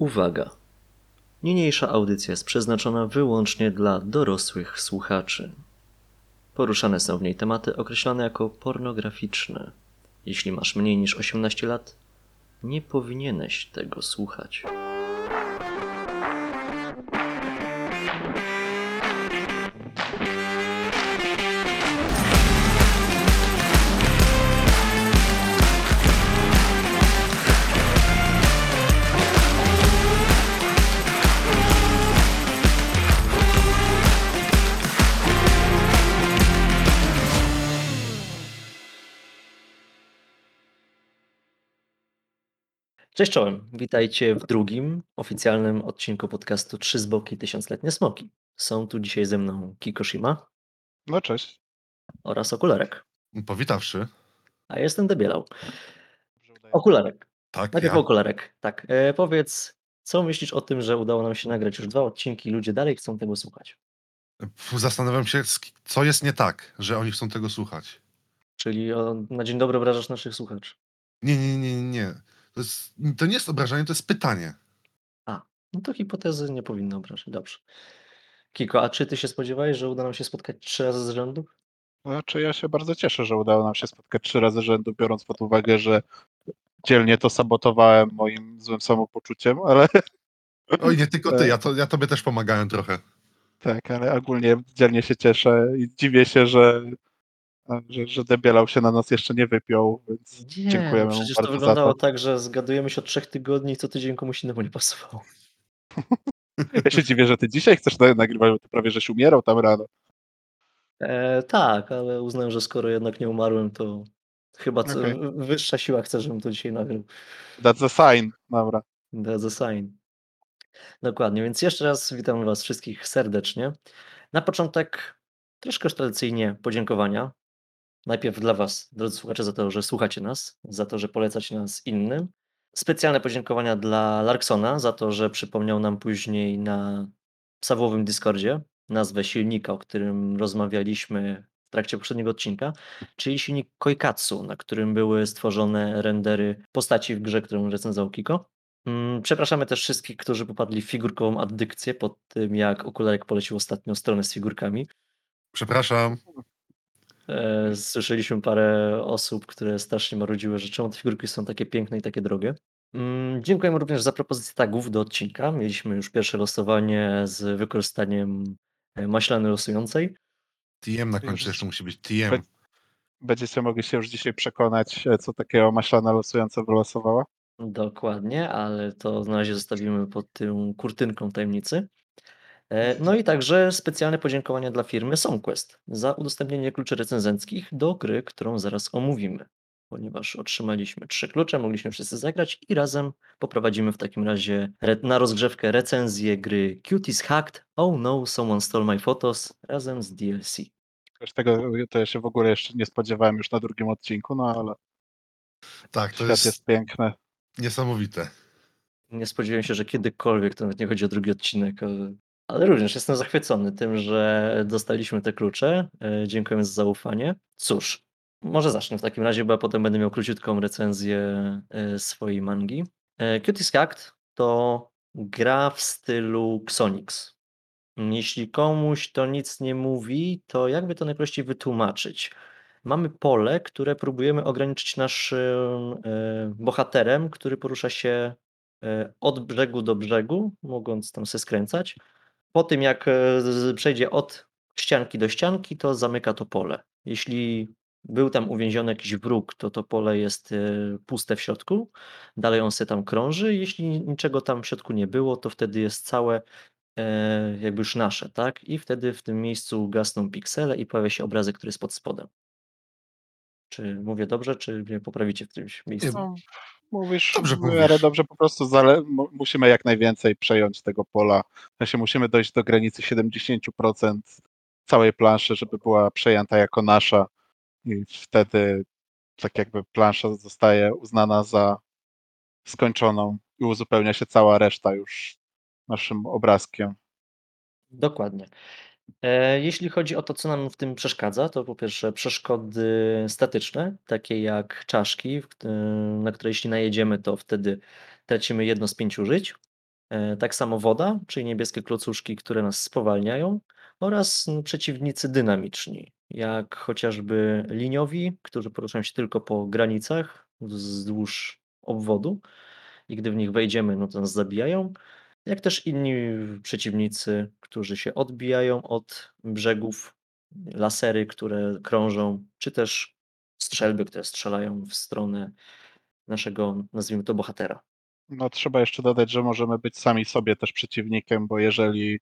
Uwaga! Niniejsza audycja jest przeznaczona wyłącznie dla dorosłych słuchaczy. Poruszane są w niej tematy określane jako pornograficzne. Jeśli masz mniej niż 18 lat, nie powinieneś tego słuchać. Cześć czołem, witajcie w drugim oficjalnym odcinku podcastu Trzy z boki tysiącletnie smoki. Są tu dzisiaj ze mną Kikoshima No cześć. oraz Okularek. Powitawszy. A ja jestem Debielał. Okularek, Tak, najpierw ja. Okularek. Tak, e, powiedz, co myślisz o tym, że udało nam się nagrać już dwa odcinki i ludzie dalej chcą tego słuchać? Zastanawiam się, co jest nie tak, że oni chcą tego słuchać. Czyli o, na dzień dobry obrażasz naszych słuchaczy. Nie, nie, nie, nie. To, jest, to nie jest obrażanie, to jest pytanie. No to hipotezy nie powinny obrażać. Dobrze. Kiko, a czy ty się spodziewałeś, że uda nam się spotkać trzy razy z rzędu? Znaczy ja się bardzo cieszę, że udało nam się spotkać trzy razy rzędu, biorąc pod uwagę, że dzielnie to sabotowałem moim złym samopoczuciem, ale Oj, nie tylko ty, ja, to, ja tobie też pomagałem trochę. tak, ale ogólnie dzielnie się cieszę i dziwię się, że, że, że debielał się na nas jeszcze nie wypiął, więc Nie, dziękujemy mu przecież to bardzo za wyglądało to. tak, że zgadujemy się od trzech tygodni i co tydzień komuś innemu nie pasowało. Ja się dziwię, że ty dzisiaj chcesz na- nagrywać, bo ty prawie żeś umierał tam rano. E, tak, ale uznałem, że skoro jednak nie umarłem, to chyba co, Okej. wyższa siła chce, żebym to dzisiaj nagrał. That's a sign, dobra. That's a sign. Dokładnie, więc jeszcze raz witam Was wszystkich serdecznie. Na początek troszkę tradycyjnie podziękowania. Najpierw dla Was, drodzy słuchacze, za to, że słuchacie nas, za to, że polecacie nas innym. Specjalne podziękowania dla Larksona za to, że przypomniał nam później na Sawłowym Discordzie nazwę silnika, o którym rozmawialiśmy w trakcie poprzedniego odcinka, czyli silnik Koikatsu, na którym były stworzone rendery postaci w grze, którą recenzował Kiko. Mm, Przepraszamy też wszystkich, którzy popadli w figurkową addykcję po tym, jak Okularek polecił ostatnią stronę z figurkami. Przepraszam. E, Słyszeliśmy parę osób, które strasznie marudziły, że czemu te figurki są takie piękne i takie drogie. Mm, Dziękujemy również za propozycję tagów do odcinka. Mieliśmy już pierwsze losowanie z wykorzystaniem e, maślany losującej. TM na końcu jeszcze musi być TM. Będziecie mogli się już dzisiaj przekonać, e, co takiego maślana losująca wylosowała. Dokładnie, ale to na razie zostawimy pod tą kurtynką tajemnicy. E, No i także specjalne podziękowania dla firmy SongQuest za udostępnienie kluczy recenzenckich do gry, którą zaraz omówimy. Ponieważ otrzymaliśmy trzy klucze, mogliśmy wszyscy zagrać i razem poprowadzimy w takim razie na rozgrzewkę recenzję gry Cuties Hacked Oh No, Someone Stole My Photos razem z DLC. Też tego to ja się w ogóle jeszcze nie spodziewałem już na drugim odcinku, no ale Tak, to świat jest, jest piękny. niesamowite. Nie spodziewałem się, że kiedykolwiek, to nawet nie chodzi o drugi odcinek, ale, ale również jestem zachwycony tym, że dostaliśmy te klucze. E, Dziękujemy za zaufanie. Cóż, może zacznę w takim razie, bo ja potem będę miał króciutką recenzję e, swojej mangi. E, Cuties Hacked to gra w stylu Xonix. Jeśli komuś to nic nie mówi, to jakby to najprościej wytłumaczyć? Mamy pole, które próbujemy ograniczyć naszym bohaterem, który porusza się od brzegu do brzegu, mogąc tam się skręcać. Po tym, jak e, przejdzie od ścianki do ścianki, to zamyka to pole. Jeśli był tam uwięziony jakiś wróg, to to pole jest e, puste w środku. Dalej on się tam krąży. Jeśli niczego tam w środku nie było, to wtedy jest całe e, jakby już nasze, tak? I wtedy w tym miejscu gasną piksele i pojawia się obrazek, który jest pod spodem. Czy mówię dobrze, czy mnie poprawicie w którymś miejscu? Mówisz, Dobrze dobrze, po prostu zale- mu- musimy jak najwięcej przejąć tego pola. W sensie musimy dojść do granicy 70% całej planszy, żeby była przejęta jako nasza i wtedy tak jakby plansza zostaje uznana za skończoną i uzupełnia się cała reszta już naszym obrazkiem. Dokładnie. E, Jeśli chodzi o to, co nam w tym przeszkadza, to po pierwsze przeszkody statyczne, takie jak czaszki, kt- na które jeśli najedziemy, to wtedy tracimy jedno z pięciu żyć. E, tak samo woda, czyli niebieskie klocuszki, które nas spowalniają oraz przeciwnicy dynamiczni, jak chociażby liniowi, którzy poruszają się tylko po granicach wzdłuż obwodu i gdy w nich wejdziemy, no to nas zabijają, jak też inni przeciwnicy, którzy się odbijają od brzegów, lasery, które krążą, czy też strzelby, które strzelają w stronę naszego, nazwijmy to, bohatera. No trzeba jeszcze dodać, że możemy być sami sobie też przeciwnikiem, bo jeżeli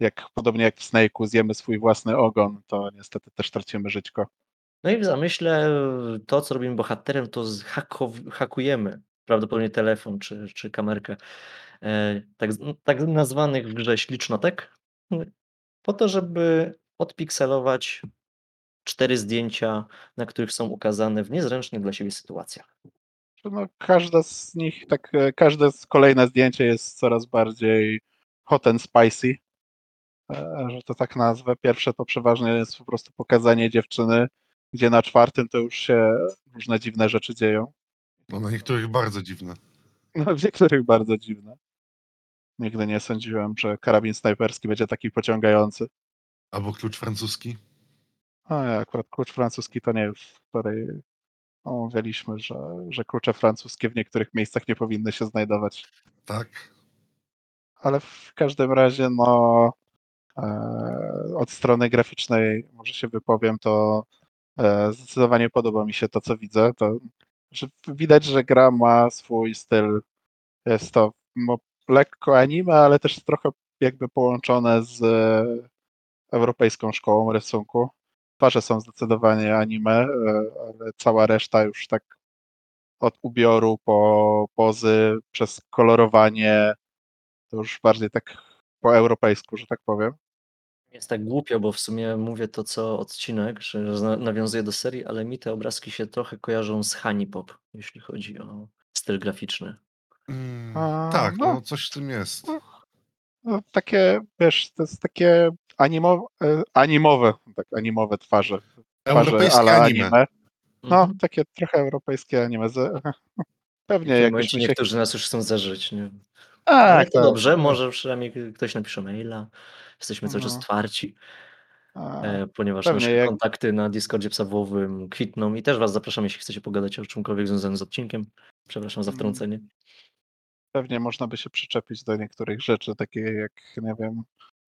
jak podobnie jak w Snake'u zjemy swój własny ogon, to niestety też tracimy żyćko. No i w zamyśle to, co robimy bohaterem, to hakujemy prawdopodobnie telefon czy, czy kamerkę tak, z- tak nazwanych w grze ślicznotek, po to, żeby odpikselować cztery zdjęcia, na których są ukazane w niezręcznych dla siebie sytuacjach. No, każda z nich, tak, e, każde z kolejne zdjęcie jest coraz bardziej hot and spicy, e, że to tak nazwę. Pierwsze to przeważnie jest po prostu pokazanie dziewczyny, gdzie na czwartym to już się różne dziwne rzeczy dzieją. No na niektórych bardzo dziwne. No, w niektórych bardzo dziwne. Nigdy nie sądziłem, że karabin snajperski będzie taki pociągający. Albo klucz francuski. A ja akurat klucz francuski to nie już, w której omawialiśmy, że, że klucze francuskie w niektórych miejscach nie powinny się znajdować. Tak. Ale w każdym razie, no, e, od strony graficznej, może się wypowiem, to e, zdecydowanie podoba mi się to, co widzę. To, że widać, że gra ma swój styl. Jest to no, lekko anime, ale też trochę jakby połączone z e, europejską szkołą rysunku. Twarze są zdecydowanie anime, e, ale cała reszta już tak od ubioru po pozy, przez kolorowanie, to już bardziej tak po europejsku, że tak powiem. Jest tak głupio, bo w sumie mówię to co odcinek, że nawiązuję do serii, ale mi te obrazki się trochę kojarzą z Honeypop, jeśli chodzi o styl graficzny. Mm, A, tak, no. no coś w tym jest. No, takie, wiesz, to jest takie animo, e, animowe, tak, animowe twarze. twarze Europejskie ala anime. No, Mhm. takie trochę europejskie anime. Pewnie jakbyśmy momencie się... niektórzy nas już chcą zażyć, nie? Ale Tak, to tak. dobrze, może przynajmniej ktoś napisze maila. Jesteśmy cały czas No. otwarci, A, e, ponieważ nasze jak- kontakty na Discordzie psawowym kwitną i też Was zapraszam, jeśli chcecie pogadać o czymkolwiek związanym z odcinkiem. Przepraszam za Mm. wtrącenie. Pewnie można by się przyczepić do niektórych rzeczy, takie jak, nie wiem,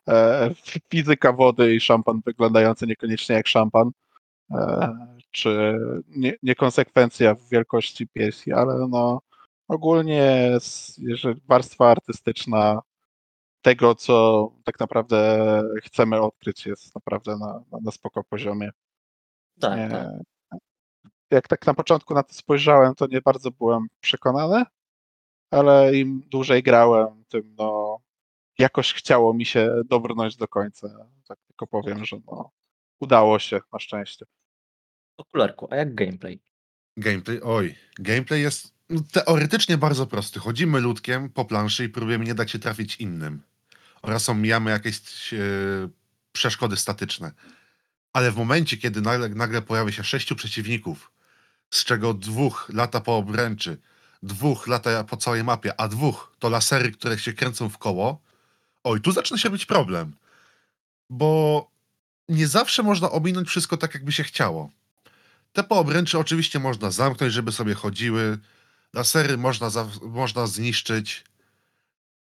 e, fizyka wody i szampan wyglądający niekoniecznie jak szampan, e, czy nie, niekonsekwencja w wielkości piersi, ale no ogólnie jeżeli warstwa artystyczna tego, co tak naprawdę chcemy odkryć, jest naprawdę na, na, na spoko poziomie. Tak, tak. jak tak na początku na to spojrzałem, to nie bardzo byłem przekonany, ale im dłużej grałem, tym no jakoś chciało mi się dobrnąć do końca. Tak tylko powiem, że no udało się na szczęście. Okularku, a jak gameplay? Gameplay, oj, gameplay jest no, teoretycznie bardzo prosty. Chodzimy ludkiem po planszy i próbujemy nie dać się trafić innym. Oraz omijamy jakieś e, przeszkody statyczne. Ale w momencie, kiedy nagle, nagle pojawia się sześciu przeciwników, z czego dwóch lata po obręczy, dwóch lata po całej mapie, a dwóch to lasery, które się kręcą w koło, oj, tu zaczyna się być problem. Bo nie zawsze można ominąć wszystko tak, jakby się chciało. Te poobręczy oczywiście można zamknąć, żeby sobie chodziły. Lasery można, za, można zniszczyć.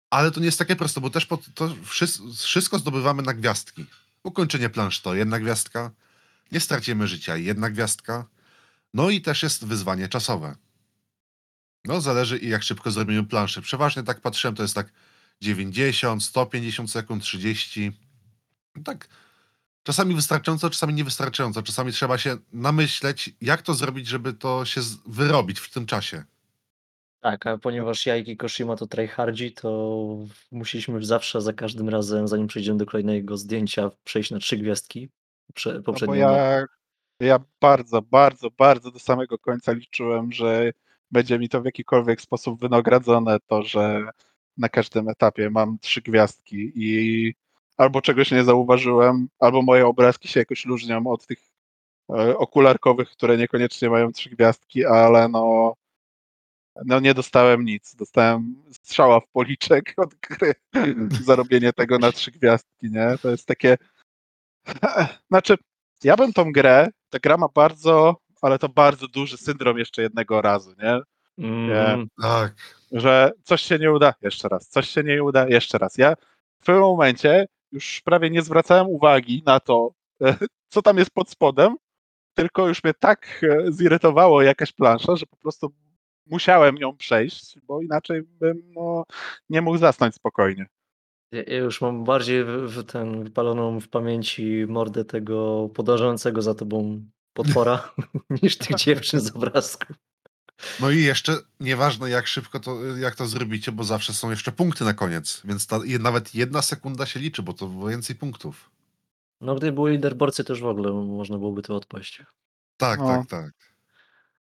Ale to nie jest takie proste, bo też to wszystko zdobywamy na gwiazdki. Ukończenie plansz to jedna gwiazdka. Nie stracimy życia, jedna gwiazdka. No i też jest wyzwanie czasowe. No, zależy i jak szybko zrobimy planszę. Przeważnie tak patrzyłem, to jest tak 90, 150 sekund, 30. No tak czasami wystarczająco, czasami niewystarczająco. Czasami trzeba się namyśleć, jak to zrobić, żeby to się z- wyrobić w tym czasie. Tak, a ponieważ ja i Kikoshima to tryhardzi, to musieliśmy zawsze za każdym razem, zanim przejdziemy do kolejnego zdjęcia, przejść na trzy gwiazdki. Prze, No bo poprzednio ja, ja bardzo, bardzo, bardzo do samego końca liczyłem, że będzie mi to w jakikolwiek sposób wynagrodzone, to, że na każdym etapie mam trzy gwiazdki i albo czegoś nie zauważyłem, albo moje obrazki się jakoś różnią od tych e, okularkowych, które niekoniecznie mają trzy gwiazdki, ale no No nie dostałem nic. Dostałem strzała w policzek od gry za robienie tego na trzy gwiazdki, nie? To jest takie... Znaczy, ja bym tą grę, ta gra ma bardzo, ale to bardzo duży syndrom jeszcze jednego razu, nie? Mhm. Tak. Że coś się nie uda, jeszcze raz, coś się nie uda, jeszcze raz. Ja w pewnym momencie już prawie nie zwracałem uwagi na to, co tam jest pod spodem, tylko już mnie tak e, zirytowało jakaś plansza, że po prostu musiałem ją przejść, bo inaczej bym no, nie mógł zasnąć spokojnie. Ja ja już mam bardziej w w ten wypaloną w pamięci mordę tego podążającego za tobą potwora niż tych dziewczyn z obrazku. No i jeszcze nieważne jak szybko to, jak to zrobicie, bo zawsze są jeszcze punkty na koniec, więc ta, nawet jedna sekunda się liczy, bo to więcej punktów. No gdyby były leaderboardsy też w ogóle można byłoby to odpaść. Tak, No. tak, tak.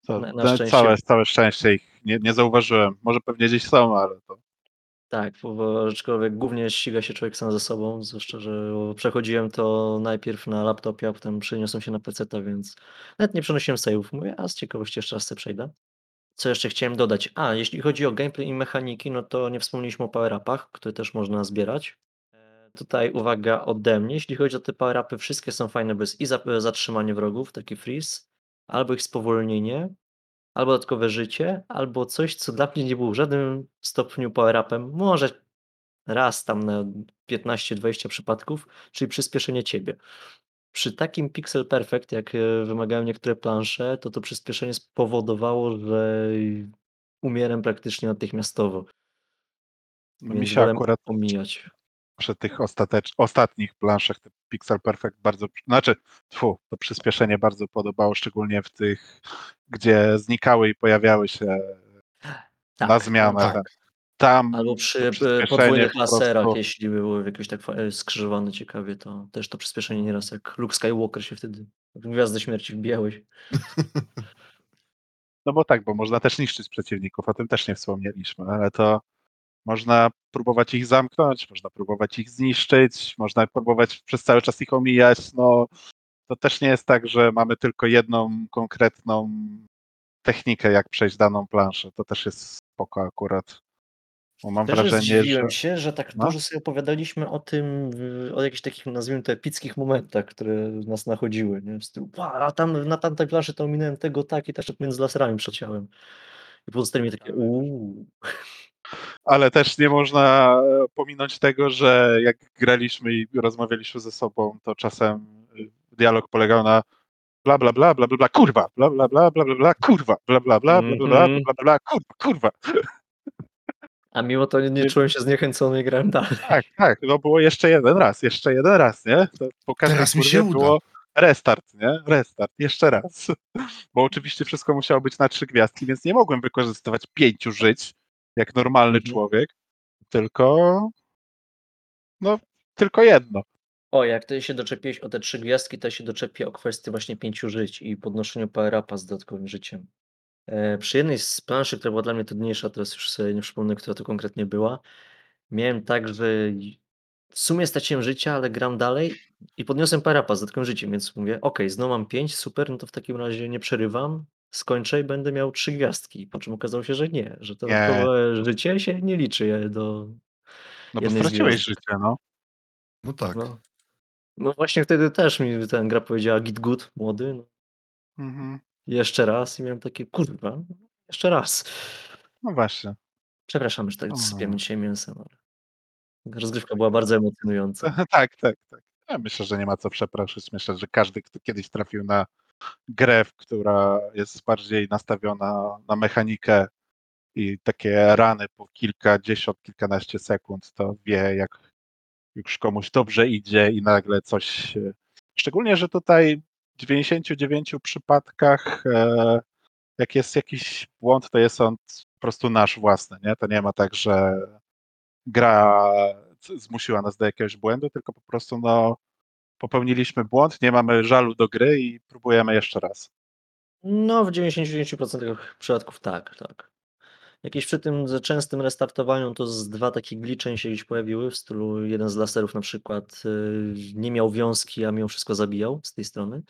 To, Na- na szczęście- całe, całe szczęście ich nie, nie zauważyłem. Może pewnie gdzieś są, ale to Tak, bo- aczkolwiek głównie ściga się człowiek sam ze sobą, zwłaszcza, że przechodziłem to najpierw na laptopie, a potem przeniosłem się na PC, więc nawet nie przenosiłem save'ów. Mówię, a z ciekawości jeszcze raz sobie przejdę. Co jeszcze chciałem dodać? A, jeśli chodzi o gameplay i mechaniki, no to nie wspomnieliśmy o power-upach, które też można zbierać. E, Tutaj uwaga ode mnie, jeśli chodzi o te power-upy, wszystkie są fajne, bo jest i za- zatrzymanie wrogów, taki freeze, albo ich spowolnienie, albo dodatkowe życie, albo coś, co dla mnie nie było w żadnym stopniu power-upem, może raz tam na 15-20 przypadków, czyli przyspieszenie ciebie. Przy takim pixel perfect, jak e, wymagają niektóre plansze, to to przyspieszenie spowodowało, że umieram praktycznie natychmiastowo. no, mi Więc się wolę akurat omijać. Przy tych ostatecz, ostatnich planszach te Pixel Perfect bardzo, znaczy, tfu, to przyspieszenie bardzo podobało, szczególnie w tych, gdzie znikały i pojawiały się na Tak, zmianę. tak. Tam Albo przy przyspieszenie podwójnych po laserach, prostu- jeśli były jakieś tak e, skrzyżowane ciekawie, to też to przyspieszenie nieraz jak Luke Skywalker się wtedy w Gwiazdę Śmierci wbijałeś. No bo tak, bo można też niszczyć przeciwników, o tym też nie wspomnieliśmy, ale to można próbować ich zamknąć, można próbować ich zniszczyć, można próbować przez cały czas ich omijać. No to też nie jest tak, że mamy tylko jedną konkretną technikę, jak przejść daną planszę. To też jest spoko akurat. Bo mam Też wrażenie, zdziwiłem że się, że tak No. dużo sobie opowiadaliśmy o tym, o jakichś takich, nazwijmy to, epickich momentach, które nas nachodziły. Nie? W stylu, "Ła, a tam na tamtej planszy to ominąłem tego tak i też między laserami przeciąłem. I pozostaje mi takie, uuu. Ale też nie można e, pominąć tego, że jak graliśmy i rozmawialiśmy ze sobą, to czasem y, dialog polegał na bla bla bla bla bla bla kurwa, bla bla bla bla bla bla kurwa, bla bla bla bla bla bla Mhm. bla bla kurwa, kurwa. A mimo to nie, czułem się zniechęcony i grałem dalej. Tak, tak, no było jeszcze jeden raz, jeszcze jeden raz, nie? To po Teraz mi się uda. było restart, nie? Restart, jeszcze raz. Bo oczywiście wszystko musiało być na trzy gwiazdki, więc nie mogłem wykorzystywać pięciu żyć, jak normalny Mhm. człowiek, tylko no, tylko jedno. O, jak ty się doczepiłeś o te trzy gwiazdki, to się doczepię o kwestię właśnie pięciu żyć i podnoszeniu power-upa z dodatkowym życiem. E, przy jednej z planszy, która była dla mnie trudniejsza, teraz już sobie nie przypomnę, która to konkretnie była, miałem tak, że w sumie straciłem życia, ale gram dalej i podniosłem power-upa z dodatkowym życiem, więc mówię, okej, znowu mam pięć, super, no to w takim razie nie przerywam, skończę i będę miał trzy gwiazdki. Po czym okazało się, że nie, że to Nie. życie się nie liczy do No bo straciłeś życie, no. No tak. No. no właśnie wtedy też mi ten gra powiedziała git good, młody, no. Mhm. jeszcze raz i miałem takie, kurwa, jeszcze raz. No właśnie. Przepraszam, że tak sypiemy dzisiaj mięsem, ale rozgrywka była bardzo emocjonująca. tak, tak, tak. Ja myślę, że nie ma co przepraszać. Myślę, że każdy, kto kiedyś trafił na grę, która jest bardziej nastawiona na mechanikę i takie rany po kilkadziesiąt, kilkanaście sekund, to wie, jak już komuś dobrze idzie i nagle coś. Szczególnie, że tutaj w 99 przypadkach, e, jak jest jakiś błąd, to jest on po prostu nasz własny. Nie? To nie ma tak, że gra zmusiła nas do jakiegoś błędu, tylko po prostu no, popełniliśmy błąd, nie mamy żalu do gry i próbujemy jeszcze raz. No, w 99% przypadków tak, tak. Jakieś przy tym ze częstym restartowaniu to z dwa takie gliczeń się gdzieś pojawiły, w stylu jeden z laserów na przykład y, nie miał wiązki, a mimo wszystko zabijał z tej strony.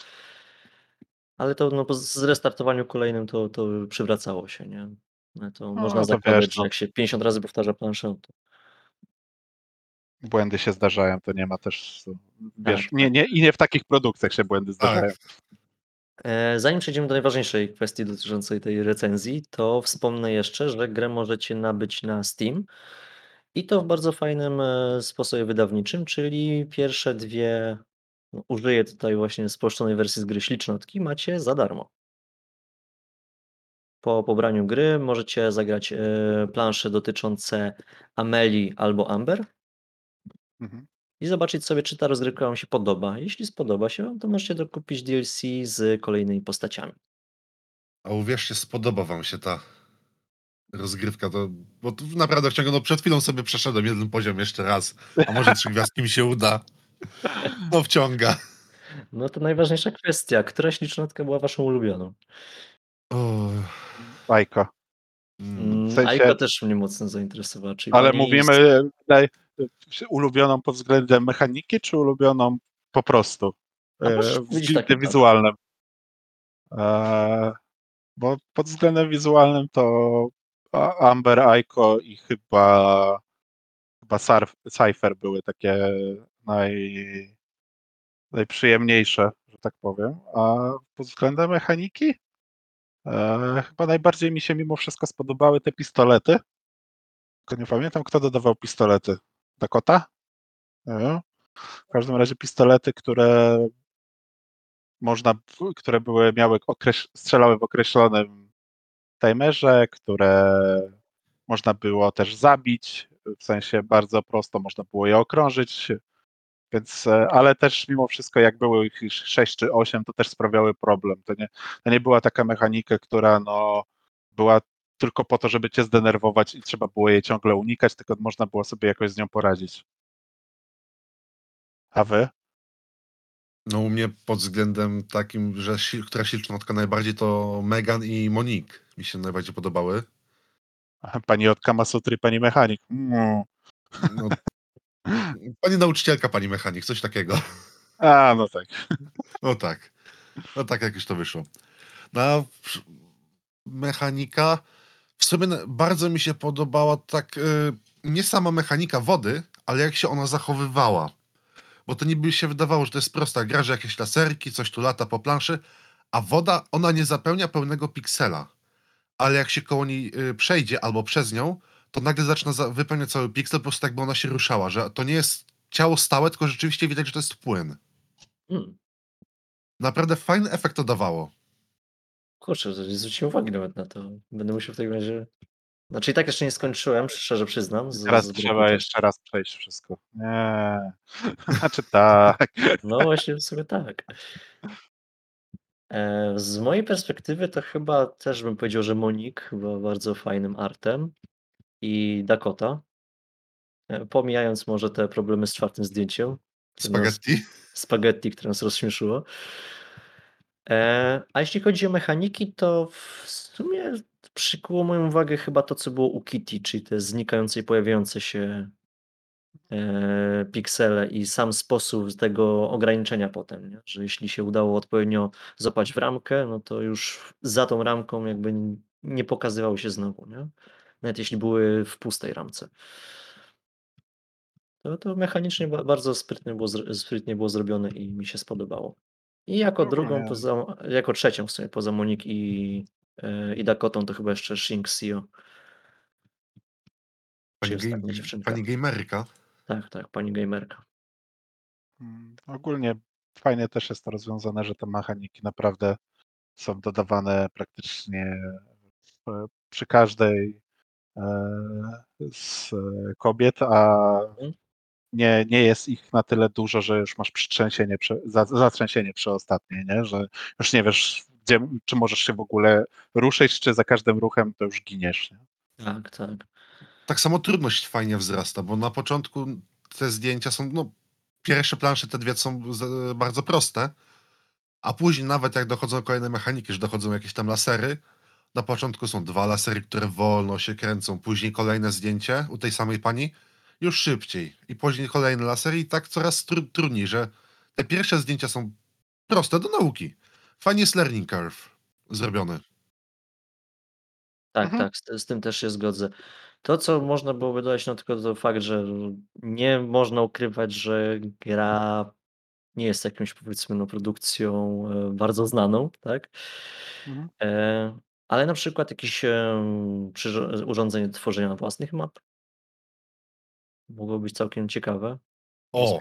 Ale to no, po z restartowaniu kolejnym to, to przywracało się, nie? No to No, można to zakładać, wiesz, że no. jak się 50 razy powtarza planszę, to Błędy się zdarzają, to nie ma też. Wiesz, Tak, nie, tak. nie, i nie w takich produkcjach się błędy zdarzają. E, Zanim przejdziemy do najważniejszej kwestii dotyczącej tej recenzji, to wspomnę jeszcze, że grę możecie nabyć na Steam i to w bardzo fajnym e, sposobie wydawniczym, czyli pierwsze dwie, no, użyję tutaj właśnie spolszczonej wersji z gry Ślicznotki, macie za darmo. Po pobraniu gry możecie zagrać e, plansze dotyczące Ameli albo Amber Mhm. i zobaczyć sobie, czy ta rozgrywka Wam się podoba. Jeśli spodoba się Wam, to możecie dokupić DLC z kolejnymi postaciami. A uwierzcie, spodoba wam się ta rozgrywka, to, bo to naprawdę wciąga, no przed chwilą sobie przeszedłem jeden poziom jeszcze raz, a może trzy gwiazdki mi się uda. No wciąga. No to najważniejsza kwestia. Która ślicznotka była waszą ulubioną? O, Bajka. mm, W sensie- Ajka też mnie mocno zainteresowała. Czyli Ale mówimy jest- tutaj ulubioną pod względem mechaniki, czy ulubioną po prostu? Możesz E, wizualnym. E, bo pod względem wizualnym to Amber, Aiko i chyba, chyba Sarf, Cypher były takie naj, najprzyjemniejsze, że tak powiem. A pod względem mechaniki? E, chyba najbardziej mi się mimo wszystko spodobały te pistolety. Tylko nie pamiętam, kto dodawał pistolety. Nie wiem. W każdym razie pistolety, które można, które były, miały okreś, strzelały w określonym timerze, które można było też zabić, w sensie bardzo prosto można było je okrążyć, więc, e, ale też mimo wszystko jak było ich 6 czy 8, to też sprawiały problem. To nie, to nie była taka mechanika, która no, była tylko po to, żeby cię zdenerwować i trzeba było jej ciągle unikać, tylko można było sobie jakoś z nią poradzić. A wy? no u mnie pod względem takim, że si- która silcznotka najbardziej to Megan i Monique mi się najbardziej podobały. Pani od Kamasutry, pani mechanik. Mm. No, pani nauczycielka, pani mechanik, coś takiego. A, no tak. No tak. No tak, jak już to wyszło. No, a w- mechanika. W sumie na- bardzo mi się podobała tak, y, nie sama mechanika wody, ale jak się ona zachowywała. Bo to niby się wydawało, że to jest prosta gra, że jakieś laserki, coś tu lata po planszy, a woda, ona nie zapełnia pełnego piksela. Ale jak się koło niej y, przejdzie albo przez nią, to nagle zaczyna za- wypełniać cały piksel, po prostu jakby ona się ruszała, że to nie jest ciało stałe, tylko rzeczywiście widać, że to jest płyn. Hmm, Naprawdę fajny efekt to dawało. Kurczę, nie zwróciłem uwagi nawet na to. Będę musiał w takim razie... Znaczy i tak jeszcze nie skończyłem, szczerze przyznam. Z, Teraz z trzeba jeszcze raz przejść wszystko. Nie. Znaczy tak. No właśnie, w sumie tak. E, Z mojej perspektywy to chyba też bym powiedział, że Monique była bardzo fajnym artem i Dakota. E, Pomijając może te problemy z czwartym zdjęciem. Spaghetti. Spaghetti, które nas rozśmieszyło. E, A jeśli chodzi o mechaniki, to w sumie przykuło moją uwagę chyba to, co było u Kitty, czyli te znikające i pojawiające się e, piksele i sam sposób tego ograniczenia potem, nie? że jeśli się udało odpowiednio złapać w ramkę, no to już za tą ramką jakby nie pokazywały się znowu, nie? Nawet jeśli były w pustej ramce. To, to mechanicznie ba- bardzo sprytnie było, sprytnie było zrobione i mi się spodobało. I jako drugą, poza, jako trzecią w sumie poza Monik i, e, i Dakotą, to chyba jeszcze Shing Sio. Pani, game, dziewczynka. pani gamerka. Tak, tak, pani gamerka. Mm, Ogólnie fajnie też jest to rozwiązane, że te mechaniki naprawdę są dodawane praktycznie w- przy każdej e, z kobiet, a Mhm. Nie, nie jest ich na tyle dużo, że już masz przytrzęsienie, przy- za- zatrzęsienie przy ostatniej, nie? że już nie wiesz, gdzie, czy możesz się w ogóle ruszyć, czy za każdym ruchem to już giniesz. Nie? Tak, tak. Tak samo trudność fajnie wzrasta, bo na początku te zdjęcia są, no, pierwsze plansze, te dwie są bardzo proste, a później nawet jak dochodzą kolejne mechaniki, że dochodzą jakieś tam lasery, na początku są dwa lasery, które wolno się kręcą, później kolejne zdjęcie u tej samej pani, już szybciej, i później kolejne lasery i tak coraz tru, trudniej, że te pierwsze zdjęcia są proste do nauki. Fajnie jest learning curve zrobiony. Tak, Mhm. tak, z z tym też się zgodzę. To, co można byłoby dodać, no tylko to fakt, że nie można ukrywać, że gra nie jest jakąś, powiedzmy, no, produkcją, e, bardzo znaną, tak? Mhm. E, ale na przykład jakieś, przyrzo urządzenie do tworzenia własnych map mogło być całkiem ciekawe. O!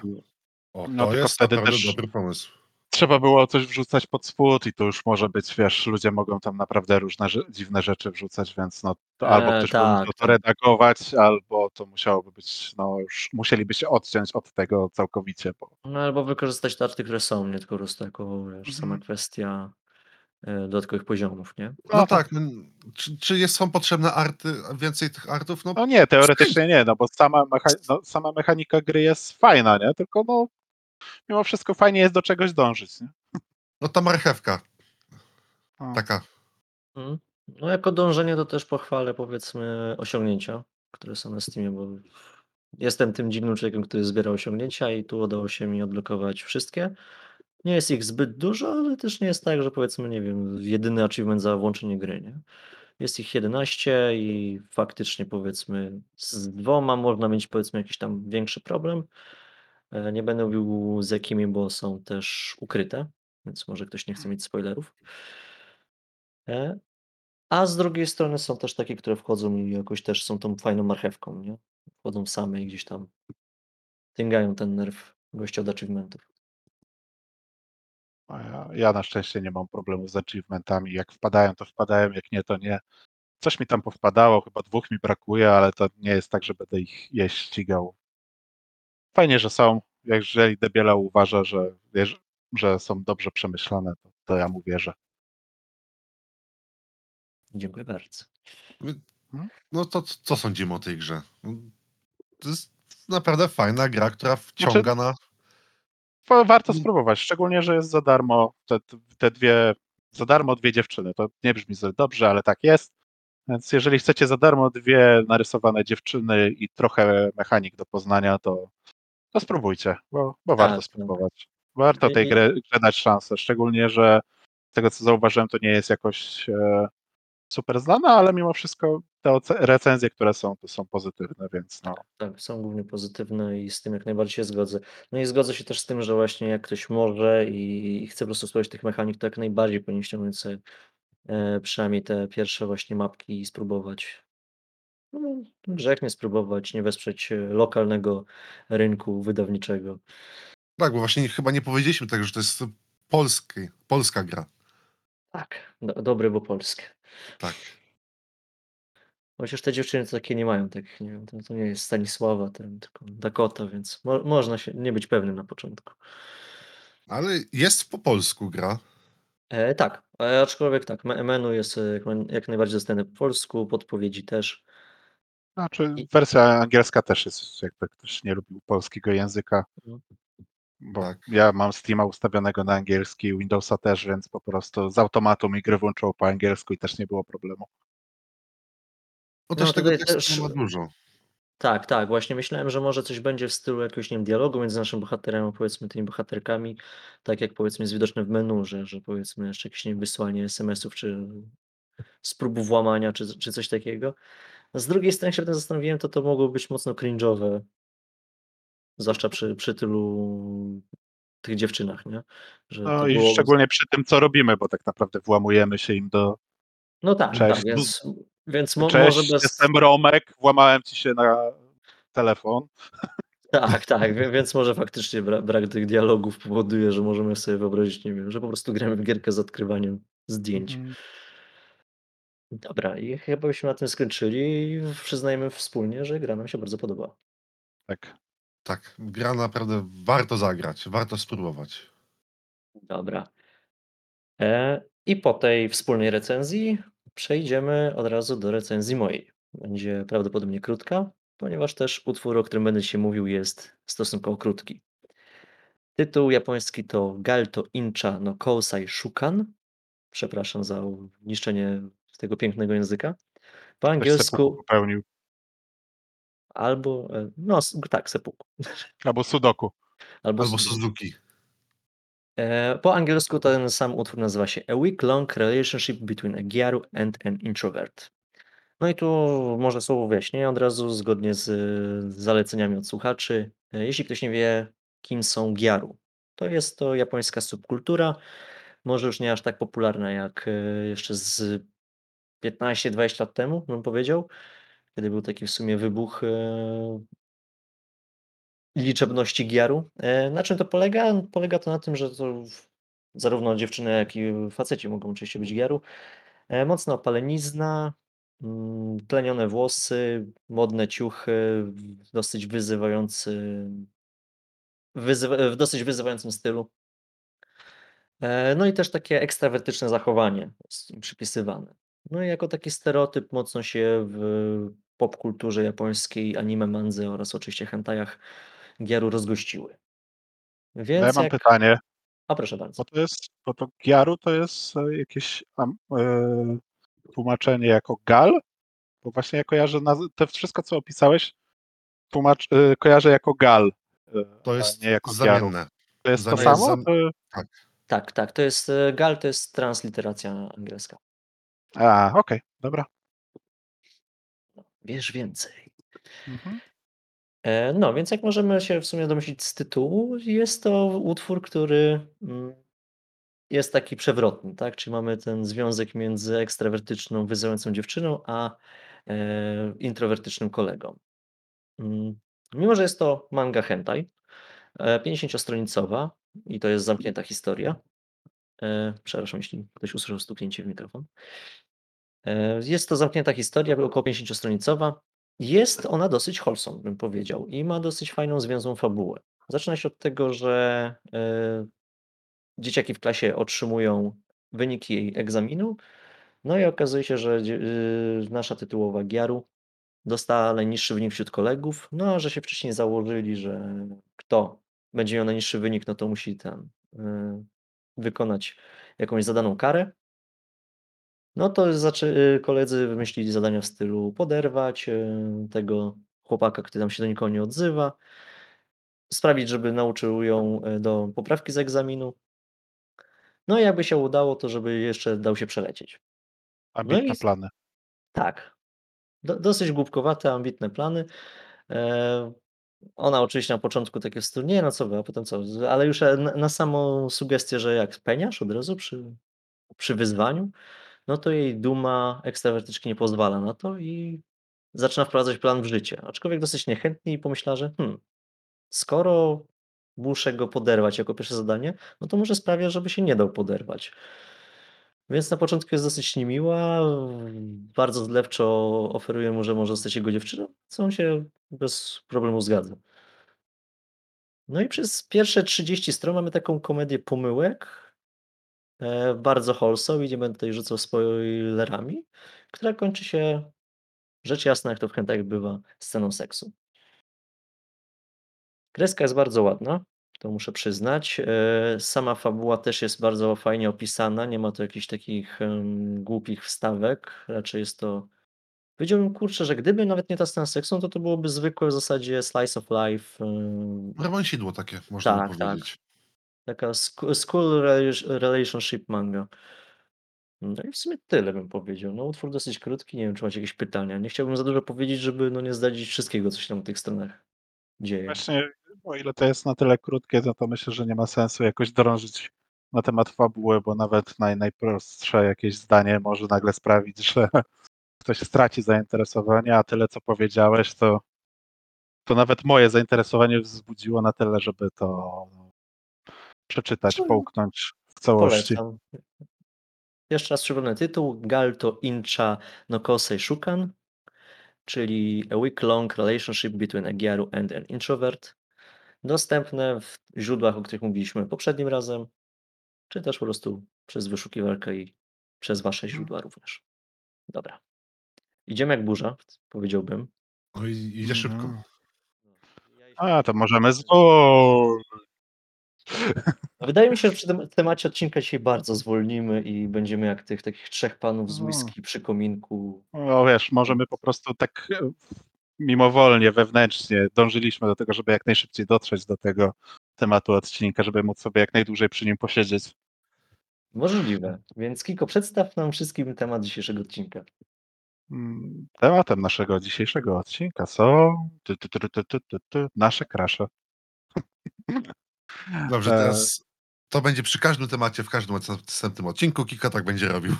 O, No, to tylko jest wtedy naprawdę też dobry pomysł. trzeba było coś wrzucać pod spód i to już może być, wiesz, ludzie mogą tam naprawdę różne dziwne rzeczy wrzucać, więc no to albo E, ktoś by musiał tak, to redagować, albo to musiałoby być, no już musieliby się odciąć od tego całkowicie, bo No, albo wykorzystać te arty, które są, nie tylko po prostu jako, wiesz, sama Mhm. kwestia, e, dodatkowych poziomów, nie? No No tak, no, czy czy jest są potrzebne arty więcej tych artów? No No nie, teoretycznie nie, no bo sama mecha no sama mechanika gry jest fajna, nie, tylko no mimo wszystko fajnie jest do czegoś dążyć, nie? no ta marchewka No. taka. Mhm. No, jako dążenie to też pochwalę, powiedzmy, osiągnięcia, które są na Steamie, bo jestem tym dziwnym człowiekiem, który zbiera osiągnięcia i tu udało się mi odblokować wszystkie. Nie jest ich zbyt dużo, ale też nie jest tak, że powiedzmy, nie wiem, jedyny achievement za włączenie gry, nie? Jest ich 11 i faktycznie, powiedzmy, z 2 można mieć, powiedzmy, jakiś tam większy problem. E, nie będę mówił z jakimi, bo są też ukryte, więc może ktoś nie chce mieć spoilerów. E, a z drugiej strony są też takie, które wchodzą i jakoś też są tą fajną marchewką, nie? Wchodzą same i gdzieś tam tyngają ten nerw gościa od achievementów. Ja ja na szczęście nie mam problemu z achievementami, jak wpadają, to wpadają, jak nie, to nie. Coś mi tam powpadało, chyba 2 mi brakuje, ale to nie jest tak, że będę ich je ścigał. Fajnie, że są. Jeżeli Debiela uważa, że że są dobrze przemyślane, to to ja mu wierzę. Dziękuję bardzo. Mhm. no to co sądzimy o tej grze? To jest naprawdę fajna gra, która Znaczy wciąga na wa warto spróbować, szczególnie, że jest za darmo. Te te 2 za darmo 2 dziewczyny. To nie brzmi zbyt dobrze, ale tak jest. Więc jeżeli chcecie za darmo 2 narysowane dziewczyny i trochę mechanik do poznania, to to spróbujcie, bo bo warto Tak, tak. spróbować. Warto tej grze dać szansę, szczególnie, że z tego, co zauważyłem, to nie jest jakoś, e, super znana, ale mimo wszystko te recenzje, które są, to są pozytywne, więc no. Tak, są głównie pozytywne i z tym jak najbardziej się zgodzę. No i zgodzę się też z tym, że właśnie jak ktoś może i chce po prostu spróbować tych mechanik, to jak najbardziej powinien ściągnąć sobie, e, przynajmniej te pierwsze właśnie mapki i spróbować. No, grzech nie spróbować, nie wesprzeć, e, lokalnego rynku wydawniczego. Tak, bo właśnie chyba nie powiedzieliśmy tego, że to jest polski polska gra. Tak, do dobre, bo polskie. Tak. Chociaż te dziewczyny to takie nie mają takich, nie wiem, to to nie jest Stanisława ten, tylko Dakota, więc mo można się nie być pewnym na początku. Ale jest po polsku gra. E, tak, e, aczkolwiek tak, me menu jest, e, jak najbardziej dostępne po polsku, podpowiedzi też. Znaczy wersja angielska też jest, jakby ktoś nie lubił polskiego języka. Bo Tak. ja mam Steama ustawionego na angielski, Windowsa też, więc po prostu z automatu mi gry włączyło po angielsku i też nie było problemu. Bo No też tego tutaj tekstu też nie ma dużo. Tak, tak, właśnie myślałem, że może coś będzie w stylu jakiegoś, nie wiem, dialogu między naszym bohaterem, a powiedzmy tymi bohaterkami, tak jak powiedzmy jest widoczne w menu, że że powiedzmy jeszcze jakieś, nie wiem, wysłanie SMS-ów, czy z próbą włamania, czy czy coś takiego. Z drugiej strony, jak się tym zastanowiłem, to to mogło być mocno cringe'owe. Zwłaszcza przy przy tylu tych dziewczynach, nie? Że No i byłoby szczególnie przy tym, co robimy, bo tak naprawdę włamujemy się im do No tak, tak, Cześć, więc więc mo może cześć, bez jestem Romek, włamałem ci się na telefon. Tak, tak, więc może faktycznie bra brak tych dialogów powoduje, że możemy sobie wyobrazić, nie wiem, że po prostu gramy w gierkę z odkrywaniem zdjęć. Mhm. Dobra i chyba byśmy na tym skończyli i przyznajmy wspólnie, że gra nam się bardzo podoba. Tak. Tak, gra naprawdę warto zagrać, warto spróbować. Dobra. E, i po tej wspólnej recenzji przejdziemy od razu do recenzji mojej. Będzie prawdopodobnie krótka, ponieważ też utwór, o którym będę dzisiaj mówił, jest stosunkowo krótki. Tytuł japoński to Galto Incha no Kousai Shukan. Przepraszam za niszczenie tego pięknego języka. Po Ktoś angielsku popełnił. Albo, e, no tak, seppuku. Albo sudoku. Albo Albo. Suzuki. E, po angielsku ten sam utwór nazywa się A Week Long Relationship Between a Gyaru and an Introvert. No i tu może słowo wyjaśnienia od razu, zgodnie z zaleceniami od słuchaczy. E, Jeśli ktoś nie wie, kim są Gyaru, to jest to japońska subkultura, może już nie aż tak popularna jak jeszcze z 15-20 lat temu, bym powiedział, kiedy był taki w sumie wybuch e, liczebności Gyaru. E, Na czym to polega? Polega to na tym, że to zarówno dziewczyny, jak i faceci mogą oczywiście być Gyaru. E, Mocna opalenizna, mm, tlenione włosy, modne ciuchy, dosyć wyzywający, wyzywa, w dosyć wyzywającym stylu. No i też takie ekstrawertyczne zachowanie jest im przypisywane. No i jako taki stereotyp mocno się w popkulturze japońskiej, anime, mandzy oraz oczywiście hentajach Gyaru rozgościły. No ja Więc mam jak... pytanie, A proszę bardzo. bo to jest, bo to Gyaru to jest e, jakieś am, e, tłumaczenie jako gal? Bo właśnie ja kojarzę naz- to wszystko, co opisałeś, tłumacz, e, kojarzę jako gal, To jest nie jako Gyaru. zamienne. To jest to samo? zam- To... Tak, tak, to jest GAL, to jest transliteracja angielska. A, okej, dobra. Wiesz więcej. Mhm. E, No, więc jak możemy się w sumie domyślić z tytułu, jest to utwór, który mm, jest taki przewrotny, tak? Czyli mamy ten związek między ekstrawertyczną, wyzywającą dziewczyną, a e, introwertycznym kolegą. Mm, Mimo, że jest to manga hentai, e, 50-stronicowa i to jest zamknięta historia. E, Przepraszam, jeśli ktoś usłyszał stuknięcie w mikrofon. E, Jest to zamknięta historia, około 50-stronicowa. Jest ona dosyć wholesome, bym powiedział, i ma dosyć fajną, związłą fabułę. Zaczyna się od tego, że e, dzieciaki w klasie otrzymują wyniki jej egzaminu, no i okazuje się, że y, nasza tytułowa Giaru dostała najniższy wynik wśród kolegów, no a że się wcześniej założyli, że kto będzie miał najniższy wynik, no to musi tam wykonać jakąś zadaną karę. No to zaczę koledzy wymyślili zadania w stylu poderwać, y, tego chłopaka, który tam się do nikogo nie odzywa, sprawić, żeby nauczył ją, y, do poprawki z egzaminu. No i jakby się udało, to żeby jeszcze dał się przelecieć. Ambitne No i- plany. Tak. Do dosyć głupkowate, ambitne plany. Eee, ona oczywiście na początku takie w stylu: „Nie, no co wy”, a potem co? Ale już, e, na na samą sugestię, że jak peniasz od razu przy przy wyzwaniu, no to jej duma ekstrawertyczki nie pozwala na to i zaczyna wprowadzać plan w życie. Aczkolwiek dosyć niechętnie i pomyślała, że hmm, skoro muszę go poderwać jako pierwsze zadanie, no to może sprawię, żeby się nie dał poderwać. Więc na początku jest dosyć niemiła, bardzo zlewczo oferuje mu, że może zostać jego dziewczyną, co on się bez problemu zgadza. No i przez pierwsze 30 stron mamy taką komedię pomyłek, bardzo wholesome i nie będę tutaj rzucał spoilerami, która kończy się, rzecz jasna, jak to w hentai bywa, sceną seksu. Kreska jest bardzo ładna, to muszę przyznać. E, sama fabuła też jest bardzo fajnie opisana, nie ma tu jakichś takich, głupich wstawek, raczej jest to powiedziałbym, kurczę, że gdyby nawet nie ta scena seksu, no to to byłoby zwykłe w zasadzie slice of life, Romansidło takie, można Tak, by tak. Taka sch school rela relationship manga. No i w sumie tyle bym powiedział. No utwór dosyć krótki, nie wiem, czy macie jakieś pytania. Nie chciałbym za dużo powiedzieć, żeby, no, nie zdradzić wszystkiego, co się tam na tych stronach dzieje. Właśnie, o ile to jest na tyle krótkie, no to myślę, że nie ma sensu jakoś drążyć na temat fabuły, bo nawet naj, najprostsze jakieś zdanie może nagle sprawić, że ktoś straci zainteresowanie, a tyle, co powiedziałeś, to, to nawet moje zainteresowanie wzbudziło na tyle, żeby to przeczytać, Co? połknąć w całości. Polecam. Jeszcze raz przypomnę tytuł. Galto Incha no Kosei Shukan, czyli A Week-Long Relationship Between a Gyaru and an Introvert. Dostępne w źródłach, o których mówiliśmy poprzednim razem, czy też po prostu przez wyszukiwarkę i przez wasze źródła również. Dobra. Idziemy jak burza, powiedziałbym. No i idzie szybko. A, to możemy zwolnić. Wydaje mi się, że przy tym temacie odcinka dzisiaj bardzo zwolnimy i będziemy jak tych takich trzech panów z No. whisky przy kominku. No wiesz, może my po prostu tak e, mimowolnie, wewnętrznie dążyliśmy do tego, żeby jak najszybciej dotrzeć do tego tematu odcinka, żeby móc sobie jak najdłużej przy nim posiedzieć. Możliwe. Więc Kiko, przedstaw nam wszystkim temat dzisiejszego odcinka. Mm, Tematem naszego dzisiejszego odcinka są ty, ty, ty, ty, ty, ty, ty, nasze krasze. Dobrze, E, teraz to będzie przy każdym temacie, w każdym następnym odcinku. Kika tak będzie robił.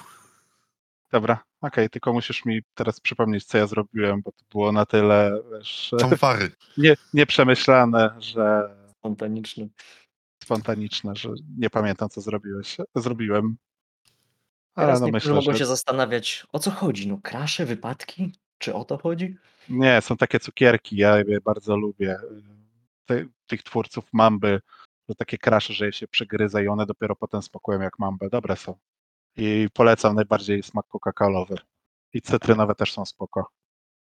Dobra, okej, tylko musisz mi teraz przypomnieć, co ja zrobiłem, bo to było na tyle wiesz, Są fary. nie, nieprzemyślane, że Spontaniczny. spontaniczne, że nie pamiętam, co zrobiłeś. Zrobiłem. Ale Teraz no niektórzy myślę, mogą że się zastanawiać, o co chodzi? No krasze, wypadki? Czy o to chodzi? nie, są takie cukierki, ja je bardzo lubię. Ty, tych twórców Mamby, że takie krasze, że je się przegryza i one dopiero potem smakują jak Mambę. Dobre są. I polecam najbardziej smak coca-colowy. I cytrynowe też są spoko.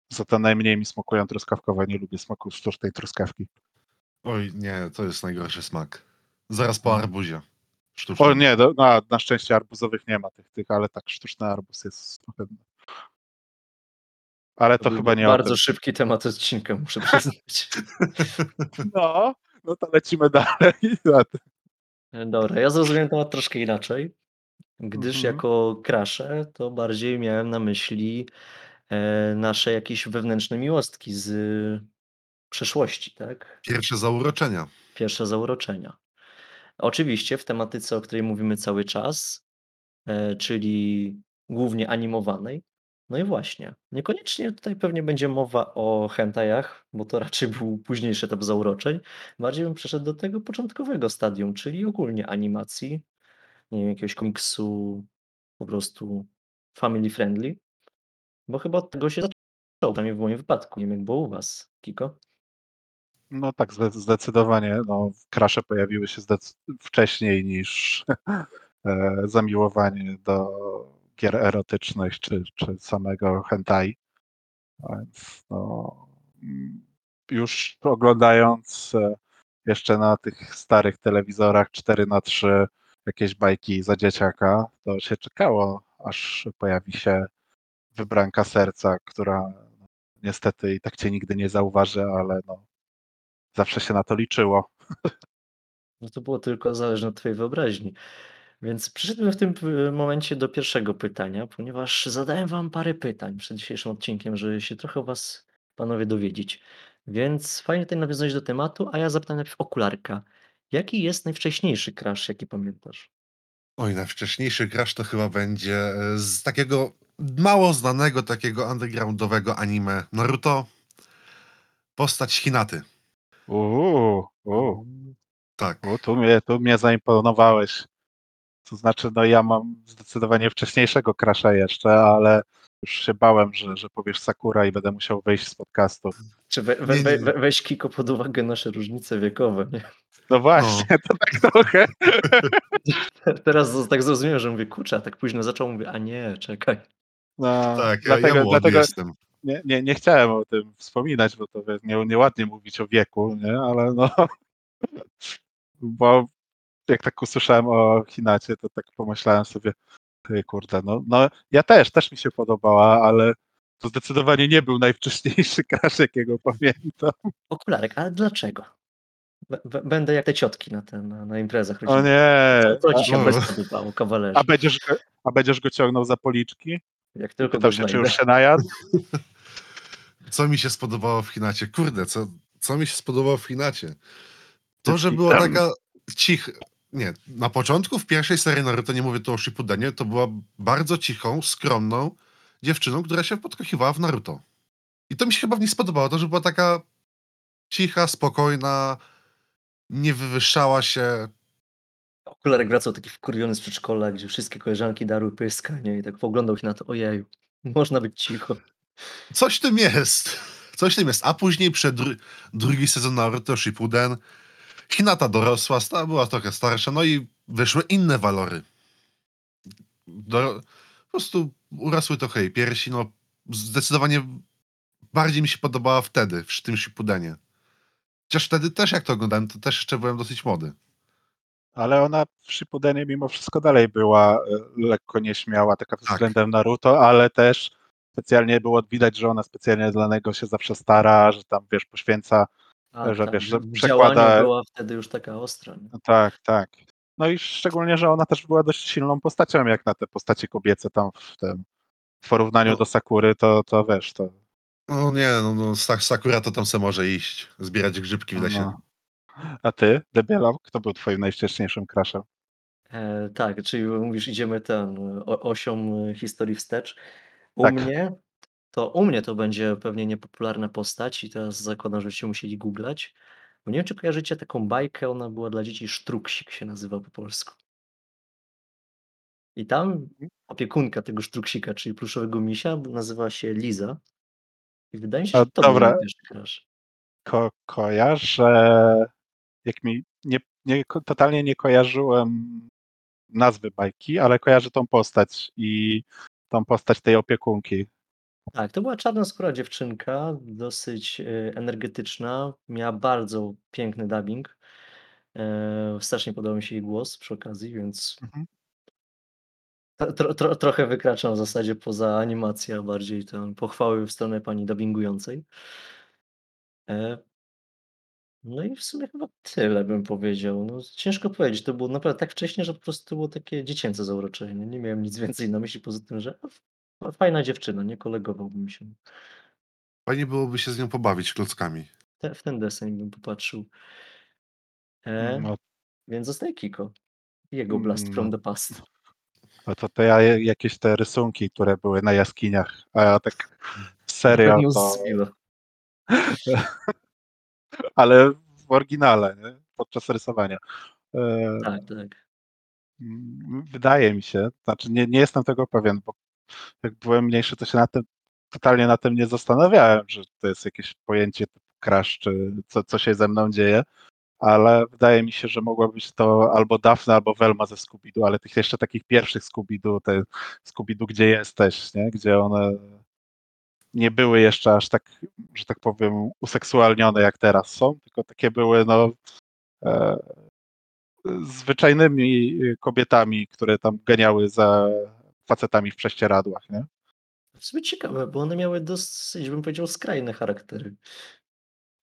Za to najmniej mi smakują truskawkowe, nie lubię smaku sztucznej truskawki. Oj, nie, to jest najgorszy smak. Zaraz po arbuzie. Sztucznym. O nie, do, na, na szczęście arbuzowych nie ma tych, tych, ale tak, sztuczny arbuz jest trochę... Ale to był chyba nie o Bardzo tym. szybki temat odcinka, muszę przyznać. No, no to lecimy dalej. Dobra, ja zrozumiałem temat troszkę inaczej, gdyż Mhm. jako krasze to bardziej miałem na myśli e, nasze jakieś wewnętrzne miłostki z przeszłości, tak? Pierwsze zauroczenia. Pierwsze zauroczenia. Oczywiście w tematyce, o której mówimy cały czas, e, czyli głównie animowanej. No i właśnie, niekoniecznie tutaj pewnie będzie mowa o hentajach, bo to raczej był późniejszy etap zauroczeń. Bardziej bym przeszedł do tego początkowego stadium, czyli ogólnie animacji, nie wiem, jakiegoś komiksu po prostu family friendly, bo chyba od tego się zaczęło, przynajmniej w moim wypadku. Nie wiem, jak było u was, Kiko? No tak, zde- zdecydowanie. No, krasze pojawiły się wcześniej niż e, zamiłowanie do gier erotycznych czy, czy samego hentai. Więc no, już oglądając e, jeszcze na tych starych telewizorach 4 na 3 jakieś bajki za dzieciaka, to się czekało, aż pojawi się wybranka serca, która niestety i tak cię nigdy nie zauważy, ale no, zawsze się na to liczyło. No to było tylko zależne od twojej wyobraźni. Więc przeszedłem w tym momencie do pierwszego pytania, ponieważ zadałem wam parę pytań przed dzisiejszym odcinkiem, żeby się trochę o was, panowie, dowiedzieć. Więc fajnie tutaj nawiązać do tematu, a ja zapytam najpierw okularka. Jaki jest najwcześniejszy crash, jaki pamiętasz? Oj, najwcześniejszy crash to chyba będzie e, z takiego mało znanego, takiego undergroundowego anime Naruto. Postać Hinaty. Uuu, uuu, Tak. u, tu, mnie, tu mnie zaimponowałeś. To znaczy, no ja mam zdecydowanie wcześniejszego crasha jeszcze, ale już się bałem, że, że powiesz Sakura i będę musiał wyjść z podcastu. Czy we, we, we, we, weź Kiko pod uwagę nasze różnice wiekowe, nie? No właśnie, to tak trochę. Teraz tak zrozumiałem, że mówię, kurczę, a tak późno zaczął, mówię, a nie, czekaj. No, Tak, ja, dlatego, ja dlatego jestem. nie, nie, nie chciałem o tym wspominać, bo to nie, nieładnie mówić o wieku, nie? ale no. Bo jak tak usłyszałem o Hinacie, to tak pomyślałem sobie, ty kurde, no, no ja też, też mi się podobała, ale to zdecydowanie nie był najwcześniejszy crash, jakiego pamiętam. Okularek, ale dlaczego? B- będę jak te ciotki na, te, na, na imprezach O nie. Co, ci się A- bez podobało, kawalerze? A będziesz, go, a będziesz go ciągnął za policzki? Jak tylko Pytał się, czy już się najadł? Co mi się spodobało w Hinacie? Kurde, co, co mi się spodobało w Hinacie? To, że była taka cicha. Nie, na początku w pierwszej serii Naruto, nie mówię tu o Shippudenie, to była bardzo cichą, skromną dziewczyną, która się podkochiwała w Naruto. I to mi się chyba w niej spodobało, to, że była taka cicha, spokojna, nie wywyższała się. Okularek wracał taki wkurwiony z przedszkola, gdzie wszystkie koleżanki darły pyska, nie? I tak poglądał się na to, ojeju, można być cicho. Coś tym jest. Coś tym jest. A później przed dru- drugi sezon Naruto Shippuden Hinata dorosła, była trochę starsza, no i wyszły inne walory. Do, po prostu urosły trochę jej piersi, no zdecydowanie bardziej mi się podobała wtedy, w tym Shippudenie. Chociaż wtedy też jak to oglądałem, to też jeszcze byłem dosyć młody. Ale ona w Shippudenie mimo wszystko dalej była e, lekko nieśmiała, taka Tak. względem Naruto, ale też specjalnie było widać, że ona specjalnie dla niego się zawsze stara, że tam, wiesz, poświęca A, Że tak, wiesz, że przekłada- była wtedy już taka ostra. Nie? No tak, tak. No i szczególnie, że ona też była dość silną postacią, jak na te postacie kobiece tam w tym w porównaniu No. do Sakury, to, to wiesz, to No nie, no, no Sa- Sakura to tam se może iść, zbierać grzybki w lesie. no. A ty, Debiela, kto był twoim najwcześniejszym crashem? E, tak, czyli mówisz, idziemy ten o, osią e, historii wstecz. U Tak. mnie to u mnie to będzie pewnie niepopularna postać i teraz zakładam, że będziecie musieli googlać. Bo nie wiem, czy kojarzycie taką bajkę, ona była dla dzieci Sztruksik się nazywa po polsku. I tam opiekunka tego Sztruksika, czyli pluszowego misia, nazywa się Liza. I wydaje mi się, że to był dobra. mój pierwszy crush. Ko kojarzę, jak mi nie, nie, totalnie nie kojarzyłem nazwy bajki, ale kojarzę tą postać i tą postać tej opiekunki. Tak, to była czarnoskóra dziewczynka, dosyć e, energetyczna, miała bardzo piękny dubbing. E, strasznie podobał mi się jej głos przy okazji, więc Mhm. tro, tro, tro, trochę wykraczam w zasadzie poza animację, a bardziej tę pochwały w stronę pani dubbingującej. E, no i w sumie chyba tyle bym powiedział. No, ciężko powiedzieć, to było naprawdę tak wcześnie, że po prostu to było takie dziecięce zauroczenie. Nie miałem nic więcej na myśli poza tym, że fajna dziewczyna, nie kolegowałbym się. Fajnie byłoby się z nią pobawić klockami. Te, w ten deseń bym popatrzył. E, No, Więc zostaje Kiko. Jego Blast Mm, from no. the Past. no to, ja je- jakieś te rysunki, które były na jaskiniach, a ja tak serio News to, z Milo. ale w oryginale, nie? podczas rysowania. E, Tak, tak. Mm, Wydaje mi się, znaczy nie, nie jestem tego pewien, bo jak byłem mniejszy, to się na tym, totalnie na tym nie zastanawiałem, że to jest jakieś pojęcie typu crash, czy co, co się ze mną dzieje, ale wydaje mi się, że mogło być to albo Daphne, albo Velma ze Scooby-Doo, ale tych jeszcze takich pierwszych Scooby-Doo, te Scooby-Doo, gdzie jesteś, nie? gdzie one nie były jeszcze aż tak, że tak powiem, useksualnione jak teraz są, tylko takie były, no, e, zwyczajnymi kobietami, które tam ganiały za facetami w prześcieradłach, nie? W sumie ciekawe, bo one miały dosyć, bym powiedział, skrajne charaktery.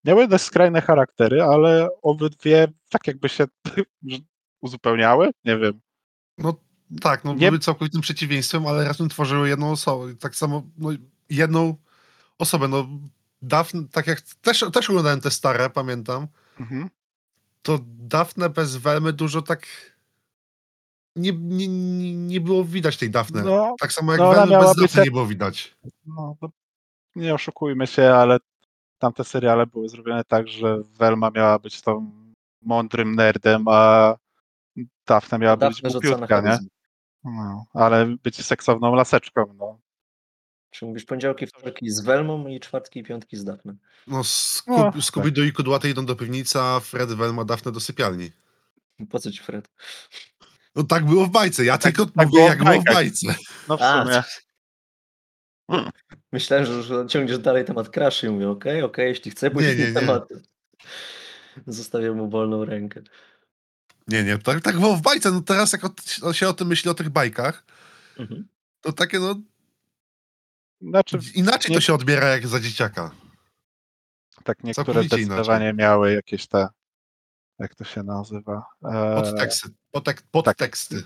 Miały dość skrajne charaktery, ale obydwie tak jakby się uzupełniały, nie wiem. No tak, no Nie- były całkowitym przeciwieństwem, ale razem tworzyły jedną osobę. Tak samo, no jedną osobę, no Daphne, tak jak też, też oglądałem te stare, pamiętam, Mhm. to Daphne bez Welmy dużo tak nie, nie, nie, było widać tej Daphne. No, tak samo jak no miała bez być Daphne jak- nie było widać. no, no, nie oszukujmy się, ale tamte seriale były zrobione tak, że Velma miała być tą mądrym nerdem, a Daphne miała być Dawne rzucone głupiutka, nie? No, ale być seksowną laseczką, no. Czy mówisz poniedziałki, wtorki z Welmą i czwartki i piątki z Daphne. No, No, Scoob, Scooby-Doo i Kudłaty idą do piwnicy, a Fred, Velma, Daphne do sypialni. Po co ci Fred? No tak było w bajce, ja Tak- tylko tak mówię było jak było w bajce. No w A, sumie. Myślałem, że już ciągniesz dalej temat Crash i mówię, okej, okej, jeśli chce pójść Nie, nie, tematem. Zostawiam mu wolną rękę. Nie, nie, tak, tak było w bajce. No teraz jak o, się o tym myśli, o tych bajkach, Mhm. to takie no Znaczy, inaczej nie- to się odbiera jak za dzieciaka. tak niektóre zdecydowanie miały jakieś te, jak to się nazywa, e, Podteksty, podtek, podteksty.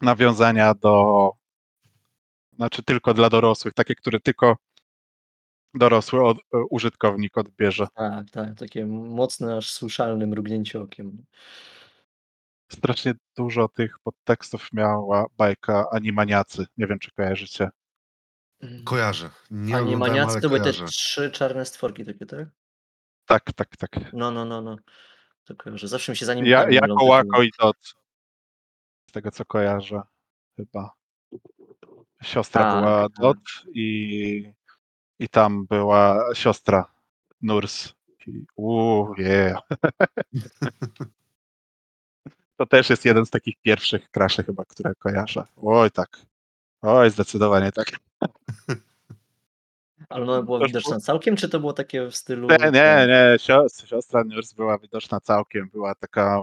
nawiązania do, znaczy tylko dla dorosłych, takie, które tylko dorosły od, e, użytkownik odbierze. Tak, tak, takie mocne, aż słyszalne mrugnięcie okiem. Strasznie dużo tych podtekstów miała bajka Animaniacy. Nie wiem, czy kojarzycie. Kojarzę. Nie Ani oglądałem, maniacy ale to były te trzy czarne stworki takie, tak? Tak, tak, tak. No, no, no, no. To kojarzę. Zawsze mi się za nim Ja, jako tytuły. Łako i Dot. Z tego, co kojarzę. Chyba. Siostra Tak, była tak. Dot i, i tam była siostra Nurs. Uuu, yeah. To też jest jeden z takich pierwszych kraszy chyba, które kojarzę. Oj, tak. Oj, zdecydowanie tak. Ale ona była widoczna całkiem, czy to było takie w stylu... Nie, nie, nie. Sio- Siostra Nurs była widoczna całkiem. Była taka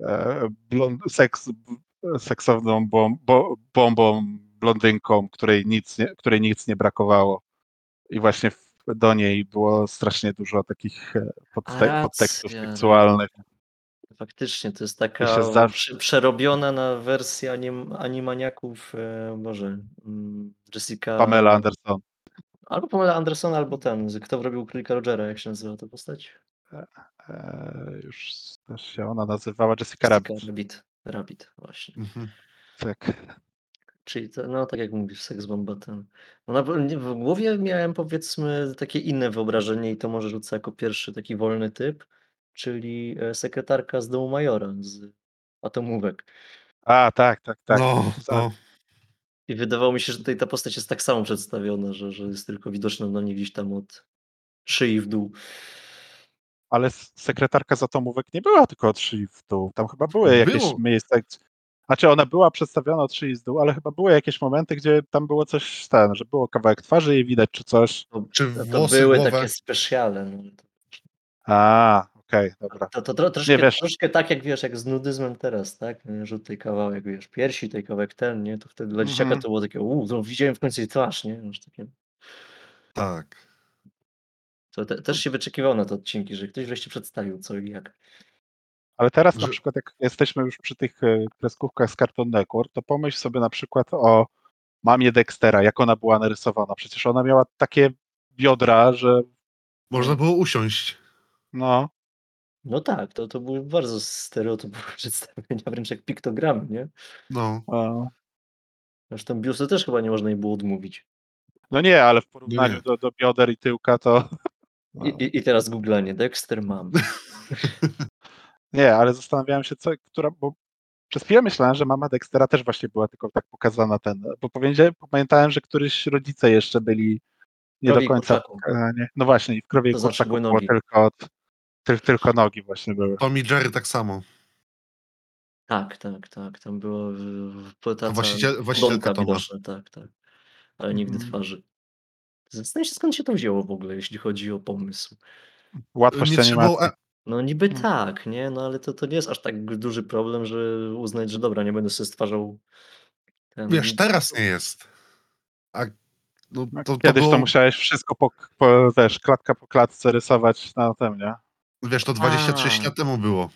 e, blond, seks, seksowną bom, bo, bombą, blondynką, której nic, nie, której nic nie brakowało. I właśnie do niej było strasznie dużo takich e, A, podte, racja, podtekstów seksualnych. faktycznie to jest taka zawsze- prze przerobiona na wersję anim animaniaków, e, Boże, mm, Jessica Pamela Anderson. Albo Pamela Anderson, albo ten, kto robił Królika Rogera, jak się nazywa ta postać? Eee, już też się ona nazywała Jessica Jessica Rabbit. Rabbit. Rabbit, właśnie. Mhm. Tak. Czyli to, no tak jak mówisz, seks bomba ten. No na, w głowie miałem powiedzmy takie inne wyobrażenie i to może rzucę jako pierwszy taki wolny typ, czyli e, sekretarka z domu Majora, z Atomówek. A, tak, tak, tak. No, Za- no. I wydawało mi się, że tutaj ta postać jest tak samo przedstawiona, że, że jest tylko widoczna na niej gdzieś tam od szyi w dół. Ale sekretarka z atomówek nie była tylko od szyi w dół. Tam chyba były jakieś Było. miejsca. Znaczy ona była przedstawiona od szyi z dół, ale chyba były jakieś momenty, gdzie tam było coś ten, że było kawałek twarzy jej widać czy coś. To, Czy to były głowę? takie specjale. No. A, okej, dobra. To, to, tro, troszkę, wiesz. troszkę tak jak wiesz, jak z nudyzmem teraz, tak? Że tutaj kawałek, wiesz, piersi, tutaj kawałek ten, nie? To wtedy dla dzieciaka Mhm. to było takie, uuu, to widziałem w końcu jej twarz, nie? Już takie, Tak. to te, też się wyczekiwało na te odcinki, że ktoś wreszcie przedstawił co i jak. Ale teraz na przykład jak jesteśmy już przy tych e, kreskówkach z Cartoon Network, to pomyśl sobie na przykład o mamie Dextera, jak ona była narysowana. Przecież ona miała takie biodra, że Można było usiąść. no, No tak, to, to były bardzo stereotypowe przedstawienia, wręcz jak piktogramy, nie? No. e, Zresztą biusty też chyba nie można jej było odmówić. no nie, ale w porównaniu nie. Do, do bioder i tyłka to I, i, i teraz googlanie, Dexter mam. nie, ale zastanawiałem się, co, która, bo przez chwilę myślałem, że mama Dextera też właśnie była tylko tak pokazana ten, bo powiedziałem, pamiętałem, że któryś rodzice jeszcze byli nie do końca, kurczaku. pokazani. no właśnie, i w krowie To nogi. tylko, od, tyl, tylko nogi właśnie były. Tom i Jerry tak samo. Tak, tak, tak. Tam było w- w- ta, ta właściciel- właścicielka tak, tak. Ale nigdy Mhm. twarzy. Zastanawiam się, skąd się to wzięło w ogóle, jeśli chodzi o pomysł. Łatwość Nie trzeba było, animacji. No niby Mhm. tak, nie? No ale to, to nie jest aż tak duży problem, że uznać, że dobra, nie będę sobie stwarzał ten... wiesz, teraz nie jest. A no, No, to, to Kiedyś było, to musiałeś wszystko po, po, wiesz, klatka po klatce rysować na tym, nie? Wiesz, to 26 A. lat temu było.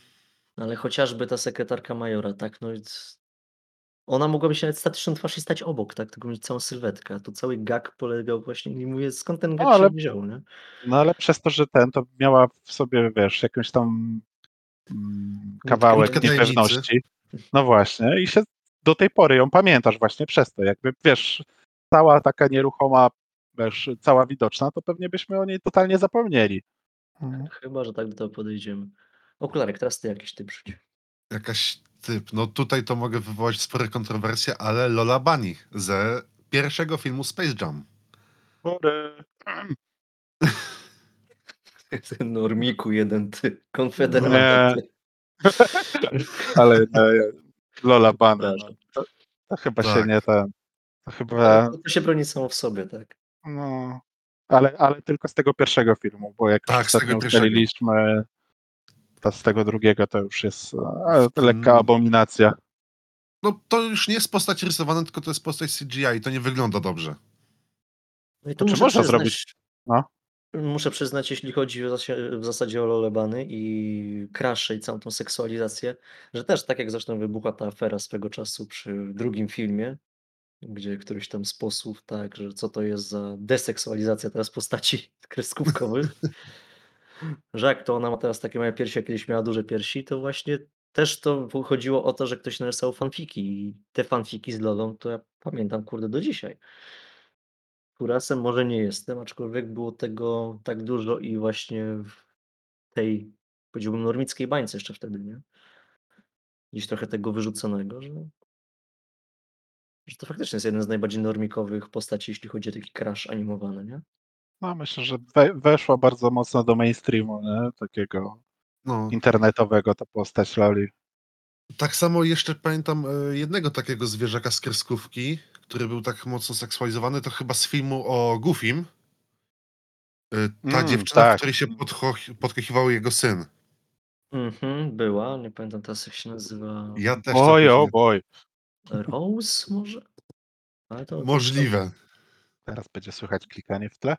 Ale chociażby ta sekretarka majora, tak? No i c- ona mogłaby się nawet statyczną twarz i stać obok, tak? Tylko mieć całą sylwetkę. a Tu cały gag polegał właśnie i mówię, skąd ten gag No, ale- się wziął, nie? No ale przez to, że ten, to miała w sobie, wiesz, jakąś tam mm, kawałek tajemnicy. niepewności. No właśnie, i się do tej pory ją pamiętasz właśnie przez to. Jakby, wiesz, cała taka nieruchoma, wiesz, cała widoczna, to pewnie byśmy o niej totalnie zapomnieli. Mhm. Chyba, że tak do tego podejdziemy. Okularek, teraz ty jakiś typ rzuć. Jakaś typ. No tutaj to mogę wywołać spore kontrowersje, ale Lola Bunny ze pierwszego filmu Space Jam. Sorry. Ty Normiku jeden, ty. Konfederat. Nie. ty. Ale e, Lola Bunny, no, to, to chyba się Tak. nie ten, to chyba, to się broni samo w sobie, tak? no, ale, ale tylko z tego pierwszego filmu, bo jak Tak, ustaliliśmy, to z tego drugiego to już jest e, Mm. lekka abominacja. No to już nie jest postać rysowana, tylko to jest postać CGI i to nie wygląda dobrze. No i tu Czy muszę można zrobić? No. Muszę przyznać, jeśli chodzi w zasadzie, w zasadzie o Lolebany i Crash i całą tą seksualizację, że też tak jak zresztą wybuchła ta afera swego czasu przy drugim filmie, gdzie któryś tam z posłów, tak, że co to jest za deseksualizacja teraz postaci kreskówkowych, że jak to ona ma teraz takie małe piersi, a kiedyś miała duże piersi, to właśnie też to chodziło o to, że ktoś narysował fanfiki i te fanfiki z Lolą to ja pamiętam, kurde, do dzisiaj. Kurasem może nie jestem, aczkolwiek było tego tak dużo i właśnie w tej, powiedziałbym, normickiej bańce jeszcze wtedy, nie? Gdzieś trochę tego wyrzuconego, że, że to faktycznie jest jeden z najbardziej normikowych postaci, jeśli chodzi o taki crash animowany, nie? No, myślę, że we, weszła bardzo mocno do mainstreamu, nie? takiego No. internetowego ta postać Loli. Tak samo jeszcze pamiętam e, jednego takiego zwierzaka z kreskówki, który był tak mocno seksualizowany, to chyba z filmu o Goofim. E, Ta Mm, dziewczyna, tak. w której się podkochiwał jego syn. Mhm, była, nie pamiętam teraz jak się nazywa. Ja też Oj, o boj. Rose może? Ale to, to- Możliwe. Teraz będzie słychać klikanie w tle.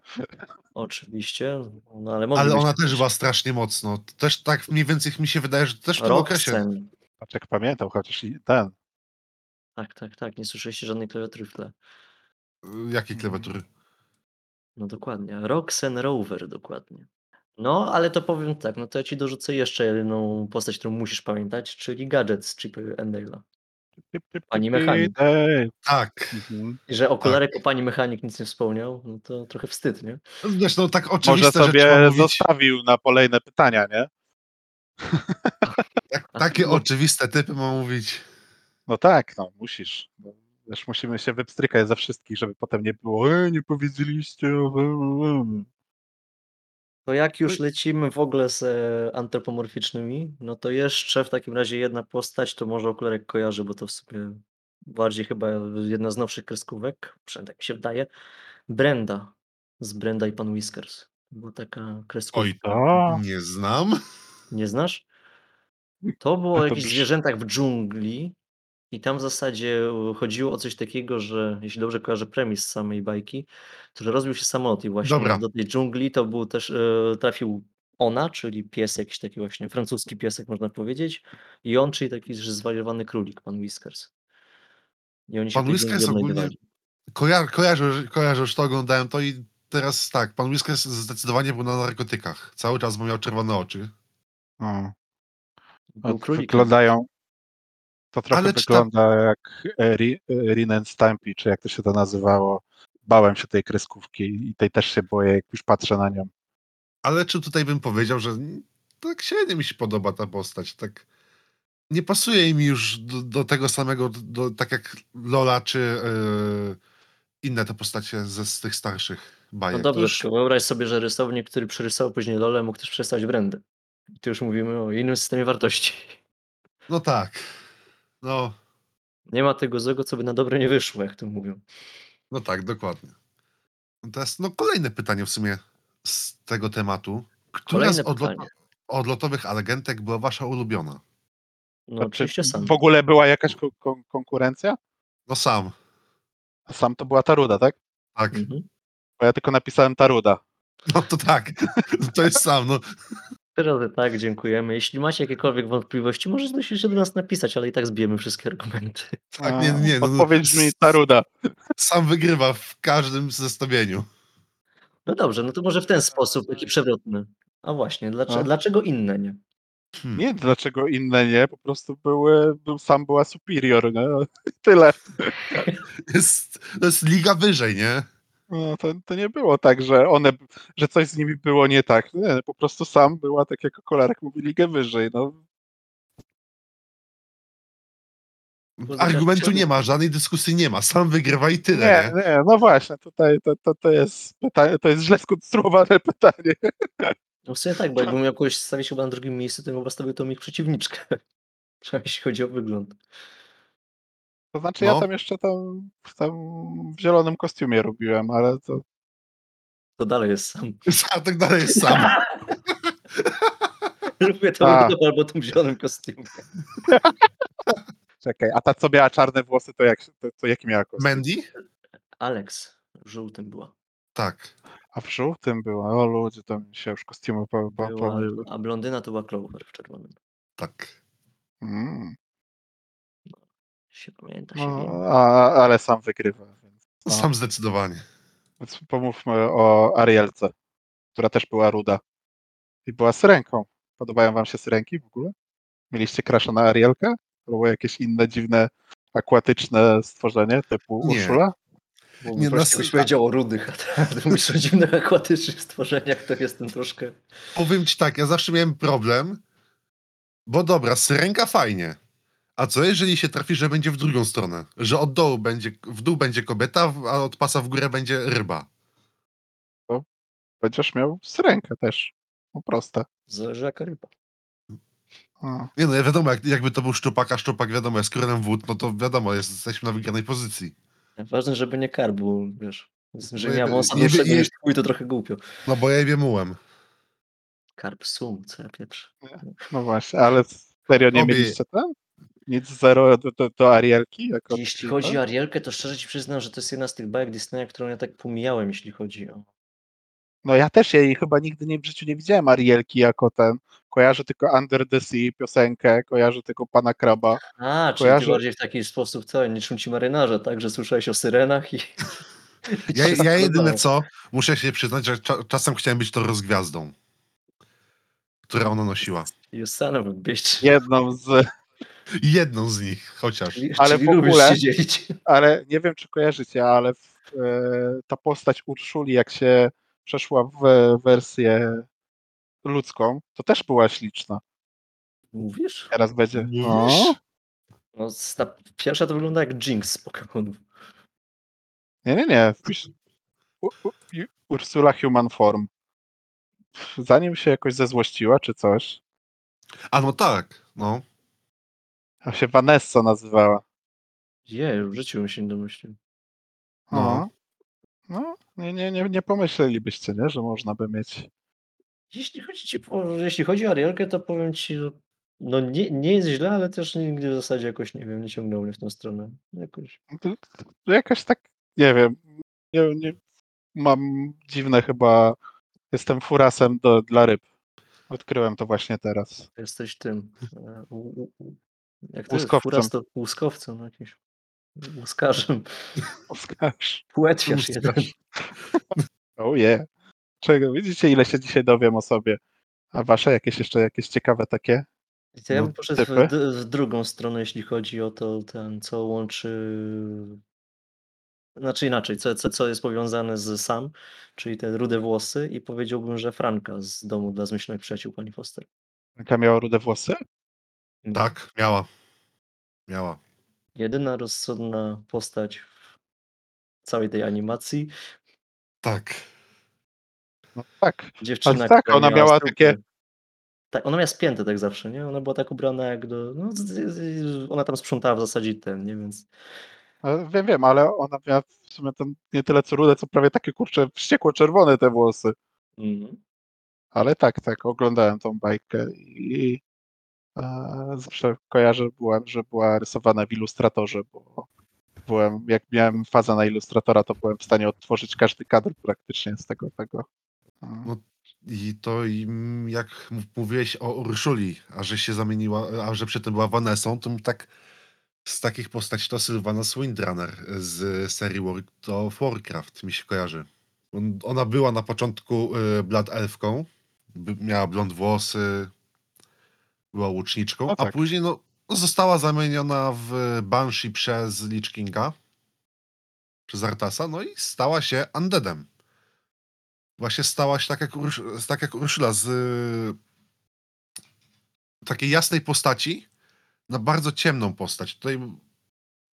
Oczywiście, no ale Ale ona też była strasznie mocno. Też tak mniej więcej mi się wydaje, że też w tym okresie. Roxen. Jak pamiętam, chociaż i ten. Tak, tak, tak, nie słyszeliście żadnej klawiatury w tle. Jakie klawiatury? No dokładnie, Roxen Rover dokładnie. No, ale to powiem tak, no to ja ci dorzucę jeszcze jedną postać, którą musisz pamiętać, czyli gadżet z Chipy Endale'a. Pani mechanik. Tak. mhm. I że okularek o pani mechanik nic nie wspomniał, no to trochę wstyd, nie? No tak Może oczywiste rzeczy sobie zostawił na kolejne pytania, nie? Tak, takie no- oczywiste typy ma mówić. No tak, no musisz. No, Wiesz, musimy się wypstrykać ze wszystkich, żeby potem nie było, e, nie powiedzieliście. o- To jak już lecimy w ogóle z e, antropomorficznymi, no to jeszcze w takim razie jedna postać, to może okularek kojarzy, bo to w sumie bardziej chyba jedna z nowszych kreskówek, przynajmniej tak mi się wydaje. Brenda z Brenda i Pan Whiskers. To była taka kreskówka. Oj, O, nie znam. Nie znasz? To było o To jakichś brzmi- zwierzętach w dżungli i tam w zasadzie chodziło o coś takiego, że jeśli dobrze kojarzę premis samej bajki, to że rozbił się samolot i właśnie Dobra. do tej dżungli to był też, e, trafił ona, czyli pies jakiś taki właśnie, francuski piesek można powiedzieć i on, czyli taki że zwariowany królik, pan Whiskers. I oni się Pan Whiskers ogólnie- odnajdywali. Koja kojarzę, kojarzę, już to oglądałem to i teraz tak, pan Whiskers zdecydowanie był na narkotykach. Cały czas bo miał czerwone oczy. o. Był królik. Wyglądają. To trochę Ale wygląda jak e, e, Rin and Stampy, czy jak to się to nazywało. Bałem się tej kreskówki i tej też się boję, jak już patrzę na nią. Ale czy tutaj bym powiedział, że tak średnio mi się podoba ta postać. Tak nie pasuje mi już do, do tego samego, do, tak jak Lola czy yy, inne te postacie ze z tych starszych bajek. No dobrze, już- wyobraź sobie, że rysownik, który przerysował później Lolę, mógł też przestać Brendę. I tu już mówimy o innym systemie wartości. No tak. No, Nie ma tego złego, co by na dobre nie wyszło, jak to mówią. no tak, dokładnie. No Teraz no, kolejne pytanie w sumie z tego tematu. Która Kolejne z odlot pytanie. odlotowych agentek była wasza ulubiona? No oczywiście czy sam. w ogóle była jakaś ko- kon- konkurencja? No sam, A sam to była Taruda, tak? tak. Mhm. Bo ja tylko napisałem Taruda. No to tak. To jest sam, no. Teraz tak, dziękujemy. Jeśli macie jakiekolwiek wątpliwości, możecie się do nas napisać, ale i tak zbijemy wszystkie argumenty. Tak, nie, nie. No, Odpowiedź mi Taruda. sam wygrywa w każdym zestawieniu. No dobrze, no to może w ten sposób, taki przewrotny. A właśnie, dlaczego, A. dlaczego inne nie? Hmm. Nie, dlaczego inne nie, po prostu były, był, sam była superior, nie? Tyle. Jest, to jest liga wyżej, nie? No, to, to nie było tak, że one, że coś z nimi było nie tak. Nie, po prostu sam była, tak jak kolarek mówi, ligę wyżej. No, Argumentu nie ma, żadnej dyskusji nie ma. Sam wygrywa i tyle, nie, nie? no właśnie, tutaj to, to, to jest pytanie, to jest źle skonstruowane pytanie. No w sumie tak, bo jakbym miał kogoś stawić chyba na drugim miejscu, to bym chyba stawił tą ich przeciwniczkę. Przynajmniej jeśli chodzi o wygląd. To znaczy No. ja tam jeszcze tam, tam w zielonym kostiumie robiłem, ale to To dalej jest sam. A tak dalej jest sam. Lubię to albo tym zielonym kostiumie. czekaj, a ta co miała czarne włosy, to, jak, to, to jaki miała kostium? Mandy? Alex w żółtym była. Tak. A w żółtym była, o ludzie, to mi się już kostiumy po, po, była pomyliły. a blondyna to była Clover w czerwonym. Tak. Mm, Się pamięta, się no, a, ale sam wygrywa. Więc, no. Sam zdecydowanie. Więc pomówmy o Arielce, która też była ruda. I była syrenką. Podobają wam się syrenki w ogóle? Mieliście krasza na Arielkę? Było jakieś inne dziwne, akwatyczne stworzenie typu Nie. Urszula? Bo nie, no, byś powiedział o rudych, a teraz mówisz o dziwnych akwatycznych stworzeniach, to jestem troszkę... Powiem ci tak, ja zawsze miałem problem, bo dobra, syrenka fajnie. A co jeżeli się trafi, że będzie w drugą stronę? Że od dołu będzie, w dół będzie kobieta, a od pasa w górę będzie ryba. Będziesz miał syrenkę też. No proste. Zależy jaka ryba. A. Nie no, ja wiadomo, jak, jakby to był szczupak, a szczupak wiadomo, jest kronem wód, no to wiadomo, jest, jesteśmy na wygranej pozycji. Ważne, żeby nie karb, bo wiesz, że Nie, miał wąsa nie- nie- niż twój, to trochę głupio. No bo ja je mułem. Karp sum, co ja pieprzę. No właśnie, ale serio nie Obie- mieliście ten? Nic zero do, do, do Arielki? Jako Jeśli chodzi o Arielkę, to szczerze ci przyznam, że to jest jedna z tych bajek Disneya, którą ja tak pomijałem, jeśli chodzi o... No ja też jej chyba nigdy nie, w życiu nie widziałem Arielki jako ten. Kojarzę tylko Under the Sea piosenkę, kojarzę tylko Pana Kraba. A, czyli Kojarzę- ty bardziej w taki sposób co, niczym ci marynarze, tak? Że słyszałeś o syrenach i... Ja, ja jedyne podobało. co, muszę się przyznać, że cza, czasem chciałem być to rozgwiazdą, która ona nosiła. You son of a bitch. Jedną z... Jedną z nich chociaż. Czyli, Ale czyli w ogóle- się dzielić. Ale nie wiem, czy kojarzycie, ale w, e, ta postać Urszuli, jak się przeszła w wersję ludzką, to też była śliczna. Mówisz? Teraz będzie... Mówisz? No. No, pierwsza to wygląda jak Jinx z Pokémonów. Nie, nie, nie. Wpisz U, u, U- Ursula Human Form. Zanim się jakoś zezłościła, czy coś, A no tak, no. A się Vanessa nazywała. Je, w życiu bym się nie domyślił. No. No, nie, nie, nie, nie pomyślelibyście, nie, że można by mieć. Jeśli chodzi, ci, jeśli chodzi o Arielkę, to powiem ci, że no nie, nie jest źle, ale też nigdy w zasadzie jakoś, nie wiem, nie ciągnął mnie w tą stronę. Jakoś. To, to jakoś tak, nie wiem, nie, nie, mam dziwne chyba, jestem furasem do, dla ryb. Odkryłem to właśnie teraz. Jesteś tym. Jak to Łuskowcem. jest? Furas to łuskowcem jakimś. Łuskarzem. Oskarż. Płetwiarz jeden. Oh yeah. Czego? Widzicie, ile się dzisiaj dowiem o sobie. A wasze jakieś jeszcze jakieś ciekawe takie? Ja No, bym poszedł w, w drugą stronę, jeśli chodzi o to, ten, co łączy. Znaczy inaczej, co, co, co jest powiązane z Sam, czyli te rude włosy, i powiedziałbym, że Franka z domu dla zmyślnych przyjaciół pani Foster. Jaka miała rude włosy? Tak, miała. Miała. Jedyna rozsądna postać w całej tej animacji. Tak. No tak. Dziewczyna, Ale tak, która ona miała takie- Tak, ona miała spięte tak zawsze, nie? Ona była tak ubrana jak do... No, ona tam sprzątała w zasadzie ten, nie? Więc E, Wiem, wiem, ale ona miała w sumie ten, nie tyle co rude, co prawie takie kurcze wściekło czerwone te włosy. mhm. Ale tak, tak, oglądałem tą bajkę i zawsze kojarzę, byłem, że była rysowana w ilustratorze, bo byłem, jak miałem fazę na ilustratora, to byłem w stanie odtworzyć każdy kadr praktycznie z tego. tego. No, I to jak mówiłeś o Urszuli, a że się zamieniła, a że przedtem była Vanessą, to tak z takich postaci to Sylvana Windrunner z serii World of Warcraft mi się kojarzy. On- Ona była na początku y, Blood Elfką, miała blond włosy, była łuczniczką, a tak. później no, została zamieniona w Banshee przez Lich Kinga, przez Artasa, no i stała się Undeadem. Właśnie stała się tak jak, Ursz- tak jak Urszula z y, takiej jasnej postaci na bardzo ciemną postać. Tutaj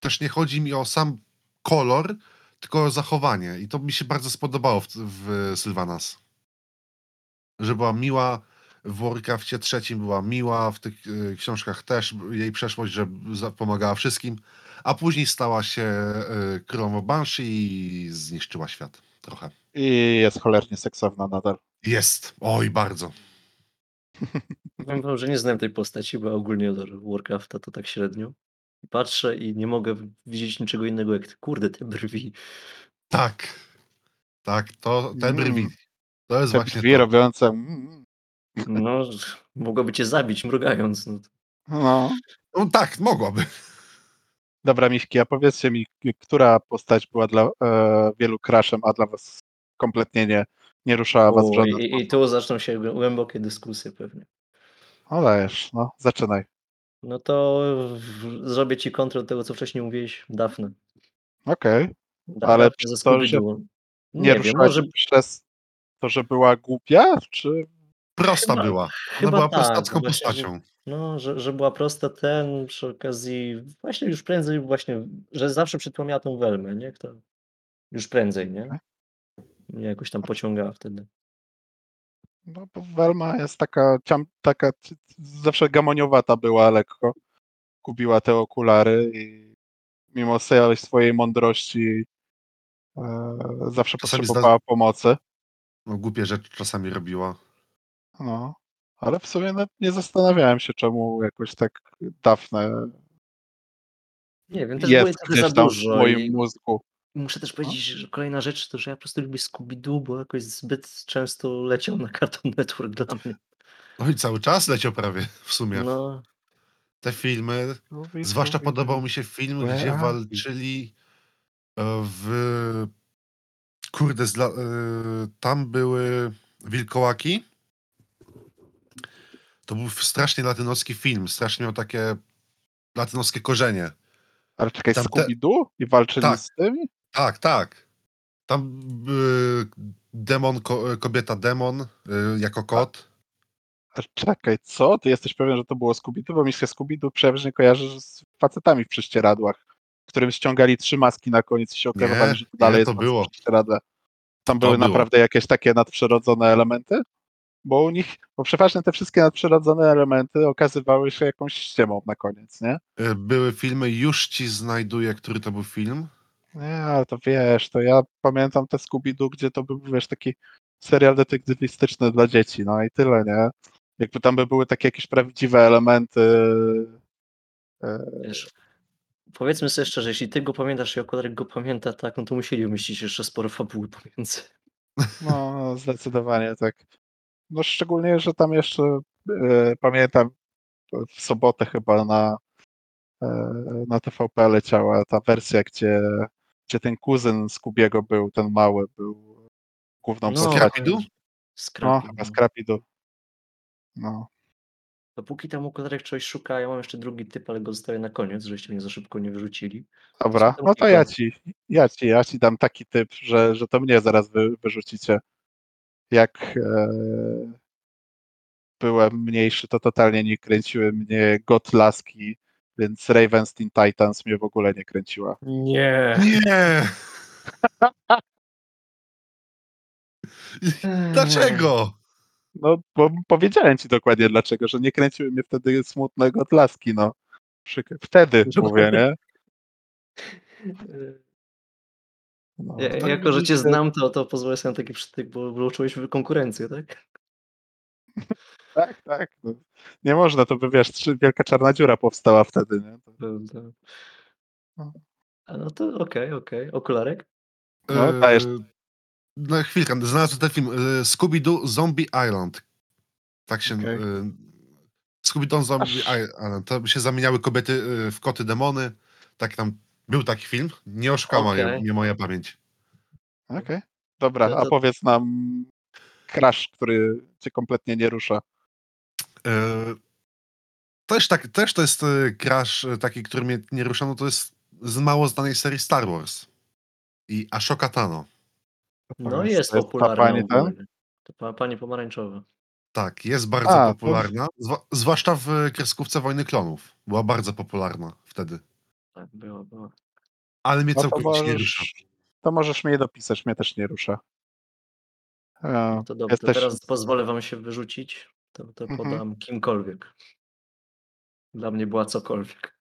też nie chodzi mi o sam kolor, tylko o zachowanie. I to mi się bardzo spodobało w, w Sylvanas. Że była miła, w Warcraftie trzecim była miła, w tych y, książkach też jej przeszłość, że pomagała wszystkim, a później stała się y, królową Banshee i zniszczyła świat trochę. I jest cholernie seksowna nadal. Jest. Oj, bardzo. Powiem wam, że nie znam tej postaci, bo ogólnie od Warcrafta to tak średnio. Patrzę i nie mogę widzieć niczego innego jak kurde te brwi. Tak. Tak, to te Mm. brwi. To jest Te właśnie drzwi to. robiące. No, mogłoby cię zabić mrugając. No. No. No, tak, mogłaby. Dobra, Miśki, a powiedzcie mi, która postać była dla e, wielu crashem, a dla was kompletnie nie, nie ruszała was żaden i, I tu zaczną się głę- głębokie dyskusje pewnie. No dajesz, no, zaczynaj. No to w, zrobię ci kontrol tego, co wcześniej mówiłeś, Dafne. Okej. Da- Ale przez ze to, że. Nie, Nie wiem, może przez to, że była głupia, czy... Prosta Chyba- była. Ona chyba była tak, prostacką właśnie, postacią. No, że, że była prosta ten, przy okazji, właśnie już prędzej właśnie, że zawsze przypomniała tą Welmę, nie? Kto, już prędzej, nie? Mnie jakoś tam pociągała wtedy. No, bo Welma jest taka, ciam, taka c- c- zawsze gamoniowata była lekko. Kupiła te okulary i mimo całej swojej mądrości e, zawsze Czasami potrzebowała pomocy. No, głupie rzeczy czasami robiła. No, ale w sumie nawet nie zastanawiałem się, czemu jakoś tak Dafne Nie wiem, też jest trochę za gdzieś tam w dużo moim i mózgu. muszę też No. powiedzieć, że kolejna rzecz to, że ja po prostu lubię Scooby-Doo, bo jakoś zbyt często leciał na Cartoon Network dla mnie. Oj, cały czas leciał prawie w sumie. No, Te filmy. Scooby, Zwłaszcza podobał mi się film, gdzie walczyli e, w. Kurde, zla... e, tam były wilkołaki. To był strasznie latynoski film. Strasznie miał takie latynoskie korzenie. Ale czekaj, Tam te- Scooby-Doo? I walczyli Tak. z tymi? Tak, tak. Tam e, demon, ko, kobieta demon e, jako kot. A Czekaj, co? Ty jesteś pewien, że to było Scooby-Doo? Bo mi się Scooby-Doo przeważnie kojarzy z facetami w prześcieradłach, którym ściągali trzy maski na koniec i się okazywali, Nie, że to dalej nie, jest to facet było. prześcieradle. Tam To były było. naprawdę jakieś takie nadprzyrodzone elementy? Bo u nich, bo przeważnie te wszystkie nadprzyrodzone elementy okazywały się jakąś ściemą na koniec, nie? E, Były filmy, już ci znajduję, który to był film. Nie, ale to wiesz, to ja pamiętam te Scooby-Doo, gdzie to był, wiesz, taki serial detektywistyczny dla dzieci, no i tyle, nie? Jakby tam by były takie jakieś prawdziwe elementy. e, wiesz, powiedzmy sobie szczerze, jeśli ty go pamiętasz i Okolarek go pamięta, tak, no to musieli umieścić jeszcze sporo fabuły pomiędzy. No, zdecydowanie tak. No szczególnie, że tam jeszcze e, pamiętam w sobotę chyba na, e, na TVP leciała ta wersja, gdzie, gdzie ten kuzyn Skubiego był, ten mały, był główną No, postacią. Scrappy-Doo? No, Skrapi. chyba Scrappy-Doo. No. Dopóki tam Okolarek czegoś szuka, ja mam jeszcze drugi typ, ale go zostawię na koniec, żebyście mnie za szybko nie wyrzucili. Dobra, no to ja ci, ja ci, ja ci dam taki typ, że, że to mnie zaraz wy, wyrzucicie. Jak e, byłem mniejszy, to totalnie nie kręciły mnie God Laski, więc Ravens Teen Titans mnie w ogóle nie kręciła. Nie. Nie! Dlaczego? No, bo powiedziałem ci dokładnie dlaczego, że nie kręciły mnie wtedy smutne God Laski, no. Wtedy mówię, nie? No, Ja, tak jako, że cię znam, to, to pozwolę sobie na taki przytyk, bo wyłączyłeś konkurencję, tak? Tak, tak. No. Nie można, to by wiesz, wielka czarna dziura powstała wtedy, nie? To. No. A no to okej, okej. Okularek? No, E, dajesz. No chwilkę, znalazłem ten film. e, Scooby-Doo Zombie Island. Tak się... Okej. e, Scooby-Doo Zombie Aż. Island. To się zamieniały kobiety w koty demony. Tak tam... Był taki film. Nie oszukała Okej. mnie, mnie moja pamięć. Okej. Dobra, To- a to- powiedz nam crash, który cię kompletnie nie rusza. E, Też, tak, też to jest e, crash e, taki, który mnie nie rusza, no to jest z mało znanej serii Star Wars. I Ashoka Tano. No jest to ta popularna pani. To pani pomarańczowa. Tak, jest bardzo A, to- popularna. Zwa, zwłaszcza w kreskówce Wojny Klonów. Była bardzo popularna wtedy. Tak, była, była. Ale mnie No to całkowicie nie rusza. możesz, to możesz mnie dopisać, mnie też nie rusza. E, No to dobrze, to jesteś- teraz pozwolę wam się wyrzucić. To, to Mhm. podam kimkolwiek. Dla mnie była cokolwiek.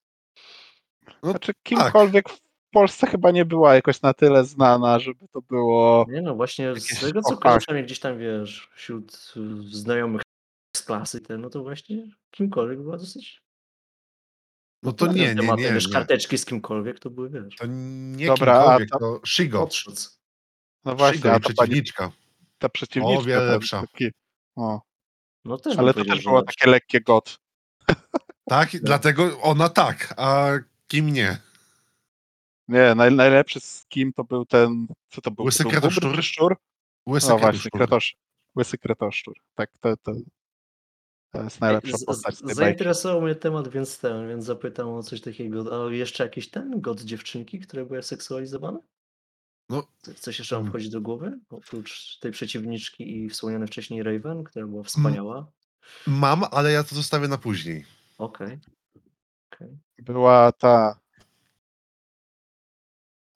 No, Znaczy kimkolwiek w Polsce chyba nie była jakoś na tyle znana, żeby to było... Nie no, właśnie z tego co kojarzę, przynajmniej gdzieś tam wiesz, wśród y, znajomych z klasy, te, no to właśnie kimkolwiek była dosyć. No to nie, nie, nie. Wiesz, nie. karteczki z kimkolwiek to były, wiesz, To nie Dobra, kimkolwiek, ta- to Shigo. odszedł. No właśnie, a ta, pani, przeciwniczka. ta przeciwniczka... O wiele lepsza. Taki, o, No też ale to też było lepsze. takie lekkie god. Tak, dlatego ona tak, a kim nie. Nie, naj, najlepszy z kim to był ten... Co to był? Łysy to kretoszczur? szczur? Łysy No Kretoszczur. właśnie, kretosz, łysy kretoszczur. Tak, to, to, to jest najlepsza Z- postać z-. Zainteresował mnie temat, więc ten, więc zapytam o coś takiego. A jeszcze jakiś ten god dziewczynki, które były seksualizowane? No, Co- Coś jeszcze wam Mm. wchodzi do głowy? Oprócz tej przeciwniczki i wspomniany wcześniej Raven, która była wspaniała. mam, ale ja to zostawię na później. Okej. Okej. była ta.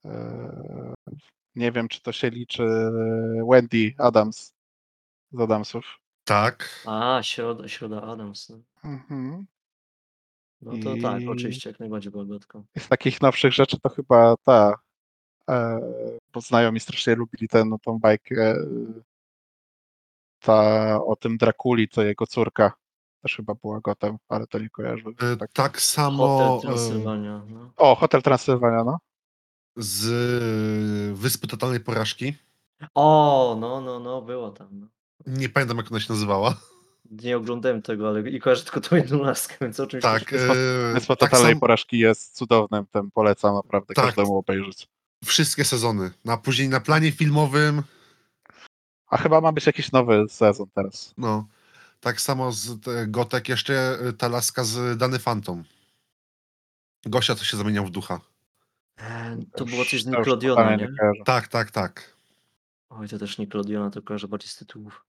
e, Nie wiem, czy to się liczy. e, Wendy Adams z Adamsów. Tak. A, środa, środa Adams. no. Mhm. No to tak, I- oczywiście, jak najbardziej Golgotką. Z takich nowszych rzeczy to chyba ta. e, Bo znajomi strasznie lubili tę no, tą bajkę. e, Ta o tym Drakuli, to jego córka. też chyba była Gotham, ale to nie kojarzę. E, Tak. Tak samo Hotel e, Transylwania. No. O, Hotel Transylwania, no. z e, Wyspy Totalnej Porażki. O, no, no, no, było tam. No. Nie pamiętam, jak ona się nazywała. Nie oglądałem tego, ale i kojarzę tylko tą jedną laskę, więc o czymś Tak, też- e, Wyspa tak Totalnej sam, Porażki jest cudownym, ten polecam naprawdę Tak. każdemu obejrzeć. wszystkie sezony. A później na planie filmowym, A chyba ma być jakiś nowy sezon teraz. no, tak samo z te, Gotek, jeszcze e, ta laska z Dany Phantom. Gosia, co się zamieniał w ducha. E, To było coś z Nickelodeona, nie? kojarzę. Tak, tak, tak. Oj, to też Nickelodeona, to kojarzę bardziej z tytułów.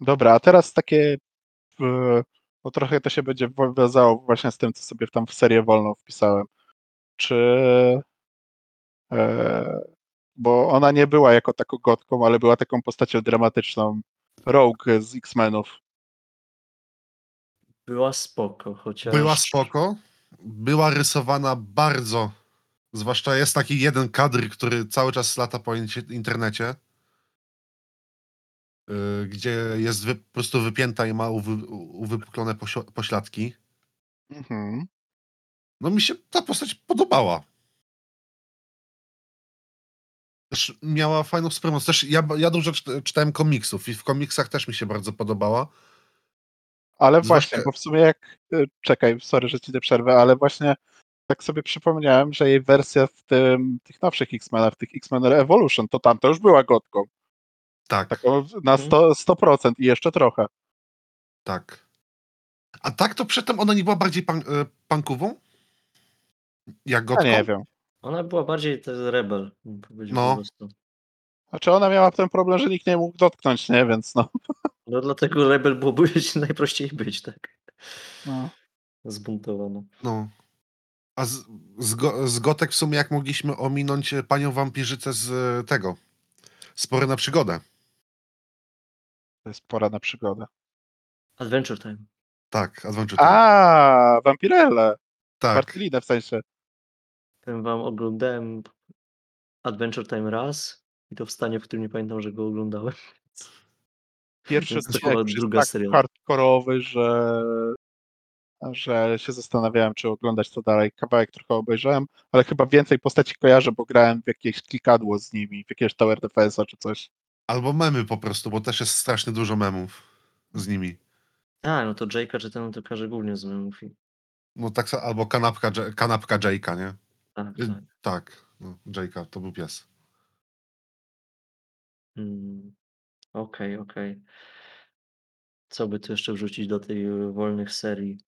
Dobra, a teraz takie, e, no trochę to się będzie wiązało właśnie z tym, co sobie tam w serię wolną wpisałem. Czy, e, bo ona nie była jako taką gotką, ale była taką postacią dramatyczną. Rogue z X-Menów. Była spoko, chociaż... Była spoko. Była rysowana bardzo. Zwłaszcza jest taki jeden kadr, który cały czas lata po internecie. Yy, Gdzie jest wy, po prostu wypięta i ma uwy, uwypuklone pośladki. Mhm. No mi się ta postać podobała. Też miała fajną wspólnotę. Też ja, ja dużo czyta- czytałem komiksów i w komiksach też mi się bardzo podobała. Ale Zwłaszcza- właśnie, bo w sumie jak. y, Czekaj, sorry, że ci tę przerwę, ale właśnie tak sobie przypomniałem, że jej wersja w tym, tych nowszych X-Menach, w tych X-Men Evolution, to tam to już była gotką. Tak, Taką na 100%, 100% i jeszcze trochę. tak. A tak to przedtem ona nie była bardziej pan, e, punkową? Jak Ja gotką? nie wiem. Ona była bardziej ten rebel, No. po prostu. Znaczy ona miała ten problem, że nikt nie mógł dotknąć, nie? Więc no. No dlatego rebel byłoby najprościej być, tak? no. Zbuntowana. No. A z, z, go, z gotek w sumie jak mogliśmy ominąć e, panią wampirzycę z e, tego? Spory na przygodę. To jest pora na przygodę. Adventure Time. Tak, Adventure Time. A, Vampirelle. tak. Martilinę w sensie. Ten wam oglądałem Adventure Time raz i to w stanie, w którym nie pamiętam, że go oglądałem. Pierwszy odcinek jest tak seria. hardkorowy, że, że się zastanawiałem, czy oglądać to dalej. Kawałek trochę obejrzałem, ale chyba więcej postaci kojarzę, bo grałem w jakieś klikadło z nimi, w jakiegoś Tower Defense'a czy coś. Albo memy po prostu, bo też jest strasznie dużo memów z nimi. A, no to Jake'a czy ten to każe głównie z memów. No tak, sa- albo kanapka, kanapka Jake'a, nie? Tak, Y, tak. Tak, no, Jake'a, to był pies. Mm. Okej, okej. Co by tu jeszcze wrzucić do tej y, wolnych serii?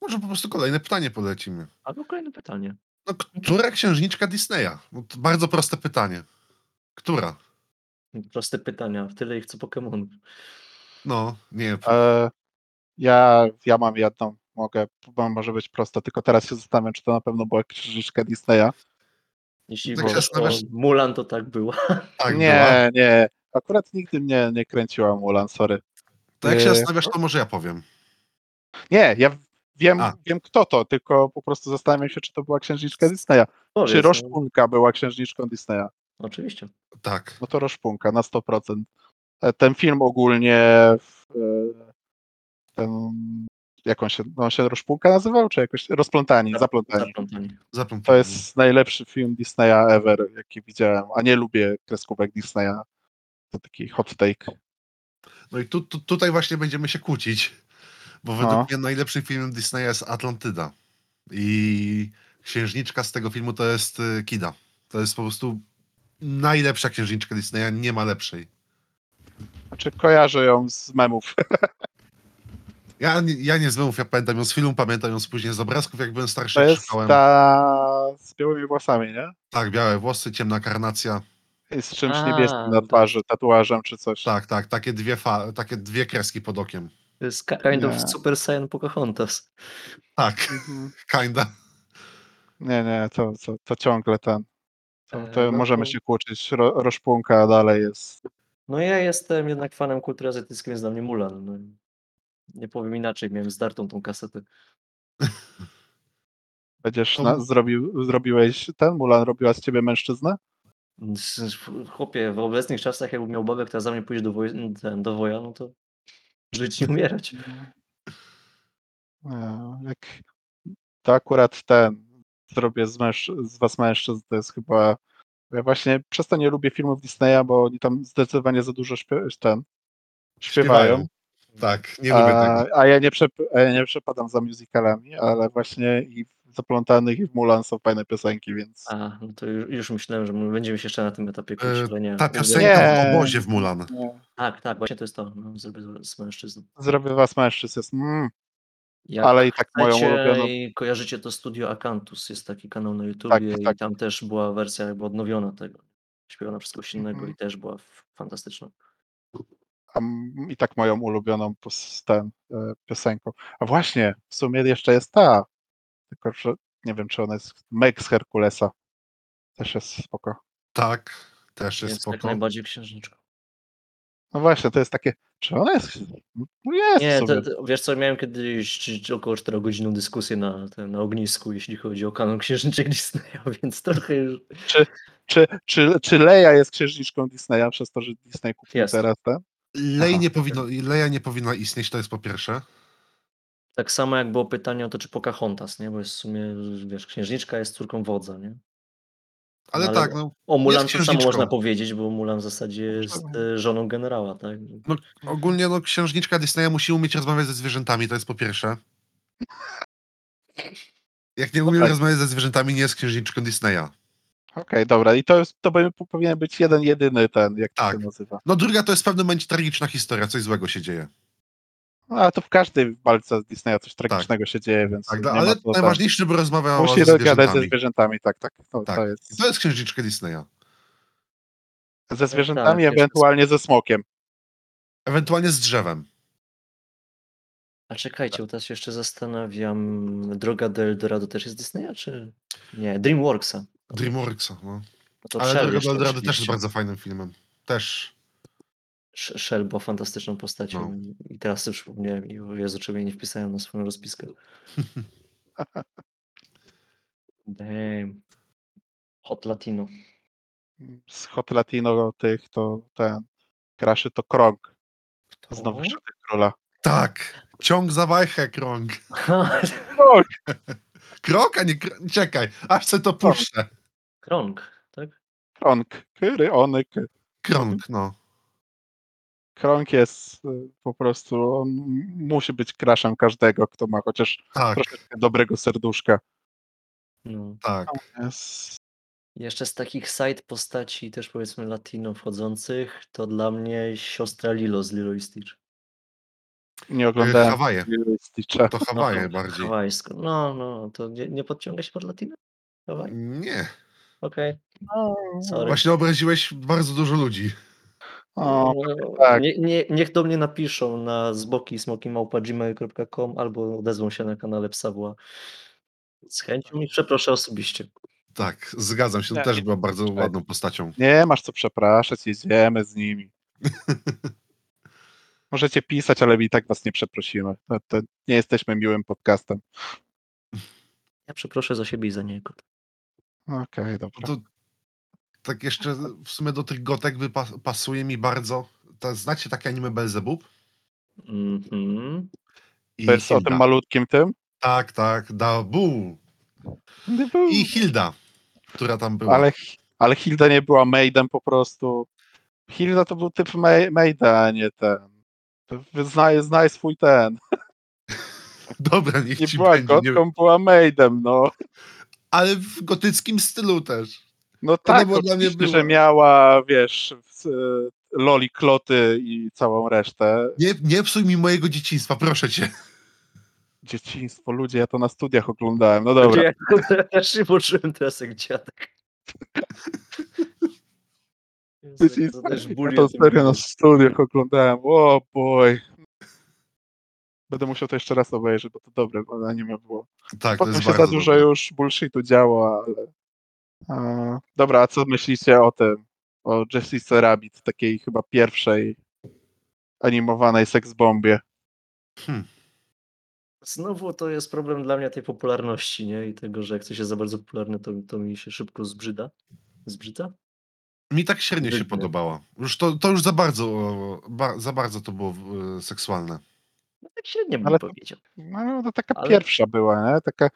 Może po prostu kolejne pytanie polecimy. Albo kolejne pytanie. No, która księżniczka Disneya? No, to bardzo proste pytanie. Która? Proste pytania, tyle ich co Pokémonów. No, nie, E, ja, ja mam jedną, mogę, bo może być prosta, tylko teraz się zastanawiam, czy to na pewno była księżniczka Disneya. Jeśli Tak się mówisz o zastanawiasz- Mulan, to tak było. tak nie, była. nie, akurat nigdy mnie nie kręciła Mulan, sorry. To jak się Nie. zastanawiasz, to może ja powiem. Nie, ja wiem, A. wiem kto to, tylko po prostu zastanawiam się, czy to była księżniczka Disneya. Powiedz, Czy no. Roszpunka była księżniczką Disneya? Oczywiście. Tak. No to Roszpunka na 100%. E, Ten film ogólnie, e, ten, jak on się, no on się nazywał, czy jakoś Rozplątani, Zaplątani. Zaplątani. To jest najlepszy film Disneya ever, jaki widziałem, a nie lubię kreskówek Disneya. To taki hot take. No i tu, tu, tutaj właśnie będziemy się kłócić, bo według No. mnie najlepszym filmem Disneya jest Atlantyda. I księżniczka z tego filmu to jest y, Kida. To jest po prostu najlepsza księżniczka Disneya, nie ma lepszej. Znaczy kojarzę ją z memów. Ja, nie- ja nie z memów, ja pamiętam ją z filmu, pamiętam ją z później z obrazków, jak byłem starszy, To jest szukałem. ta z białymi włosami, nie? Tak, białe włosy, ciemna karnacja. I z czymś A, niebieskim na tak. twarzy, tatuażem czy coś. Tak, tak, takie dwie, fa- takie dwie kreski pod okiem. To jest ki- kind Nie. of Super Saiyan Pocahontas. Tak, Mhm. kinda. Nie, nie, to, to, to ciągle ten. To, E, to no możemy się kłócić. Ro, Roszpunka dalej jest. No ja jestem jednak fanem kultury azjatyckiej, więc dla mnie Mulan. No. Nie powiem inaczej, miałem zdartą tą kasetę. Będziesz To- na, zrobił, zrobiłeś ten Mulan, robiła z ciebie mężczyznę? Chłopie, w obecnych czasach jakbym miał babę, która za mnie pójdzie do, woj- ten, do woja, no to Żyć, nie umierać. E, Jak to akurat ten zrobię z, męż, z was mężczyzn, to jest chyba. Ja właśnie przez to nie lubię filmów Disneya, bo oni tam zdecydowanie za dużo śpie, ten, śpiewają. Tak, nie lubię a, tego. a ja nie, a ja nie przepadam za musicalami, ale właśnie i w Zaplątanych i w Mulan są fajne piosenki, więc. A, no to już, już myślałem, że my będziemy się jeszcze na tym etapie E, określenia. Ta piosenka w Nie. obozie w Mulan. Nie. Tak, tak, właśnie to jest to. No, zrobię z mężczyzną. Zrobię was mężczyzn. Jest, mm, Jak ale i tak moją ulubioną. i kojarzycie to studio Akantus, jest taki kanał na YouTubie tak. i tam też była wersja jakby odnowiona tego. Śpiewana przez kogoś innego Mhm. i też była fantastyczna. a i tak moją ulubioną ten, e, piosenką. A właśnie, w sumie jeszcze jest ta, tylko że nie wiem, czy ona jest Meg z Herkulesa. Też jest spoko. Tak, też jest Jest jak spoko. najbardziej księżniczka. No właśnie, to jest takie, czy ona jest? No jest Nie, to, to, wiesz co, miałem kiedyś czy- czy około 4 godzinną dyskusję na, na ognisku, jeśli chodzi o kanon księżniczek Disneya, więc trochę już Czy, czy, czy Leia jest księżniczką Disneya przez to, że Disney kupił Jest. teraz ten? Lej nie powinno, Leja nie powinna istnieć, to jest po pierwsze. tak samo jak było pytanie o to, czy Pocahontas, nie? Bo jest w sumie, wiesz, księżniczka jest córką wodza, nie? Ale, ale- tak, no, O Mulan to samo można powiedzieć, bo Mulan w zasadzie jest e, żoną generała, tak? ogólnie no, księżniczka Disneya musi umieć rozmawiać ze zwierzętami, to jest po pierwsze. Jak nie umie tak. rozmawiać ze zwierzętami, nie jest księżniczką Disneya. Okej, dobra. I to, jest, to powinien być jeden, jedyny ten, jak to Tak. się nazywa. No druga to jest w pewnym momencie tragiczna historia, coś złego się dzieje. No, ale to w każdej walce z Disneya coś tragicznego się dzieje, więc Tak, nie ale ma tam- najważniejsze, żeby rozmawiała Musi ze gadać ze zwierzętami. tak, tak. To, Tak. to jest. to jest księżniczka Disneya. Ze zwierzętami, tak, ewentualnie ze smokiem. Ewentualnie z drzewem. A czekajcie, bo teraz się jeszcze zastanawiam, Droga do Eldorado też jest Disneya, czy nie? Dreamworksa. Dreamworksa, no. No to Ale Droga jeszcze do Eldorado też jest bardzo fajnym filmem. Też. Sh- Shell była fantastyczną postacią No. i teraz sobie przypomniałem i o Jezu, czemu jej nie wpisałem na swoją rozpiskę. Damn. Hot Latino. Z Hot Latino tych to ten. Kraszy to Krog. Znowu To? Szaty Króla. Tak. Ciąg za wajchę, krąg. Krog! Krok, a nie kr... Czekaj, aż se to puszczę. Krąg, tak? Krąg. Kyry, onyk. Krąg, no. Krąg jest y, po prostu, on musi być kraszem każdego, kto ma chociaż Tak, troszeczkę dobrego serduszka. No. tak. Jest... Jeszcze z takich side postaci, też powiedzmy latino wchodzących, to dla mnie siostra Lilo z Lilo i Stitch. Nie oglądałem Hawaje. Lilo i Stitcha. To Hawaje no, bardziej. Hawajsko. No, no, to nie, nie podciąga się pod latino? Hawaj? Nie. Okej, sorry. Właśnie obraziłeś bardzo dużo ludzi. O, No, tak. nie, nie, niech do mnie napiszą na zboki smokimałpa.gmail.com albo odezwą się na kanale Psawła. Z chęcią i przeproszę osobiście. Tak, zgadzam się. Nie, To też była bardzo Tak. ładną postacią. Nie masz co przepraszać, jedziemy z nimi. Możecie pisać, ale my i tak was nie przeprosimy. To, to nie jesteśmy miłym podcastem. Ja przeproszę za siebie i za niego. Okej, dobra. To, tak jeszcze w sumie do tych gotek pasuje mi bardzo. To, znacie takie anime Belzebub? Mhm. I To jest o Hilda. tym malutkim tym? Tak, tak, Dabu. I Hilda, która tam była. Ale, ale Hilda nie była maidem po prostu. Hilda to był typ ma- maida, a nie ten. Znaj, znaj swój ten. Dobra, niech Nie ci była będzie. Nie, gotką, była maidem, no. ale w gotyckim stylu też. No tak, była dla mnie była. że miała, wiesz, e, loli kloty i całą resztę. Nie, nie psuj mi mojego dzieciństwa, proszę cię. Dzieciństwo, ludzie, ja to na studiach oglądałem. No dobra. Ja też się poczułem teraz jak dziadek. Dzieciństwo, to ja to serio na studiach oglądałem. O boy. Będę musiał to jeszcze raz obejrzeć, bo to dobre bo anime było. Tak, to Potem jest się za dużo dobre. już bullshitu działo, ale... A, dobra, a co myślicie o tym? O Jessica Rabbit, takiej chyba pierwszej animowanej seksbombie. Znowu to jest problem dla mnie tej popularności, nie? I tego, że jak coś jest za bardzo popularne, to, to mi się szybko zbrzyda. Zbrzydza? Mi tak średnio się podobała. Już to, to już za bardzo, ba, za bardzo to było e, seksualne. No tak średnio bym Ale powiedział. No, to taka Ale- pierwsza była, nie? Taka,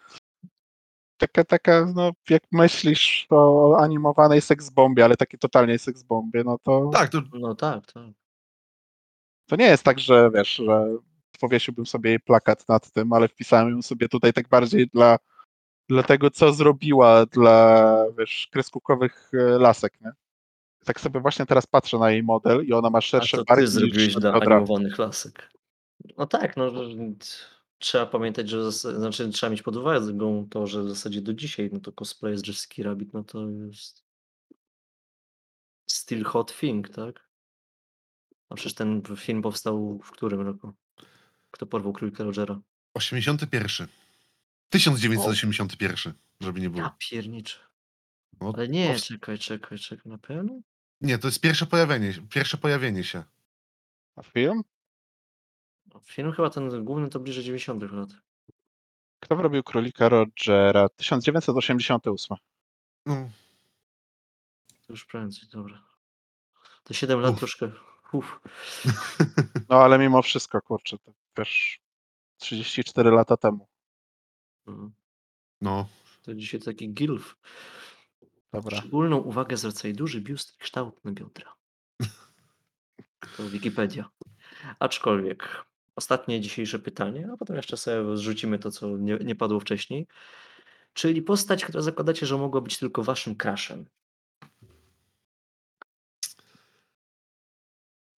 taka, taka, no, jak myślisz o animowanej seksbombie, ale takiej totalnej seksbombie, no to, Tak, to No tak, tak. to nie jest tak, że wiesz, że powiesiłbym sobie jej plakat nad tym, ale wpisałem ją sobie tutaj tak bardziej dla, dla tego, co zrobiła dla, wiesz, kreskówkowych e, lasek, nie? Tak sobie właśnie teraz patrzę na jej model i ona ma A szersze co ty barki zrobiłeś niż dla animowanych lasek? No tak, no trzeba pamiętać, że znaczy trzeba mieć pod uwagę to, że w zasadzie do dzisiaj no to cosplay z Jesski Rabbit, no to jest still hot thing, tak? A przecież ten film powstał w którym roku? Kto porwał królika Rogera? 81. 1981, żeby nie było. Ja pierniczę. No, Ale nie, powst- czekaj, czekaj, czekaj, na pewno? Nie, to jest pierwsze pojawienie, pierwsze pojawienie się. A film? No, Film chyba ten główny to bliżej 90 lat. Kto robił królika Rogera? 1988. No, To już prędzej, dobra. To 7 lat Uff. troszkę. Uf. No ale mimo wszystko, kurczę, to wiesz, 34 lata temu. Mhm. no. To dzisiaj taki gilf. Dobra. Szczególną uwagę zwracaje duży biust i kształtne biodra. To Wikipedia. Aczkolwiek ostatnie dzisiejsze pytanie, a potem jeszcze sobie zrzucimy to, co nie, nie padło wcześniej. Czyli postać, która zakładacie, że mogła być tylko waszym crashem.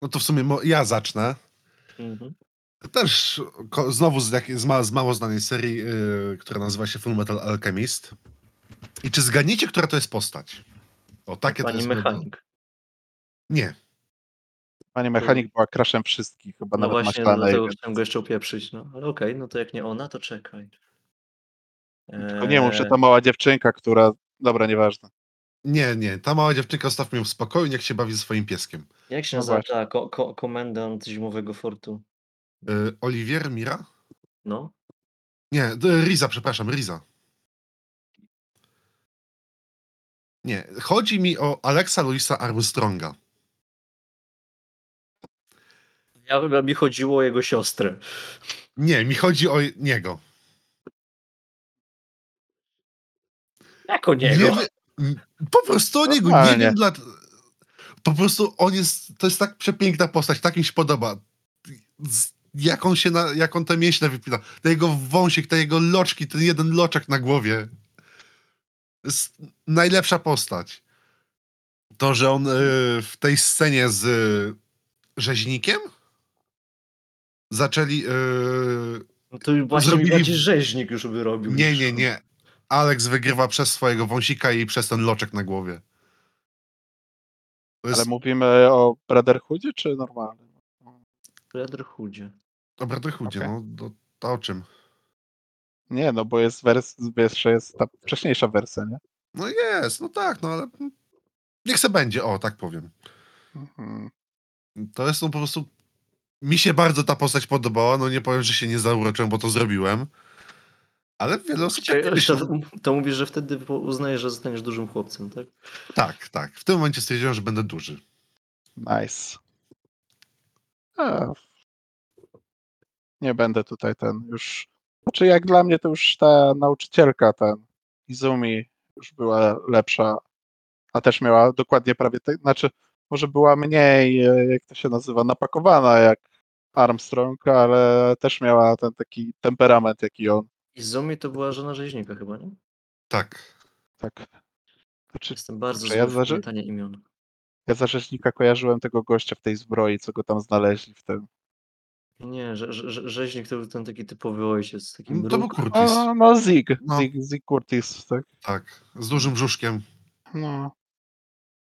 no to w sumie ja zacznę. Mhm. Też znowu z, jak, z, ma, z mało znanej serii, yy, która nazywa się Full Metal Alchemist. I czy zgadniecie, która to jest postać? O, takie to Pani jest. mechanik. Nie. Pani mechanik była crashem wszystkich, chyba No nawet właśnie, maślanej. dlatego więc- chciałem go jeszcze upieprzyć. No. Ale okej, no to jak nie ona, to czekaj. Tylko nie mów, że Eee, ta mała dziewczynka, która... Dobra, nieważne. Nie, nie. Ta mała dziewczynka zostawmy ją w spokoju, niech się bawi ze swoim pieskiem. Jak się No nazywa właśnie. ta ko- ko- komendant zimowego fortu? Yy, Olivier Mira? No, Nie, d- Riza, przepraszam, Riza. Nie, chodzi mi o Alexa Louisa Armstronga. Ja, mi chodziło o jego siostrę. Nie, mi chodzi o niego. Jak o niego? Nie po prostu o niego, nie wiem dla... Po prostu on jest, to jest tak przepiękna postać, tak mi się podoba. Jak on się, na, jak on te mięśnie wypina, ten jego wąsik, te jego loczki, ten jeden loczek na głowie. To jest najlepsza postać. To, że on y, w tej scenie z y, rzeźnikiem zaczęli... Y, No to właśnie Zrobili- mi bardziej rzeźnik już by robił. nie, nie, on. nie. Alex wygrywa przez swojego wąsika i przez ten loczek na głowie. To jest Ale mówimy o Brotherhoodzie, czy normalnym? Brotherhoodzie. o Brotherhoodzie, Okej. no to, to o czym? Nie, no bo jest wers... jeszcze jest ta wcześniejsza wersja, nie? No jest, no tak, no ale niech se będzie, o, tak powiem. Mhm. To jest no po prostu... Mi się bardzo ta postać podobała, no nie powiem, że się nie zauroczyłem, bo to zrobiłem. Ale wiele osób tak nie To, to mówisz, że wtedy uznajesz, że zostaniesz dużym chłopcem, tak? Tak, tak. W tym momencie stwierdziłem, że będę duży. Nice. A, nie będę tutaj ten już. Znaczy, jak dla mnie to już ta nauczycielka, ten Izumi, już była lepsza, a też miała dokładnie prawie tak. Znaczy, może była mniej, e, jak to się nazywa, napakowana jak Armstrong, ale też miała ten taki temperament, jaki on. Izumi to była żona rzeźnika chyba, nie? Tak. Tak. Znaczy, Jestem bardzo zły ja w pamiętanie imion. ja za rzeźnika kojarzyłem tego gościa w tej zbroi, co go tam znaleźli w tym. Nie, że, że, rzeźnik to był ten taki typowy ojciec. Taki No, to był. Curtis. O, no Zig, No. Zig, Zig Curtis, tak. Tak. Z dużym brzuszkiem. No.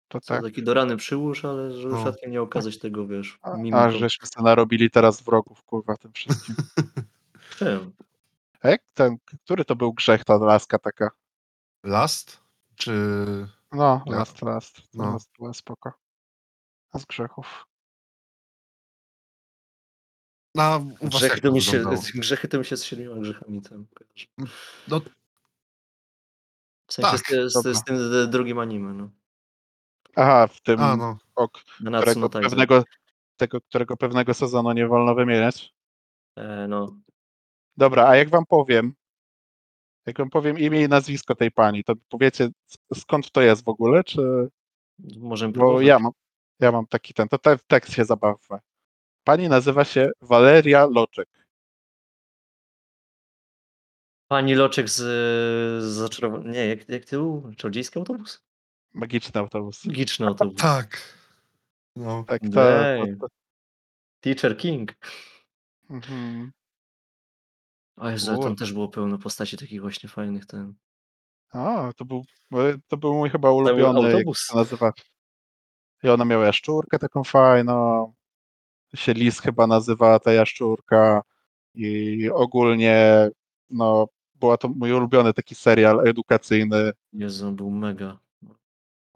To tak. Taki do rany przyłóż, ale żeby No. przypadkiem nie okazać tego, wiesz, A, mimiką. a żeśmy sobie narobili teraz wrogów, kurwa, tym wszystkim. Czym? A jak ten, który to był grzech, ta laska taka? Last? Czy... No, Ja. last, last. No. last była spoko. A z grzechów. Na, u was Grzechy jak to, to mi się, wyglądało? grzechy to mi się z siedmioma grzechami tam kojarzy. No, W sensie Tak, z, z, dobra. z tym d- drugim anime, no. Aha, w tym, A, no. ok, Na którego Natsuno pewnego, tego, którego pewnego sezonu nie wolno wymieniać. E, no, Dobra, a jak wam powiem, jak wam powiem imię i nazwisko tej pani, to powiecie skąd to jest w ogóle, czy... możemy Bo próbować. ja mam, ja mam taki ten, to te, tekst się zabawmy. Pani nazywa się Waleria Loczek. Pani Loczek z, z zaczarowanym... Nie, jak, jak tył? Czarodziejski autobus? Magiczny autobus. Magiczny autobus. Tak. No. Tak, to, to, to, Teacher King. mhm. O Jezu, tam też było pełno postaci takich właśnie fajnych. Ten... A, to był, to był mój chyba ulubiony, jak autobus. się nazywa. I ona miała jaszczurkę taką fajną. To się Lis chyba nazywa ta jaszczurka. I ogólnie, no, była to mój ulubiony taki serial edukacyjny. Jezu, był mega.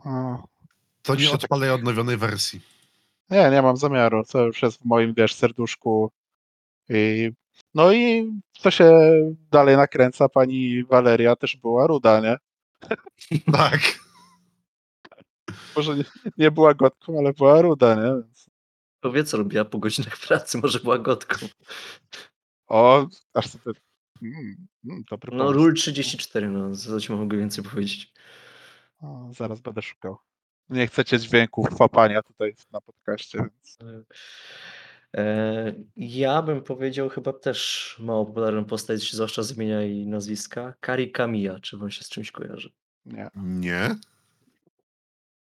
O, To Już nie tak- odpalaj odnowionej wersji. Nie, nie mam zamiaru. To już jest w moim, wiesz, serduszku. I, no i co się dalej nakręca, pani Waleria też była ruda, nie? Tak. Może nie, nie była gotką, ale była ruda, nie? Więc, Powiedz, co robiła po godzinach pracy, może była gotką. o, aż sobie... Mm, mm, No, pomysł. Rule 34, no, co ci mogę więcej powiedzieć. O, zaraz będę szukał. Nie chcecie dźwięków łapania tutaj na podcaście, więc... E, ja bym powiedział chyba też mało popularną postać, zwłaszcza z imienia i nazwiska. Kari Kamiya, czy wam się z czymś kojarzy? Nie. Nie.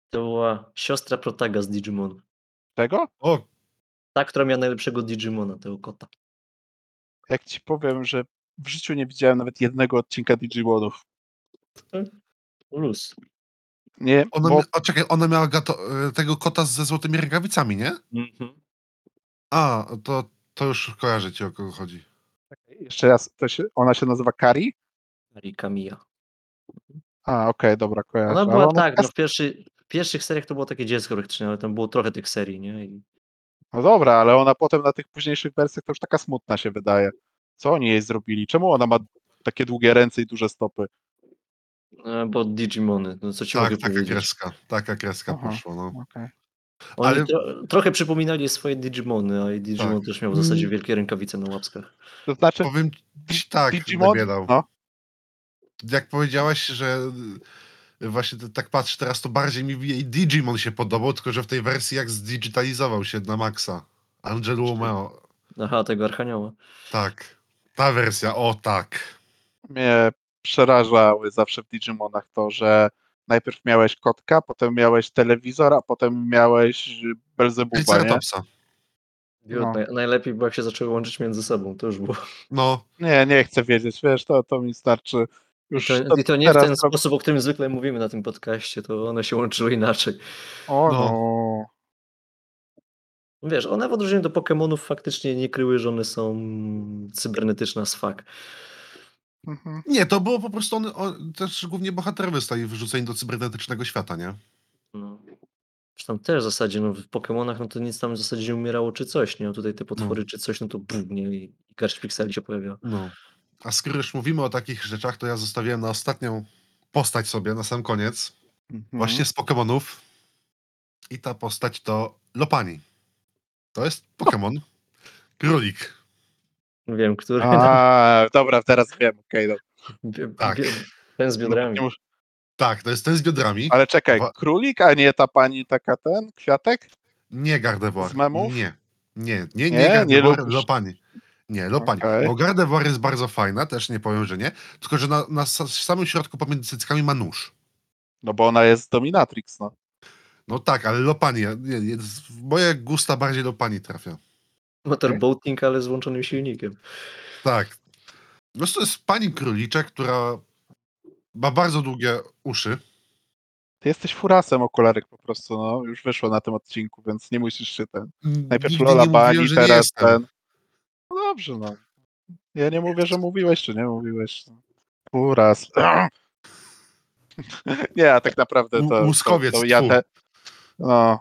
To była siostra Protaga z Digimon. Tego? O, Ta, która miała najlepszego Digimona, tego kota. Jak ci powiem, że w życiu nie widziałem nawet jednego odcinka Digimonów. Luz. Nie, ona, bo mia- o, czekaj, ona miała gato, e, tego kota ze złotymi rękawicami, nie? Mhm. A, to, to już kojarzę ci o kogo chodzi. jeszcze raz, to się, ona się nazywa Kari? Kari Kamiya. A, okej, dobra, kojarzę. Ona była ona tak, no w, pierwszy, w pierwszych seriach to było takie dziecko praktycznie, ale tam było trochę tych serii, nie? I, No dobra, ale ona potem na tych późniejszych wersjach to już taka smutna się wydaje. Co oni jej zrobili? Czemu ona ma takie długie ręce i duże stopy? E, bo Digimony, no co ci Tak, mogę taka powiedzieć. kreska. Taka kreska Aha. poszła, no. Okej. Oni Ale- tro, trochę przypominali swoje Digimony, a i Digimon Tak. też miał w zasadzie Mm. wielkie rękawice na łapskach. To znaczy, Powiem ci tak, Digimon? No. Jak powiedziałaś, że y, właśnie t- tak patrz teraz, to bardziej mi jej Digimon się podobał, tylko że w tej wersji jak zdigitalizował się na maksa. Angelo Romeo. Aha, tego Archanioła. Tak. Ta wersja, o tak. mnie przerażały zawsze w Digimonach to, że najpierw miałeś kotka, potem miałeś telewizor, a potem miałeś Belzebuba, nie? No. Naj, najlepiej było, jak się zaczęły łączyć między sobą, to już było. No, Nie, nie chcę wiedzieć, wiesz, to, to mi starczy. I Już to, I to nie w ten to- sposób, o którym zwykle mówimy na tym podcaście, to one się łączyły inaczej. O No. no. Wiesz, one w odróżnieniu do Pokemonów faktycznie nie kryły, że one są cybernetyczne fuck. Mhm. nie, to było po prostu, on, on, też głównie bohaterowie zostali wyrzuceni do cybernetycznego świata, nie? No. Zresztą też w zasadzie, no w Pokemonach, no to nic tam w zasadzie nie umierało czy coś, nie? A tutaj te potwory czy coś, no to bum, nie? I i garść pikseli się pojawia. No. A skoro już mówimy o takich rzeczach, to ja zostawiłem na ostatnią postać sobie, na sam koniec. Mhm. Właśnie z Pokemonów. I ta postać to Lopani. To jest Pokemon. Królik. Wiem, który. A, dobra, teraz wiem, okej. no. Bie- tak. Ten z biodrami. Nie mus- Tak, to jest ten z biodrami. Ale czekaj, królik, a nie ta pani taka ten, kwiatek? Nie Gardevoir. Z memów? Nie. Nie, nie, nie, Nie? Nie Gardevoir, lubisz? Lopani. Nie, Lopani. Okej. Bo Gardevoir jest bardzo fajna, też nie powiem, że nie. Tylko, że na, na sa- samym środku pomiędzy cyckami ma nóż. No bo ona jest dominatrix, no. No tak, ale Lopani, nie, nie, moje gusta bardziej Lopani trafia. Motorboating, ale z włączonym silnikiem. Tak. Po prostu jest pani króliczek, która ma bardzo długie uszy. Ty jesteś furasem okularek po prostu, no. Już wyszło na tym odcinku, więc nie musisz się ten... Najpierw Nigdy Lola Bani, teraz ten. No dobrze, no. Ja nie mówię, że mówiłeś, czy nie mówiłeś. no. Uraz. nie, a tak naprawdę to, to, łuskowiec, to ja tfu. te... No.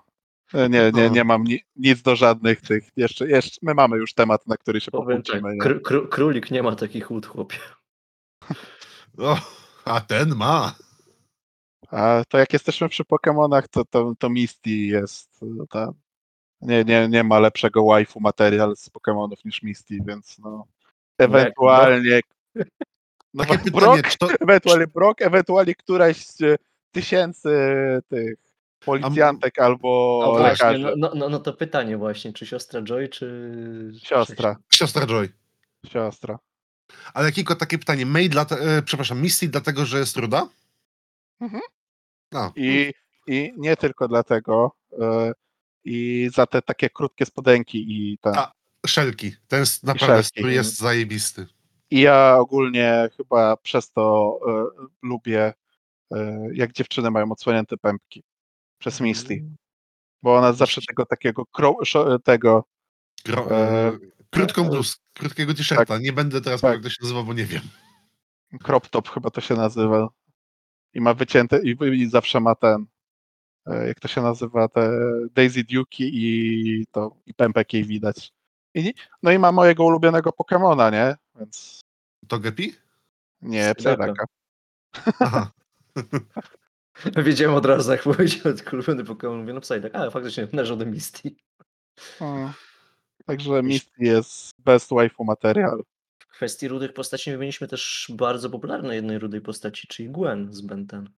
Nie, nie, No. nie mam ni nic do żadnych tych. Jeszcze, jeszcze my mamy już temat, na który się pokłócimy. nie? kró- kró- królik nie ma takich łód, chłopie. O, a ten ma. A to jak jesteśmy przy Pokemonach, to, to, to Misty jest no, ta, nie, nie, nie ma lepszego waifu material z Pokemonów niż Misty, więc no ewentualnie no, Takie pytanie, Brock, czy to, ewentualnie Brock, ewentualnie któraś z e, tysięcy tych policjantek albo No właśnie, lekarzy. no, no, no, no to pytanie właśnie, czy siostra Joy, czy... Siostra, siostra Joy. siostra. Ale Kiko, takie pytanie. May dla, e, przepraszam, Misty dlatego, że jest ruda? Mhm. No. I, I nie tylko dlatego. e, I za te takie krótkie spodenki i ten. A, Szelki. Ten jest naprawdę, Szelki. jest zajebisty. I ja ogólnie chyba przez to e, lubię, jak dziewczyny mają odsłonięte pępki. Przez Misty. Bo ona zawsze tego takiego kro, tego. Gro, E, e, krótką bluz, krótkiego t-shirta. Nie będę teraz Tak. mówił, jak to się nazywa, bo nie wiem. crop top chyba to się nazywa. I ma wycięte, i, i zawsze ma ten, e, jak to się nazywa, te Daisy Duke i to, i pępek jej widać. I, no i ma mojego ulubionego Pokemona, nie? Więc To Gepi? nie. Psylaka. Aha. Wiedziałem od razu, jak powiedział ulubiony Pokémon, mówię, no Psyduck, ale faktycznie należy do Misty. Mm. Także Misty jest best waifu material. W kwestii rudych postaci wymieniliśmy też bardzo popularnej jednej rudej postaci, czyli Gwen z Ben 10.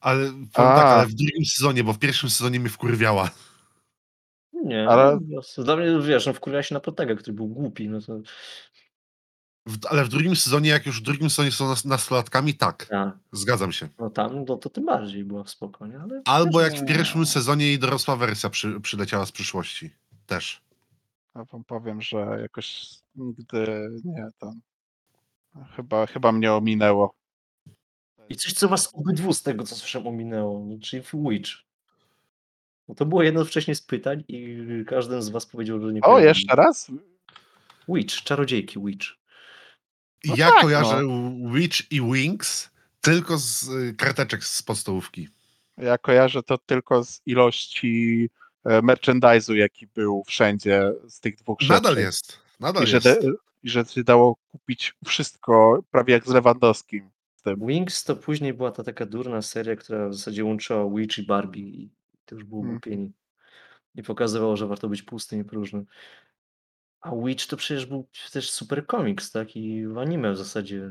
Ale tak, ale w drugim sezonie, bo w pierwszym sezonie mnie wkurwiała. Nie, Ale- no, dla mnie, wiesz, no wkurwiała się na Protega, który był głupi, no to W, ale w drugim sezonie, jak już w drugim sezonie są nas, nastolatkami, tak. tak. Zgadzam się. No tam, no to tym bardziej była spokojnie, ale... Albo jak w nie- pierwszym sezonie jej dorosła wersja przy, przyleciała z przyszłości. Też. Ja wam powiem, że jakoś nigdy nie tam. Chyba, chyba mnie ominęło. I coś, co was obydwu z tego, co słyszałem, ominęło, czyli Witch. No to było jedno wcześniej z pytań i każdy z was powiedział, że nie O, jeszcze raz? Witch, czarodziejki Witch. No ja tak, kojarzę Witch i Wings tylko z y, karteczek z podstawówki. Ja kojarzę to tylko z ilości e, merchandise'u, jaki był wszędzie z tych dwóch rzeczy. Nadal jest. Nadal I że, jest. de, I że się dało kupić wszystko prawie jak z Lewandowskim. Wings to później była ta taka durna seria, która w zasadzie łączyła Witch i Barbie i to już było Hmm. głupieni. I pokazywało, że warto być pustym i próżnym. A Witch to przecież był też super komiks, tak? I w anime w zasadzie.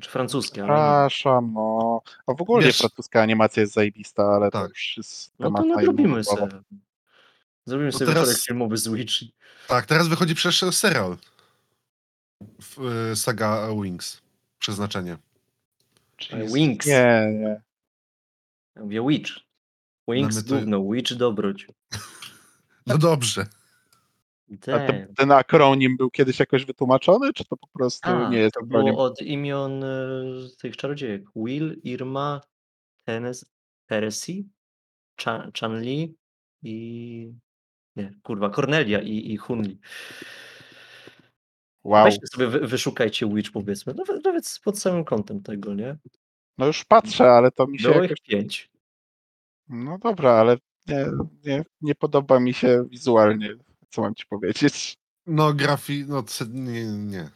Czy francuskie, ale. Przepraszam, no. A w ogóle Wiesz- francuska animacja jest zajebista, ale to Tak. już jest No temat to na inną nadrobimy rozmowę. sobie. Zrobimy No sobie teraz- filmowy z Witch. Tak, teraz wychodzi przecież serial. W, y, saga Wings. Przeznaczenie. Wings. Nie, nie. Ja mówię Witch. Wings Mamy to- Witch dobroć. No dobrze. A ten. ten, akronim był kiedyś jakoś wytłumaczony, czy to po prostu A, nie jest to akronim? było od imion e, tych czarodziejek. Will, Irma, Tenes, Teresy, Cha- Chanli i... Nie, kurwa, Cornelia i, i Hunli. Wow. Weźcie sobie, wy, wyszukajcie Witch powiedzmy, nawet, nawet pod samym kątem tego, nie? No już patrzę, ale to mi się Było jakoś... ich pięć. No dobra, ale nie, nie, nie podoba mi się wizualnie, co mam ci powiedzieć. No grafi... No nie, nie.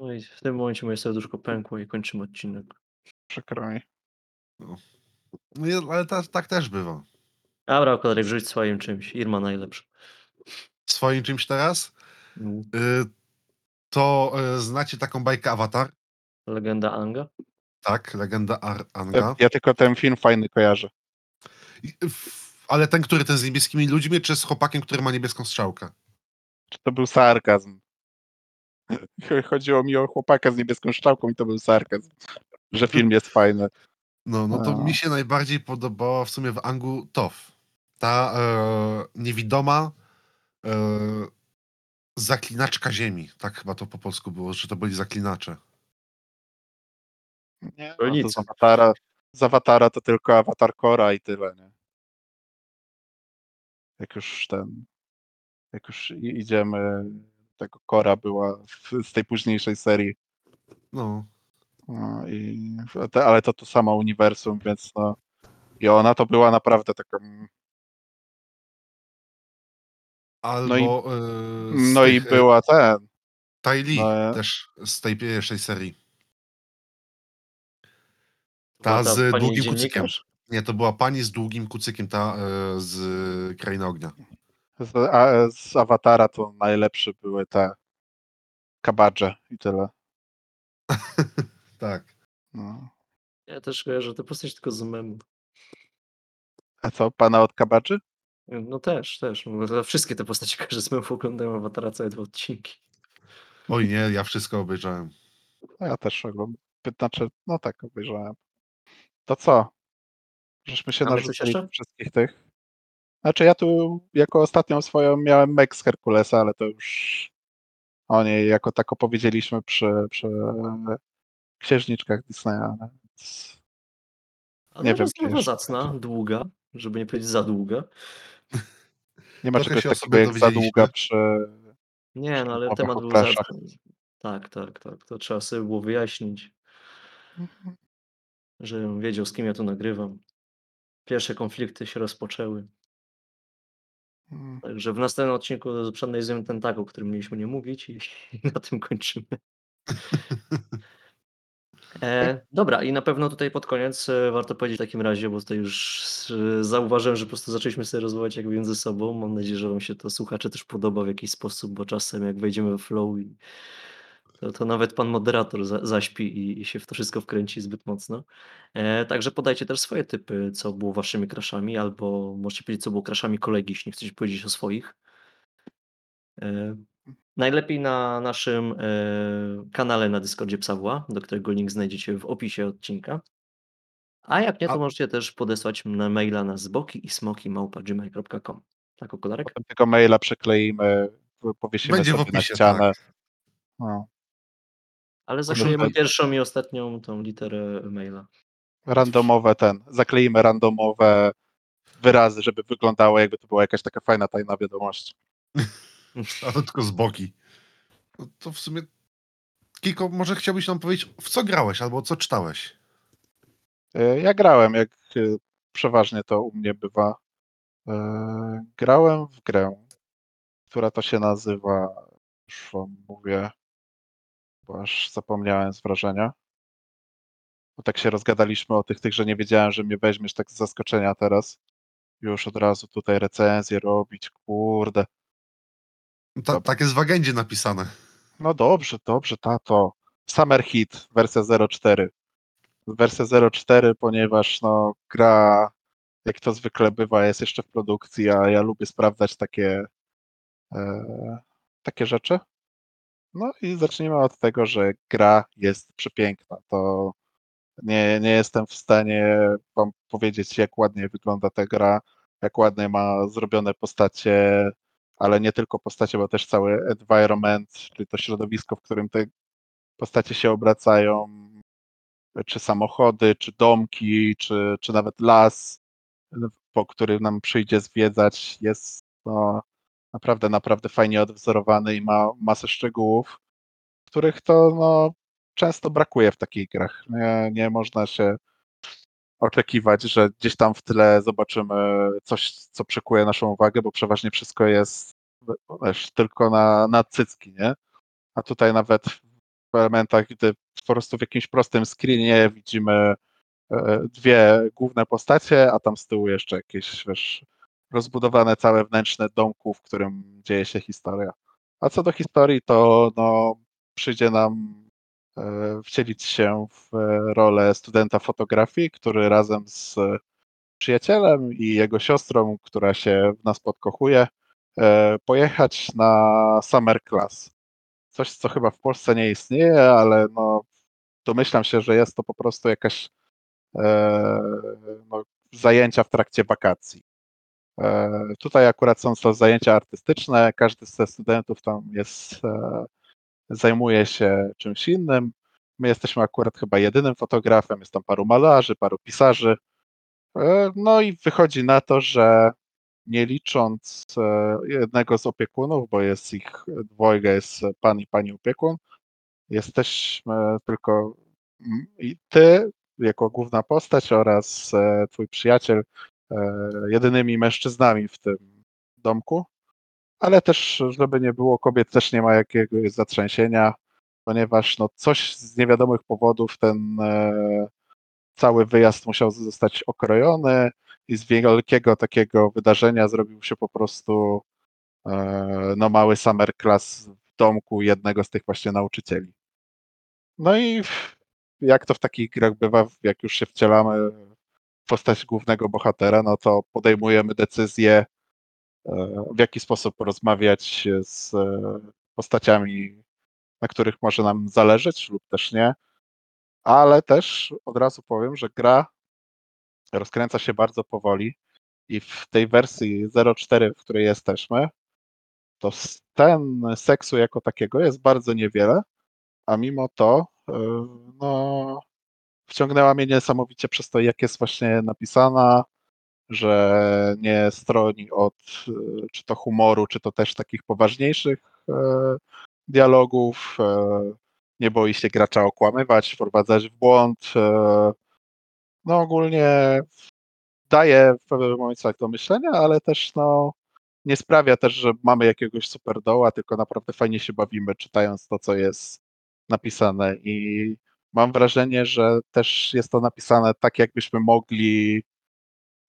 No i w tym momencie moje serduszko pękło i kończymy odcinek. Przykro mi. No, i- ale ta, tak też bywa. Dobra, Kodrek, rzuć swoim czymś. Irma najlepsza. Swoim czymś teraz? No, Y, to y, znacie taką bajkę Avatar? Legenda Anga. Tak, legenda Ar Anga. Ja tylko ten film fajny kojarzę. I- w- Ale ten, który ten z niebieskimi ludźmi, czy z chłopakiem, który ma niebieską strzałkę? Czy to był sarkazm? Chodziło mi o chłopaka z niebieską szczałką i to był sarkazm, że film jest fajny. No, no to A. mi się najbardziej podobała w sumie w Angu Tof. Ta e, niewidoma e, zaklinaczka ziemi. Tak chyba to po polsku było, że to byli zaklinacze. Nie, no to z, awatara, z awatara to tylko awatar Kora i tyle, nie? Jak już ten, jak już i- idziemy, tego Kora była w, z tej późniejszej serii, No. no i, ale to to samo uniwersum, więc no, i ona to była naprawdę taką, Albo i- e, z no i tych, e, była ten, Li no, e- też z tej pierwszej serii. Ta Była z długim kucykiem. Nie, to była pani z długim kucykiem, ta e, z Krainy Ognia. Z, a, z awatara to najlepsze były te kabadże i tyle. Tak. No. Ja też kojarzę tę postać tylko z memu. A co, pana od kabadży? No też, też. No, wszystkie te postacie kojarzę z memów, oglądają Awatara całe dwa odcinki. Oj nie, ja wszystko obejrzałem. Ja też oglądam. Znaczy, no tak, obejrzałem. To co? Żeśmy się narzucili wszystkich tych. Znaczy ja tu jako ostatnią swoją miałem Meg z Herkulesa, ale to już o niej jako tak opowiedzieliśmy przy, przy księżniczkach Disneya. Więc Nie nie wiem, jest zacna, długa, żeby nie powiedzieć za długa. nie ma Trochę czegoś takiego jak za długa przy... Nie, no ale temat był zacny. Tak, tak, tak. To trzeba sobie było wyjaśnić, żebym wiedział, z kim ja tu nagrywam. Pierwsze konflikty się rozpoczęły. Mm, Także w następnym odcinku przeanalizujemy ten tak, o którym mieliśmy nie mówić i, i na tym kończymy. E, dobra, i na pewno tutaj pod koniec e, warto powiedzieć w takim razie, bo tutaj już e, zauważyłem, że po prostu zaczęliśmy sobie rozmawiać jakby między sobą. Mam nadzieję, że Wam się to słuchacze też podoba w jakiś sposób, bo czasem jak wejdziemy we flow i to, to nawet pan moderator za, zaśpi i, i się w to wszystko wkręci zbyt mocno. E, także podajcie też swoje typy, co było waszymi crashami, albo możecie powiedzieć, co było crashami kolegi, jeśli nie chcecie powiedzieć o swoich. E, Najlepiej na naszym e, kanale na Discordzie Psawła, do którego link znajdziecie w opisie odcinka. A jak nie, to A- możecie też podesłać na maila na zboki i smoki małpa.gmail.com. Tak, okularek? Potem tego maila przekleimy, powiesimy Będzie w sobie na ścianę. tak. No. Ale zaszyjemy tak. pierwszą i ostatnią tą literę maila. randomowe ten, zakleimy randomowe wyrazy, żeby wyglądało jakby to była jakaś taka fajna tajna wiadomość. A to tylko z boki. No to w sumie. Kiko, może chciałbyś nam powiedzieć, w co grałeś albo co czytałeś? E, Ja grałem, jak e, przeważnie to u mnie bywa. E, Grałem w grę, która to się nazywa, już wam mówię, bo aż zapomniałem z wrażenia. Bo tak się rozgadaliśmy o tych, tych, że nie wiedziałem, że mnie weźmiesz tak z zaskoczenia teraz. Już od razu tutaj recenzję robić, kurde. Ta, tak jest w agendzie napisane. No dobrze, dobrze, tato. Summer Hit, wersja 0.4. Wersja 0.4, ponieważ no, gra, jak to zwykle bywa, jest jeszcze w produkcji, a ja lubię sprawdzać takie, e, takie rzeczy. No i zacznijmy od tego, że gra jest przepiękna. To nie, nie jestem w stanie wam powiedzieć, jak ładnie wygląda ta gra, jak ładnie ma zrobione postacie, ale nie tylko postacie, bo też cały environment, czyli to środowisko, w którym te postacie się obracają, czy samochody, czy domki, czy, czy nawet las, po który nam przyjdzie zwiedzać, jest no, naprawdę, naprawdę fajnie odwzorowany i ma masę szczegółów, których to no, często brakuje w takich grach. Nie, nie można się oczekiwać, że gdzieś tam w tle zobaczymy coś, co przykuje naszą uwagę, bo przeważnie wszystko jest wiesz, tylko na, na cycki, nie? A tutaj nawet w elementach, gdy po prostu w jakimś prostym screenie widzimy e, dwie główne postacie, a tam z tyłu jeszcze jakieś, wiesz, rozbudowane całe wnętrzne domku, w którym dzieje się historia. A co do historii, to no, przyjdzie nam e, wcielić się w e, rolę studenta fotografii, który razem z przyjacielem i jego siostrą, która się w nas podkochuje, e, pojechać na summer class. Coś, co chyba w Polsce nie istnieje, ale no, domyślam się, że jest to po prostu jakaś e, no, zajęcia w trakcie wakacji. E, tutaj akurat są to zajęcia artystyczne, każdy ze studentów tam jest, e, zajmuje się czymś innym. My jesteśmy akurat chyba jedynym fotografem, jest tam paru malarzy, paru pisarzy. E, No i wychodzi na to, że nie licząc jednego z opiekunów, bo jest ich dwojga, jest pan i pani opiekun, jesteśmy tylko i ty jako główna postać oraz twój przyjaciel jedynymi mężczyznami w tym domku. Ale też, żeby nie było, kobiet też nie ma jakiegoś zatrzęsienia, ponieważ no coś z niewiadomych powodów ten, e, cały wyjazd musiał zostać okrojony i z wielkiego takiego wydarzenia zrobił się po prostu e, no, mały summer class w domku jednego z tych właśnie nauczycieli. No i jak to w takich grach bywa, jak już się wcielamy postać głównego bohatera, no to podejmujemy decyzję, e, w jaki sposób rozmawiać z e, postaciami, na których może nam zależeć lub też nie. Ale też od razu powiem, że gra rozkręca się bardzo powoli i w tej wersji 0.4, w której jesteśmy, to scen seksu jako takiego jest bardzo niewiele, a mimo to e, no, wciągnęła mnie niesamowicie przez to, jak jest właśnie napisana, że nie stroni od e, czy to humoru, czy to też takich poważniejszych e, dialogów. Nie boi się gracza okłamywać, wprowadzać w błąd. No ogólnie daje w pewnym momencie do myślenia, ale też no, nie sprawia też, że mamy jakiegoś super doła, tylko naprawdę fajnie się bawimy czytając to, co jest napisane i mam wrażenie, że też jest to napisane tak, jakbyśmy mogli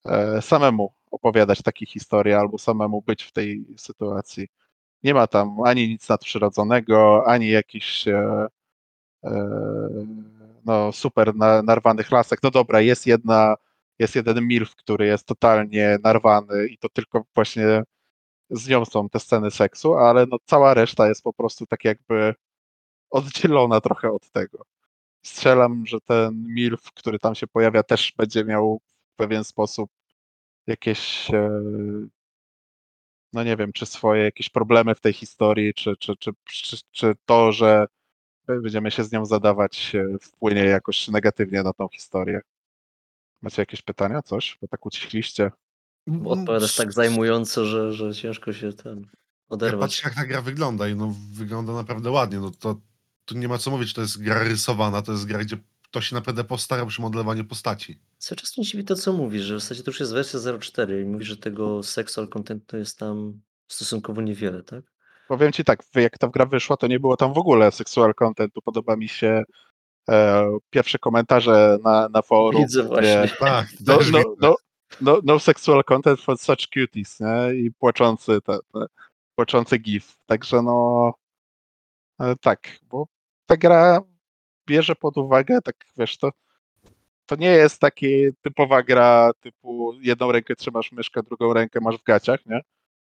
e, samemu opowiadać takie historie albo samemu być w tej sytuacji. Nie ma tam ani nic nadprzyrodzonego, ani jakichś e, e, no, super na, narwanych lasek. No dobra, jest jedna, jest jeden milf, który jest totalnie narwany i to tylko właśnie z nią są te sceny seksu, ale no cała reszta jest po prostu tak jakby oddzielona trochę od tego. Strzelam, że ten milf, który tam się pojawia, też będzie miał w pewien sposób jakieś e, no nie wiem, czy swoje jakieś problemy w tej historii, czy, czy, czy, czy, czy to, że będziemy się z nią zadawać, e, wpłynie jakoś negatywnie na tą historię. Macie jakieś pytania, coś? Bo tak ucichliście. Odpowiadasz tak zajmująco, że, że ciężko się ten Ja oderwać. patrzę, jak ta gra wygląda i no, wygląda naprawdę ładnie. No to tu nie ma co mówić, to jest gra rysowana, to jest gra, gdzie ktoś się naprawdę postarał przy modelowaniu postaci. Cały czas nie dziwi to, co mówisz, że w zasadzie to już jest wersja 0.4 i mówisz, że tego sexual contentu jest tam stosunkowo niewiele, tak? Powiem ci tak, jak ta gra wyszła, to nie było tam w ogóle sexual contentu. Podoba mi się e, pierwsze komentarze na, na forum. Widzę gdzie właśnie. Tak, No, no, no, no, no sexual content for such cuties, nie? I płaczący, te, te, płaczący gif. Także no e, tak, bo ta gra bierze pod uwagę, tak wiesz, to, to nie jest taka typowa gra typu jedną rękę trzymasz myszkę, drugą rękę masz w gaciach, nie?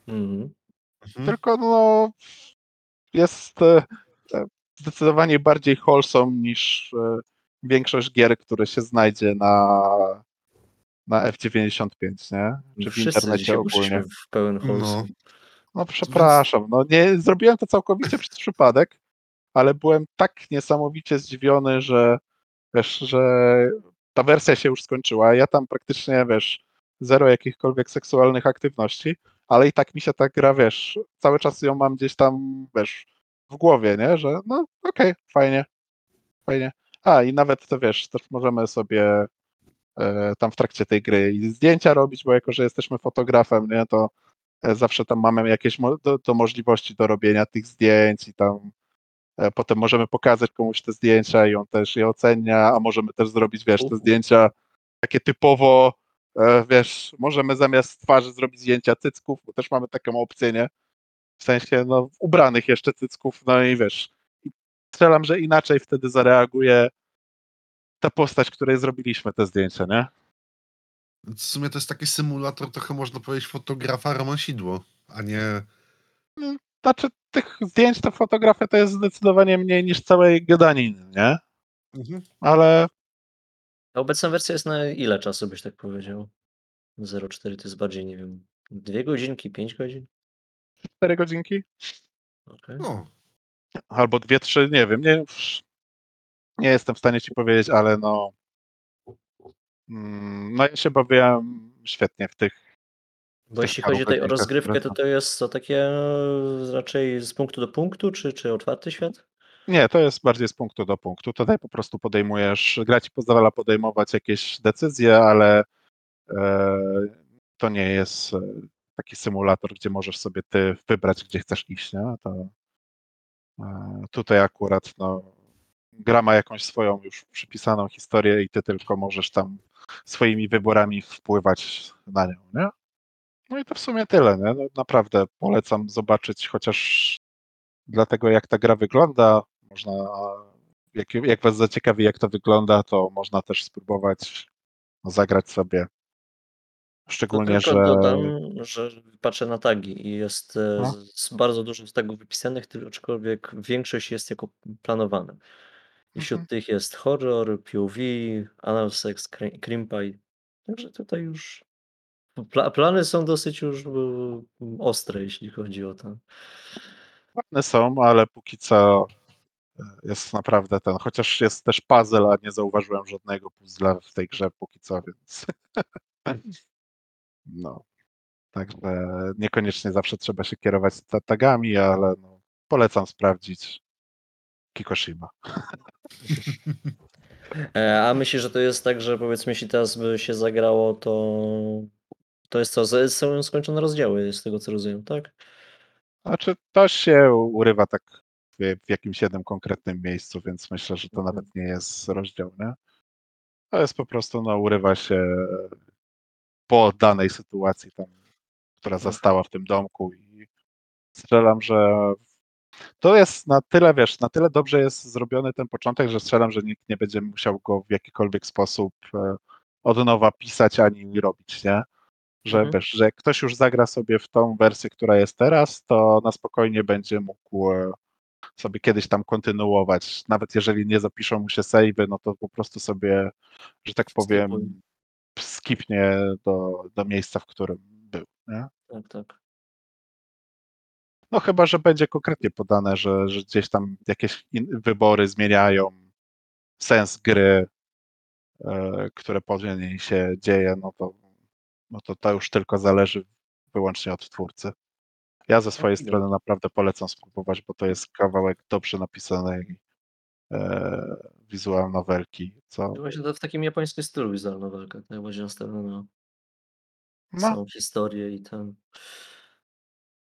Mhm. Mhm. Tylko no jest e, e, zdecydowanie bardziej wholesome niż e, większość gier, które się znajdzie na, na F95, nie? Czy w Wszyscy internecie dzisiaj ogólnie. w pełen No. wholesome. No przepraszam, no nie zrobiłem to całkowicie przez przypadek, ale byłem tak niesamowicie zdziwiony, że wiesz, że ta wersja się już skończyła. Ja tam praktycznie, wiesz, zero jakichkolwiek seksualnych aktywności, ale i tak mi się ta gra, wiesz, cały czas ją mam gdzieś tam, wiesz, w głowie, nie? Że no okej, fajnie, fajnie. A i nawet to wiesz, też możemy sobie e, tam w trakcie tej gry i zdjęcia robić, bo jako, że jesteśmy fotografem, nie, to zawsze tam mamy jakieś do, do możliwości do robienia tych zdjęć i tam e, potem możemy pokazać komuś te zdjęcia i on też je ocenia, a możemy też zrobić, wiesz, te Uhu. zdjęcia takie typowo, e, wiesz, możemy zamiast twarzy zrobić zdjęcia cycków, bo też mamy taką opcję, nie? W sensie, no, ubranych jeszcze cycków, no i wiesz, strzelam, że inaczej wtedy zareaguje ta postać, której zrobiliśmy te zdjęcia, nie? W sumie to jest taki symulator, trochę można powiedzieć, fotografa romansidło, a nie... Znaczy, tych zdjęć, ta fotografia to jest zdecydowanie mniej niż całej gadaniny, nie? Mhm. Ale A obecna wersja jest na ile czasu, byś tak powiedział? 0.4 to jest bardziej, nie wiem, dwie godzinki, pięć godzin? 4 godzinki? Okej. No, Albo dwie, trzy, nie wiem, nie, nie jestem w stanie ci powiedzieć, ale no mm, no ja się bawiłem świetnie w tych Bo jeśli chodzi tutaj o rozgrywkę, to to jest to takie e, raczej z punktu do punktu, czy, czy otwarty świat? Nie, to jest bardziej z punktu do punktu. Tutaj po prostu podejmujesz, gra ci pozwala podejmować jakieś decyzje, ale e, to nie jest e, taki symulator, gdzie możesz sobie ty wybrać, gdzie chcesz iść, nie? To, e, tutaj akurat no, gra ma jakąś swoją już przypisaną historię i ty tylko możesz tam swoimi wyborami wpływać na nią, nie? No i to w sumie tyle, nie? No, naprawdę polecam zobaczyć chociaż dlatego jak ta gra wygląda, można, jak, jak was zaciekawi jak to wygląda, to można też spróbować zagrać sobie. Szczególnie, tylko że dodam, że patrzę na tagi i jest e, No. z, z bardzo dużo z tagów wypisanych, aczkolwiek większość jest jako planowane. I wśród Mhm. tych jest horror, POV, anal sex, cre- cream pie. Także tutaj już pla plany są dosyć już ostre, jeśli chodzi o to. ładne są, ale póki co e, jest naprawdę ten, chociaż jest też puzzle, a nie zauważyłem żadnego puzzla w tej grze póki co, więc no. Także niekoniecznie zawsze trzeba się kierować ta- tagami, ale no, polecam sprawdzić Kikoshima. E, A myślisz, że to jest tak, że powiedzmy, jeśli teraz by się zagrało, to to jest co? Są skończone rozdziały, z tego co rozumiem, tak? Znaczy, to się urywa tak w, w jakimś jednym konkretnym miejscu, więc myślę, że to nawet nie jest rozdział, nie? To jest po prostu, no, urywa się po danej sytuacji tam, która Mhm. zastała w tym domku i strzelam, że to jest na tyle, wiesz, na tyle dobrze jest zrobiony ten początek, że strzelam, że nikt nie będzie musiał go w jakikolwiek sposób e, od nowa pisać ani robić, nie? Że Mhm. wiesz, że jak ktoś już zagra sobie w tą wersję, która jest teraz, to na spokojnie będzie mógł e, sobie kiedyś tam kontynuować. Nawet jeżeli nie zapiszą mu się savey, no to po prostu sobie, że tak powiem, skipnie do, do miejsca, w którym był, nie? Tak, tak. No chyba, że będzie konkretnie podane, że, że gdzieś tam jakieś wybory zmieniają sens gry, e, które później się dzieje, no to, no to to już tylko zależy wyłącznie od twórcy. Ja ze swojej strony naprawdę polecam spróbować, bo to jest kawałek dobrze napisanej e, wizual nowelki, co Właśnie to w takim japońskim stylu wizualna walka, tak? Właśnie nastawiona na no, całą historię i ten.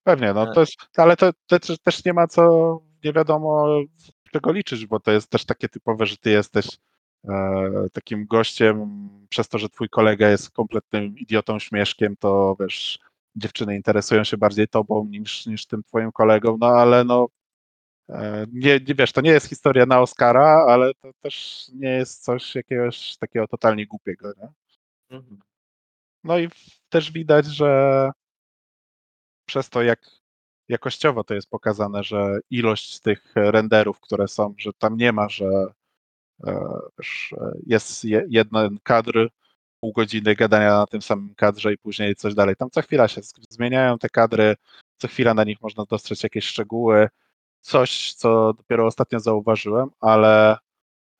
Pewnie, no E, to jest, ale to, to też- też nie ma co, nie wiadomo czego liczyć, bo to jest też takie typowe, że ty jesteś e, takim gościem, przez to, że twój kolega jest kompletnym idiotą, śmieszkiem, to wiesz, dziewczyny interesują się bardziej tobą niż, niż tym twoim kolegą, no ale no e, nie, nie wiesz, to nie jest historia na Oscara, ale to też nie jest coś jakiegoś takiego totalnie głupiego, nie? mhm. No i też widać, że przez to, jak jakościowo to jest pokazane, że ilość tych renderów, które są, że tam nie ma, że e, e, jest je- jeden kadr, pół godziny gadania na tym samym kadrze i później coś dalej. Tam co chwila się zmieniają te kadry, co chwila na nich można dostrzec jakieś szczegóły, coś, co dopiero ostatnio zauważyłem, ale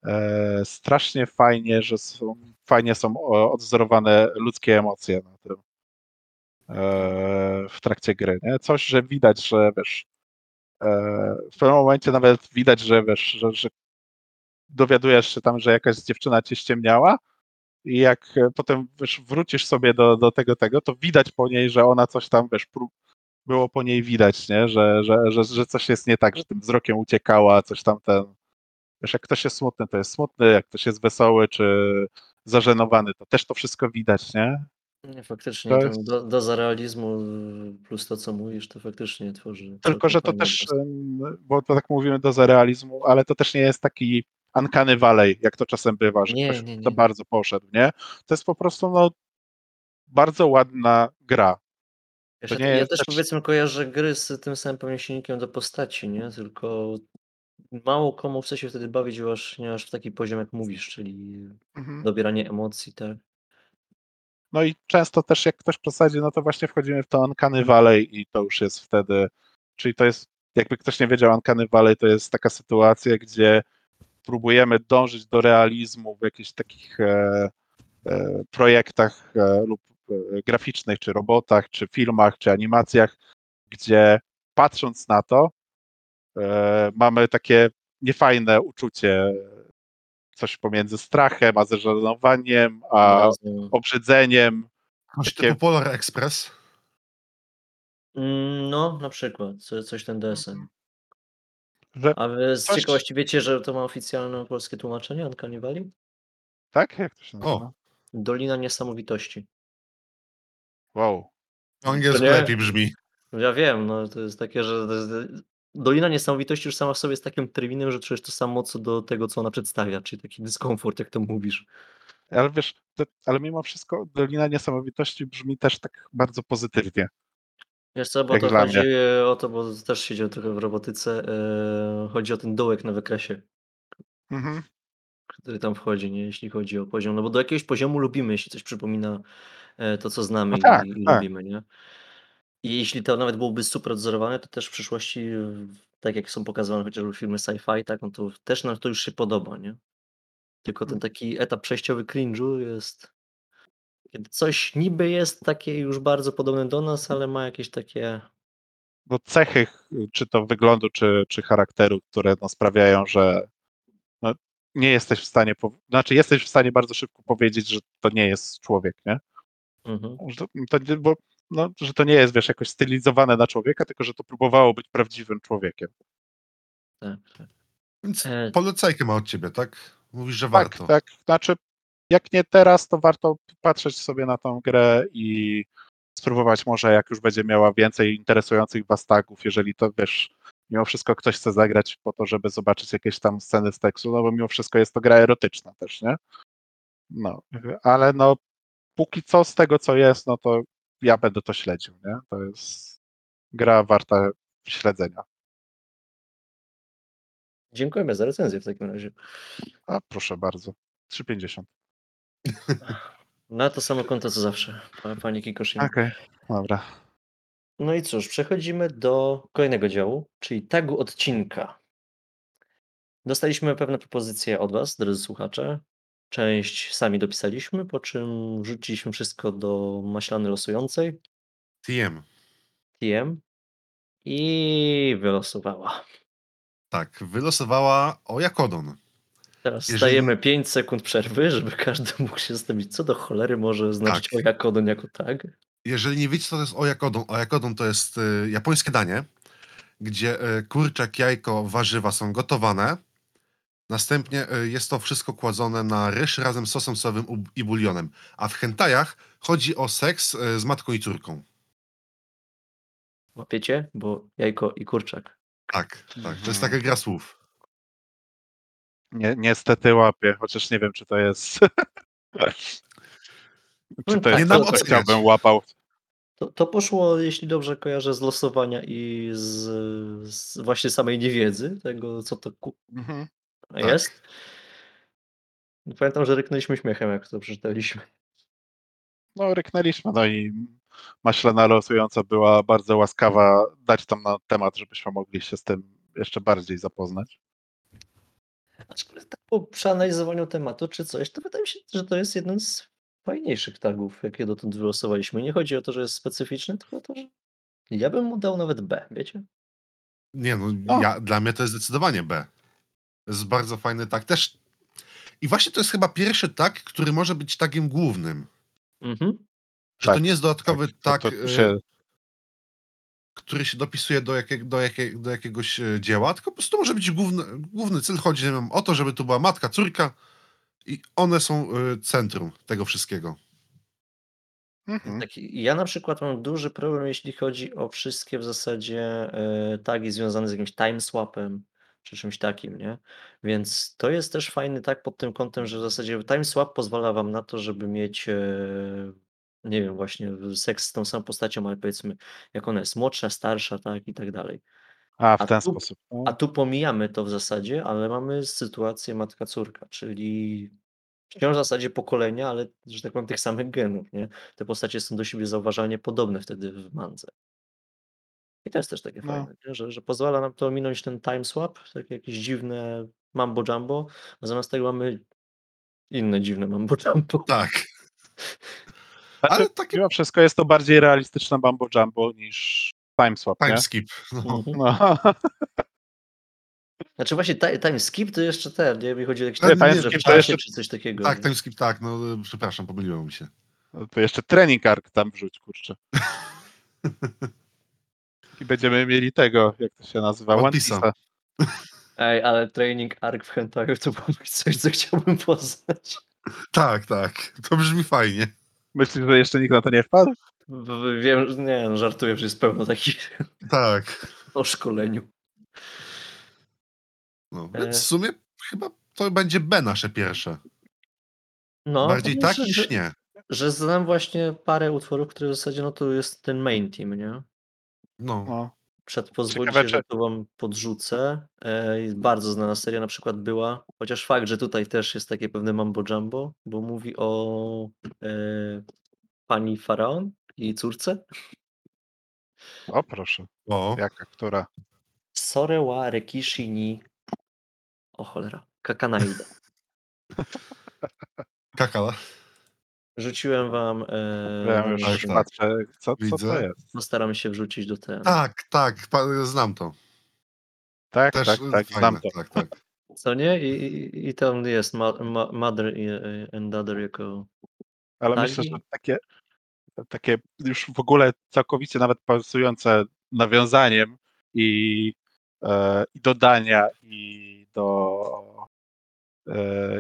e, strasznie fajnie, że są, fajnie są odwzorowane ludzkie emocje na tym e, w trakcie gry, nie? Coś, że widać, że wiesz, e, w pewnym momencie nawet widać, że wiesz, że, że dowiadujesz się tam, że jakaś dziewczyna cię ściemniała i jak e, potem wiesz, wrócisz sobie do, do tego, tego, to widać po niej, że ona coś tam, wiesz, było po niej widać, nie? Że, że, że, że coś jest nie tak, że tym wzrokiem uciekała, coś tam ten. Wiesz, jak ktoś jest smutny, to jest smutny, jak ktoś jest wesoły czy zażenowany, to też to wszystko widać, nie? Nie, faktycznie To jest- do, doza realizmu plus to, co mówisz, to faktycznie tworzy Tylko, że to też, bo to tak mówimy do zarealizmu, ale to też nie jest taki Uncanny Valley, jak to czasem bywa, że Nie, ktoś nie, to nie. bardzo poszedł, nie? To jest po prostu no, bardzo ładna gra. To ja, ja też powiedzmy kojarzę gry z tym samym pewnie silnikiem do postaci, nie? Tylko mało komu chce się wtedy bawić właśnie aż w taki poziom, jak mówisz, czyli Mhm. dobieranie emocji, tak? No i często też jak ktoś przesadzi, no to właśnie wchodzimy w to Uncanny Valley i to już jest wtedy, czyli to jest, jakby ktoś nie wiedział, Uncanny Valley to jest taka sytuacja, gdzie próbujemy dążyć do realizmu w jakichś takich e, e, projektach e, lub e, graficznych, czy robotach, czy filmach, czy animacjach, gdzie patrząc na to, e, mamy takie niefajne uczucie, coś pomiędzy strachem, a zażenowaniem, Od a obrzydzeniem. Coś Takie- typu Polar Express. Mm, No, na przykład, co, coś ten deseń. Że, A wy z Coś- ciekawości wiecie, że to ma oficjalne polskie tłumaczenie Uncanny Valley? tak? Jak to się O. nazywa? Dolina Niesamowitości. Wow. Nie? lepiej brzmi. Ja wiem, no to jest takie, że to jest- Dolina Niesamowitości już sama w sobie jest takim terminem, że czujesz to samo co do tego, co ona przedstawia, czyli taki dyskomfort, jak to mówisz. Ale wiesz, ale mimo wszystko Dolina Niesamowitości brzmi też tak bardzo pozytywnie. Wiesz co, bo Jak to chodzi mnie. o to, bo też siedział trochę w robotyce, e, chodzi o ten dołek na wykresie, Mhm. który tam wchodzi, nie? jeśli chodzi o poziom, no bo do jakiegoś poziomu lubimy, jeśli coś przypomina e, to, co znamy No i, tak, i tak. lubimy, nie? I jeśli to nawet byłoby super odzorowane, to też w przyszłości, tak jak są pokazywane chociażby filmy sci-fi, tak, no to też nam to już się podoba, nie? Tylko ten taki etap przejściowy cringe'u jest, kiedy coś niby jest takie już bardzo podobne do nas, ale ma jakieś takie Bo cechy, czy to wyglądu, czy, czy charakteru, które no, sprawiają, że no, nie jesteś w stanie, po, znaczy jesteś w stanie bardzo szybko powiedzieć, że to nie jest człowiek, nie? mhm. To, to, bo, no, że to nie jest, wiesz, jakoś stylizowane na człowieka, tylko że to próbowało być prawdziwym człowiekiem. tak, tak. Więc E, polecajkę ma od ciebie, tak? Mówisz, że Tak, warto. tak. Znaczy, jak nie teraz, to warto patrzeć sobie na tą grę i spróbować może, jak już będzie miała więcej interesujących was tagów, jeżeli to wiesz, mimo wszystko ktoś chce zagrać po to, żeby zobaczyć jakieś tam sceny z tekstu, no bo mimo wszystko jest to gra erotyczna też, nie? No, ale no, póki co z tego, co jest, no to ja będę to śledził, nie? To jest gra warta śledzenia. Dziękujemy za recenzję w takim razie. A proszę bardzo. 3,50. Na to samo konto co zawsze, pa- panie Kikoshi. Okej, dobra. No i cóż, przechodzimy do kolejnego działu, czyli tagu odcinka. Dostaliśmy pewne propozycje od Was, drodzy słuchacze. Część sami dopisaliśmy, po czym wrzuciliśmy wszystko do maślany losującej, TM. TM, i wylosowała. Tak, wylosowała Oyakodon. Teraz Jeżeli- stajemy 5 sekund przerwy, żeby każdy mógł się zastanowić, co do cholery może znaczyć Tak. ojakodon jako tag. Jeżeli nie wiecie, co to jest Oyakodon, Oyakodon to jest y, japońskie danie, gdzie y, kurczak, jajko, warzywa są gotowane. Następnie y, jest to wszystko kładzone na ryż razem z sosem sojowym u- i bulionem. A w hentajach chodzi o seks y, z matką i córką. Łapiecie? Bo jajko i kurczak. Tak, tak. To jest taka gra słów. Nie, niestety łapię, chociaż nie wiem, czy to jest. czy to tak, jest nie to, dam co chciałbym łapał. To, to poszło, jeśli dobrze kojarzę, z losowania i z, z właśnie samej niewiedzy tego, co to ku- Mhm. Jest. Pamiętam, że ryknęliśmy śmiechem, jak to przeczytaliśmy. No, ryknęliśmy, no i maślana losująca była bardzo łaskawa dać tam na temat, żebyśmy mogli się z tym jeszcze bardziej zapoznać. Aczkolwiek tak po przeanalizowaniu tematu czy coś, to wydaje mi się, że to jest jeden z fajniejszych tagów, jakie dotąd wylosowaliśmy. Nie chodzi o to, że jest specyficzny, tylko o to, że ja bym mu dał nawet B, wiecie? Nie no, ja, dla mnie to jest zdecydowanie B. To jest bardzo fajny tak. Też. I właśnie to jest chyba pierwszy tak, który może być tagiem głównym. Mhm. Że Tak, to nie jest dodatkowy tak, to, to y, się, który się dopisuje do, jakie, do, jakie, do jakiegoś e, dzieła, tylko po prostu może być główny, główny cel. Chodzi o to, żeby tu była matka, córka i one są e, centrum tego wszystkiego. mhm. Tak, ja na przykład mam duży problem, jeśli chodzi o wszystkie w zasadzie tagi związane z jakimś timeswapem czy czymś takim, nie? Więc to jest też fajny tag pod tym kątem, że w zasadzie timeswap pozwala wam na to, żeby mieć, e, nie wiem, właśnie seks z tą samą postacią, ale powiedzmy, jak ona jest młodsza, starsza, tak i tak dalej. A, w a ten tu- sposób. No. A tu pomijamy to w zasadzie, ale mamy sytuację matka-córka, czyli wciąż w zasadzie pokolenia, ale że tak powiem tych samych genów, nie? Te postacie są do siebie zauważalnie podobne wtedy w mandze. I to jest też takie No. fajne, nie? Że, że pozwala nam to minąć ten time swap, takie jakieś dziwne mambo jumbo, a zamiast tego mamy inne dziwne mambo jumbo. Tak, Znaczy, ale takie mimo wszystko jest to bardziej realistyczne Bambo Jumbo niż Timeswap, nie? time skip. No. Mhm. No. Znaczy właśnie ti- time skip to jeszcze ten, nie? Mi chodzi o jakieś nie, że time w skip to czasie jeszcze- czy coś takiego. Tak, nie? time skip, tak, no e, przepraszam, pomyliło mi się. No to jeszcze trening arc tam wrzuć, kurczę. I będziemy mieli tego, jak to się nazywa? One Piece'a. Ej, ale training arc w hentaju to byłoby coś, co chciałbym poznać. Tak, tak. To brzmi fajnie. Myślisz, że jeszcze nikt na to nie wpadł? Wiem, że nie, no, żartuję, że jest pełno takich Tak. o szkoleniu. No, E. więc w sumie chyba to będzie B nasze pierwsze. No, Bardziej tak niż że, nie. że znam właśnie parę utworów, które w zasadzie no to jest ten main team, nie? No. No. Przed pozwolicie, Ciekawe, że to wam podrzucę. E, bardzo znana seria na przykład była, chociaż fakt, że tutaj też jest takie pewne mambo jumbo, bo mówi o e, pani Faraon i córce. O proszę, O, jaka, która? Sorewa Rekishi ni o cholera, Kakanaida. kakala. Rzuciłem wam e, Ja już tak, tak. patrzę, co, co to Widzę. jest. postaram się wrzucić do ten. Tak, tak, pa- znam to. Tak, Też tak, tak, fajne, znam to. Tak, tak. Co nie? I, i, i tam jest ma, ma, Mother i, and Daughter jako Ale Tagi? myślę, że takie, takie już w ogóle całkowicie nawet pasujące nawiązaniem i, e, i dodania i do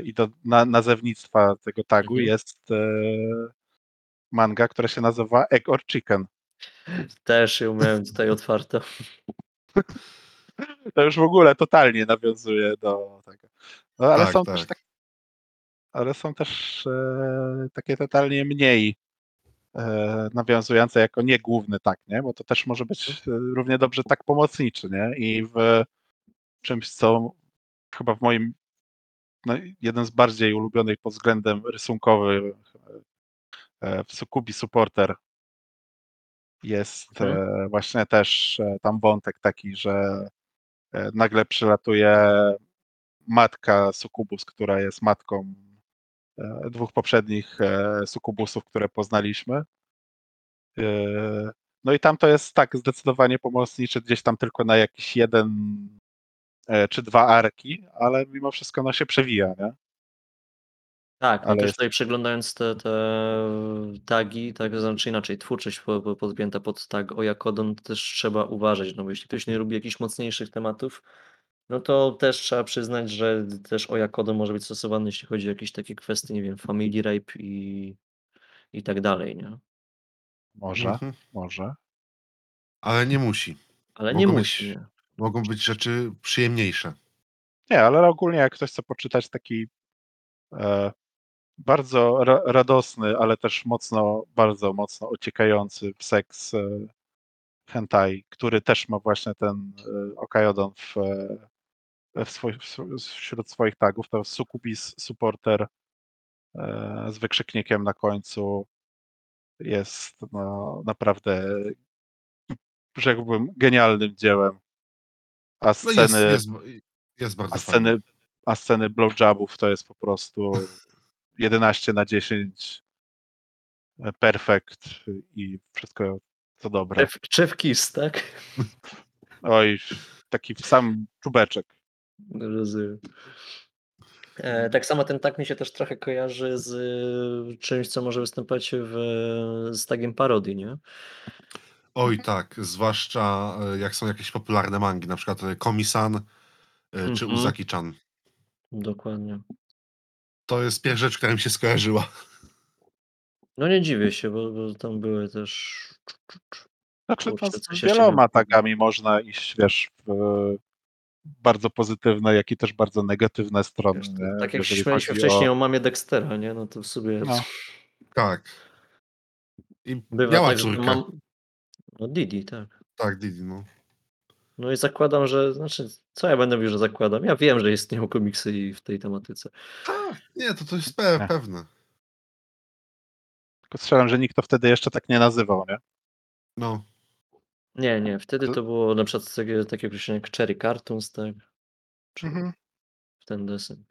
i do na, nazewnictwa tego tagu Mhm. jest e, manga, która się nazywa Egg or Chicken. Też ją miałem tutaj otwartą. To już w ogóle totalnie nawiązuje do tego. No, ale Tak, są tak. też tak, ale są też e, takie totalnie mniej e, nawiązujące jako nie główny tak, nie? Bo to też może być e, równie dobrze tak pomocniczy, nie? I w czymś, co chyba w moim jeden z bardziej ulubionych pod względem rysunkowym e, w Sukubi Supporter jest e, właśnie też e, tam wątek taki, że e, nagle przylatuje matka Sukubus, która jest matką e, dwóch poprzednich e, Sukubusów, które poznaliśmy. E, No i tam to jest tak zdecydowanie pomocniczy, gdzieś tam tylko na jakiś jeden e, czy dwa arki, ale mimo wszystko no się przewija, nie? Tak, no Ale też tutaj przeglądając te, te tagi, tak, znaczy inaczej, twórczość po- po- podpięta pod tag Oyakodon, to też trzeba uważać, no bo jeśli ktoś nie lubi jakichś mocniejszych tematów, no to też trzeba przyznać, że też Oyakodon może być stosowany, jeśli chodzi o jakieś takie kwestie, nie wiem, family rape i, i tak dalej, nie? Może, Mhm. może. Ale nie musi. Ale nie Mogą musi, być- nie? Mogą być rzeczy przyjemniejsze. Nie, ale ogólnie jak ktoś chce poczytać taki e, bardzo ra radosny, ale też mocno, bardzo mocno ociekający seks e, hentai, który też ma właśnie ten e, Okayodon w, e, w swoi- w, wśród swoich tagów, to Sukubis Supporter e, z wykrzyknikiem na końcu jest no, naprawdę rzekłbym genialnym dziełem. A No sceny, jest, jest, jest bardzo a fajnie. sceny, a sceny blowjobów to jest po prostu 11 na 10 e, perfekt i wszystko co dobre. Chef, chef Kiss, tak? Oj, taki sam czubeczek. Rozumiem. E, tak samo ten tak mi się też trochę kojarzy z y, czymś, co może występować w, z tagiem parodii, nie? Oj tak, zwłaszcza e, jak są jakieś popularne mangi, na przykład e, Komi-san e, czy Mhm. Uzaki-chan. Dokładnie. To jest pierwsza rzecz, która mi się skojarzyła. No nie dziwię się, bo, bo tam były też. Znaczy, Kurczę, no, coś z wieloma tagami można iść, wiesz, w e, bardzo pozytywne, jak i też bardzo negatywne strony. Nie? Tak jak Jeżeli śmialiśmy chodzi wcześniej o... o... mamie Dextera, nie? No to w sobie No. Tak. I bywa miała tak, że córkę. mam. No Didi, tak. Tak, Didi, no. No i zakładam, że. Znaczy, co ja będę mówił, że zakładam? Ja wiem, że istnieją komiksy i w tej tematyce. Tak, nie, to, to jest pe Nie. pewne. Tylko strzelam, że nikt to wtedy jeszcze tak nie nazywał, nie? No. Nie, nie, wtedy To- było na przykład takie, takie określenie jak Cherry Cartoons, tak? Czy Mhm. w ten deseń.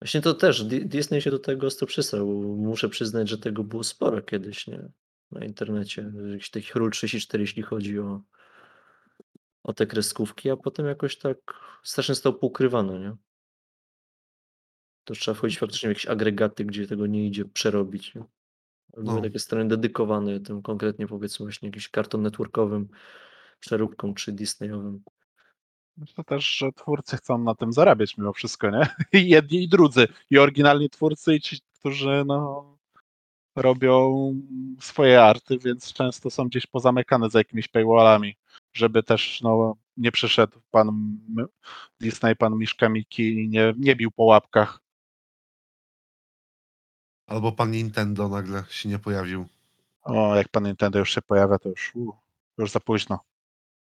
Właśnie to też Di- Disney się do tego ostro przysłał. Muszę przyznać, że tego było sporo kiedyś, nie? Na internecie. Jakichś takich ról 34, jeśli chodzi o, o te kreskówki, a potem jakoś tak strasznie zostało poukrywano, nie? To trzeba wchodzić faktycznie w jakieś agregaty, gdzie tego nie idzie przerobić. Nie? Były No. takie strony dedykowane tym konkretnie powiedzmy właśnie jakimś karton networkowym, przeróbkom czy Disneyowym. Myślę też, że twórcy chcą na tym zarabiać mimo wszystko, nie? I jedni i drudzy. I oryginalni twórcy, i ci, którzy no, robią swoje arty, więc często są gdzieś pozamykane za jakimiś paywallami, żeby też no, nie przyszedł pan Disney, pan Miszka Miki i nie, nie bił po łapkach. Albo pan Nintendo nagle się nie pojawił. O, jak pan Nintendo już się pojawia, to już, u, już za późno.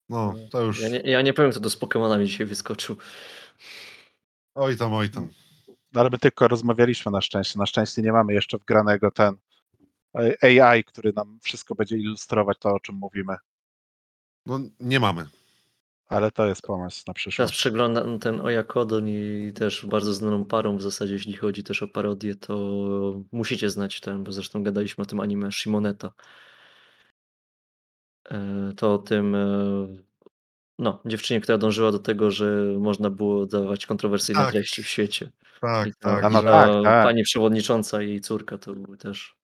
No, to już. Ja nie, ja nie powiem, kto to z Pokemonami dzisiaj wyskoczył. Oj tam, oj tam. No, ale my tylko rozmawialiśmy na szczęście. Na szczęście nie mamy jeszcze wgranego ten AI, który nam wszystko będzie ilustrować to, o czym mówimy. No, nie mamy. Ale to jest pomysł na Teraz przyszłość. przeglądam ten Oyakodon i też bardzo znaną parą w zasadzie, jeśli chodzi też o parodię, to musicie znać ten, bo zresztą gadaliśmy o tym anime Shimoneta. E, To o tym, e, no, dziewczynie, która dążyła do tego, że można było dawać kontrowersyjne Tak. treści w świecie. Tak, I tak. ta, no tak, tak. Pani przewodnicząca i jej córka to były też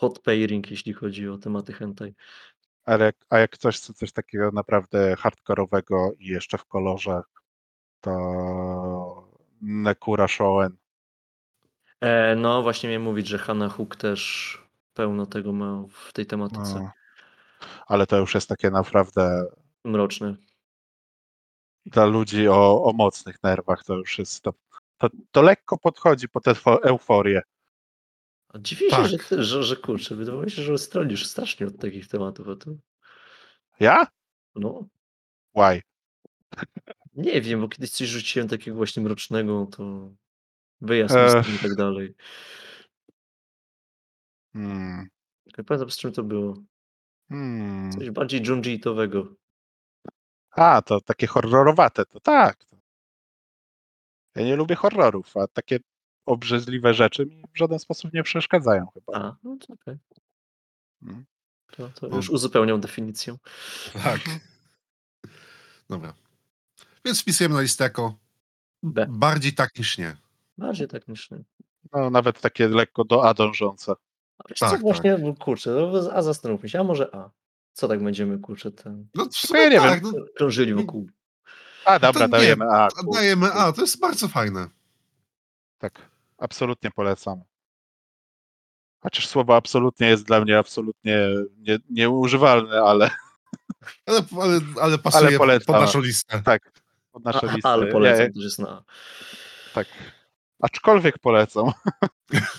hot pairing, jeśli chodzi o tematy hentai. Ale jak, a jak ktoś chce coś takiego naprawdę hardkorowego i jeszcze w kolorze, to Nekura Shoen. E, no, właśnie miałem mówić, że Hannah Hook też pełno tego ma w tej tematyce. No. Ale to już jest takie naprawdę Mroczne. dla ludzi o, o mocnych nerwach. To już jest to, to, to lekko podchodzi pod eufo- euforię. Dziwię się, Tak. że, ty, że, że kurczę, wydawało mi się, że stronisz strasznie od takich tematów. A to, Ja? no, Why? nie wiem, bo kiedyś coś rzuciłem takiego właśnie mrocznego, to wyjazd mi i tak dalej. Hmm. Nie pamiętam z czym to było. Hmm. Coś bardziej Junjiitowego. A, to takie horrorowate, to tak. Ja nie lubię horrorów, a takie obrzydliwe rzeczy mi w żaden sposób nie przeszkadzają chyba. A, no to okej. Mhm. To, to No. już uzupełniam definicję. Tak. Dobra. Więc wpisujemy na listę jako B. bardziej tak niż nie. Bardziej tak niż nie. No, nawet takie lekko do A dążące. A wiesz Tak, co, tak. właśnie, no, kurczę, no, a zastanówmy się, a może A. Co tak będziemy, kurczę, ten, No, w ja sumie nie tak, wiem. no, krążyli wokół. A, dobra, nie, dajemy A. dajemy A, to jest bardzo fajne. Tak, absolutnie polecam. Chociaż słowo absolutnie jest dla mnie absolutnie nie, nieużywalne, ale Ale, ale, ale pasuje polecam. pod naszą listę. tak, pod naszą A, listę. ale polecam, Ja- też jest na tak. Aczkolwiek polecam.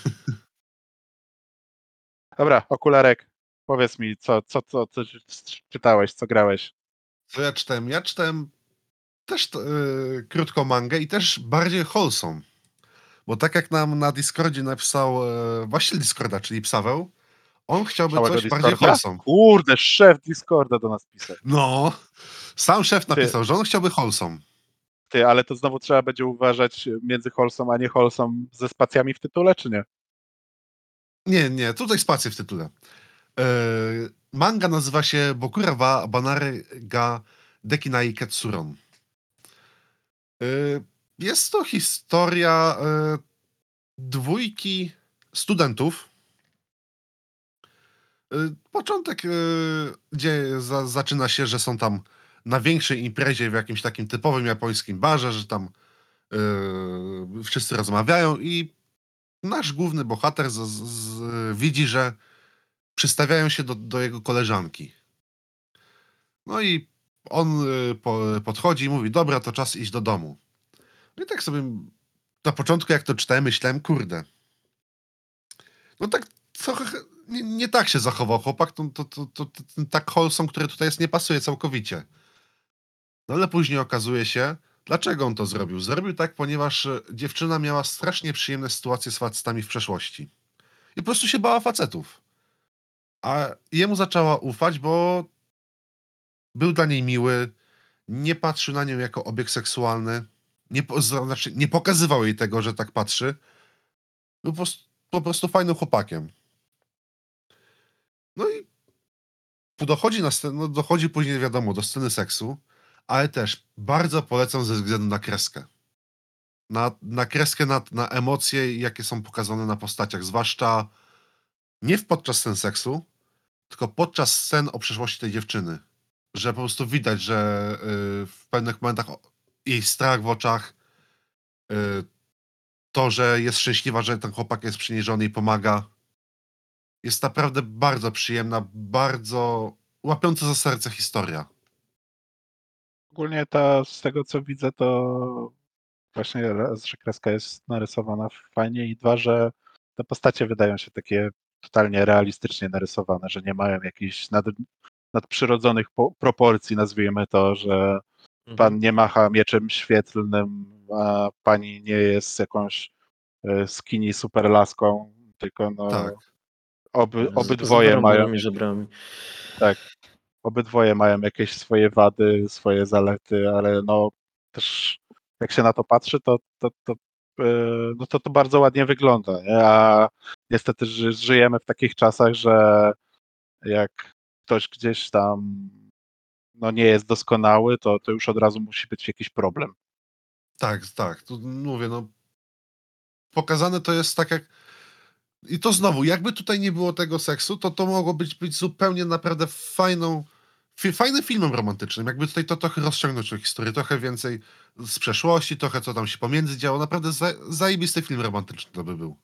Dobra, okularek, powiedz mi, co, co, co, co czytałeś, co grałeś? Co ja czytałem? Ja czytałem też yy, krótką mangę i też bardziej wholesome. Bo tak jak nam na Discordzie napisał e, właściciel Discorda, czyli Psaweł, on chciałby Całego coś bardziej Discorda? wholesome. Kurde, szef Discorda do nas pisał. No, sam szef napisał, że on chciałby wholesome. Ty, ale to znowu trzeba będzie uważać między Holsą a nie Holsą ze spacjami w tytule, czy nie? Nie, nie, tutaj spację w tytule. E, manga nazywa się Bokura wa Banare ga Dekinai Ketsuron. E, jest to historia e, dwójki studentów. E, początek e, gdzie za, zaczyna się, że są tam na większej imprezie w jakimś takim typowym japońskim barze, że tam e, wszyscy rozmawiają i nasz główny bohater z, z, z, widzi, że przystawiają się do, do jego koleżanki. No i on po, podchodzi i mówi, dobra, to czas iść do domu. No i tak sobie na początku, jak to czytałem, myślałem, kurde. No tak trochę nie, nie tak się zachował chłopak, to, to, to, to, ten tak wholesome, który tutaj jest, nie pasuje całkowicie. No ale później okazuje się, dlaczego on to zrobił. Zrobił tak, ponieważ e, dziewczyna miała strasznie przyjemne sytuacje z facetami w przeszłości. I po prostu się bała facetów. A jemu zaczęła ufać, bo był dla niej miły, nie patrzył na nią jako obiekt seksualny, nie, znaczy, nie pokazywał jej tego, że tak patrzy. Był po prostu, po prostu fajnym chłopakiem. No i dochodzi, na no dochodzi później, wiadomo, do sceny seksu, ale też bardzo polecam ze względu na kreskę. Na, na kreskę, na, na emocje, jakie są pokazane na postaciach, zwłaszcza nie podczas scen seksu, tylko podczas scen o przeszłości tej dziewczyny. że po prostu widać, że y, w pewnych momentach jej strach w oczach, y, to, że jest szczęśliwa, że ten chłopak jest przy niej, że on jej pomaga, jest naprawdę bardzo przyjemna, bardzo łapiąca za serce historia. Ogólnie ta, z tego co widzę, to właśnie raz, że kreska jest narysowana fajnie i dwa, że te postacie wydają się takie totalnie realistycznie narysowane, że nie mają jakichś nad, nadprzyrodzonych po, proporcji, nazwijmy to, że. Pan nie macha mieczem świetlnym, a pani nie jest jakąś e, skinny super laską, tylko no Tak. oby, Z- obydwoje mają żebrami. obydwoje mają jakieś swoje wady, swoje zalety, ale no też jak się na to patrzy, to, to, to, e, no to, to bardzo ładnie wygląda. Nie? A niestety ży, żyjemy w takich czasach, że jak ktoś gdzieś tam no nie jest doskonały, to, to już od razu musi być jakiś problem. Tak, tak. Tu mówię, no. Pokazane to jest tak jak. I to znowu, jakby tutaj nie było tego seksu, to to mogło być, być zupełnie naprawdę fajną, fajnym filmem romantycznym. Jakby tutaj to trochę rozciągnąć tę historię, trochę więcej z przeszłości, trochę co tam się pomiędzy działo. Naprawdę za, zajebisty film romantyczny to by był.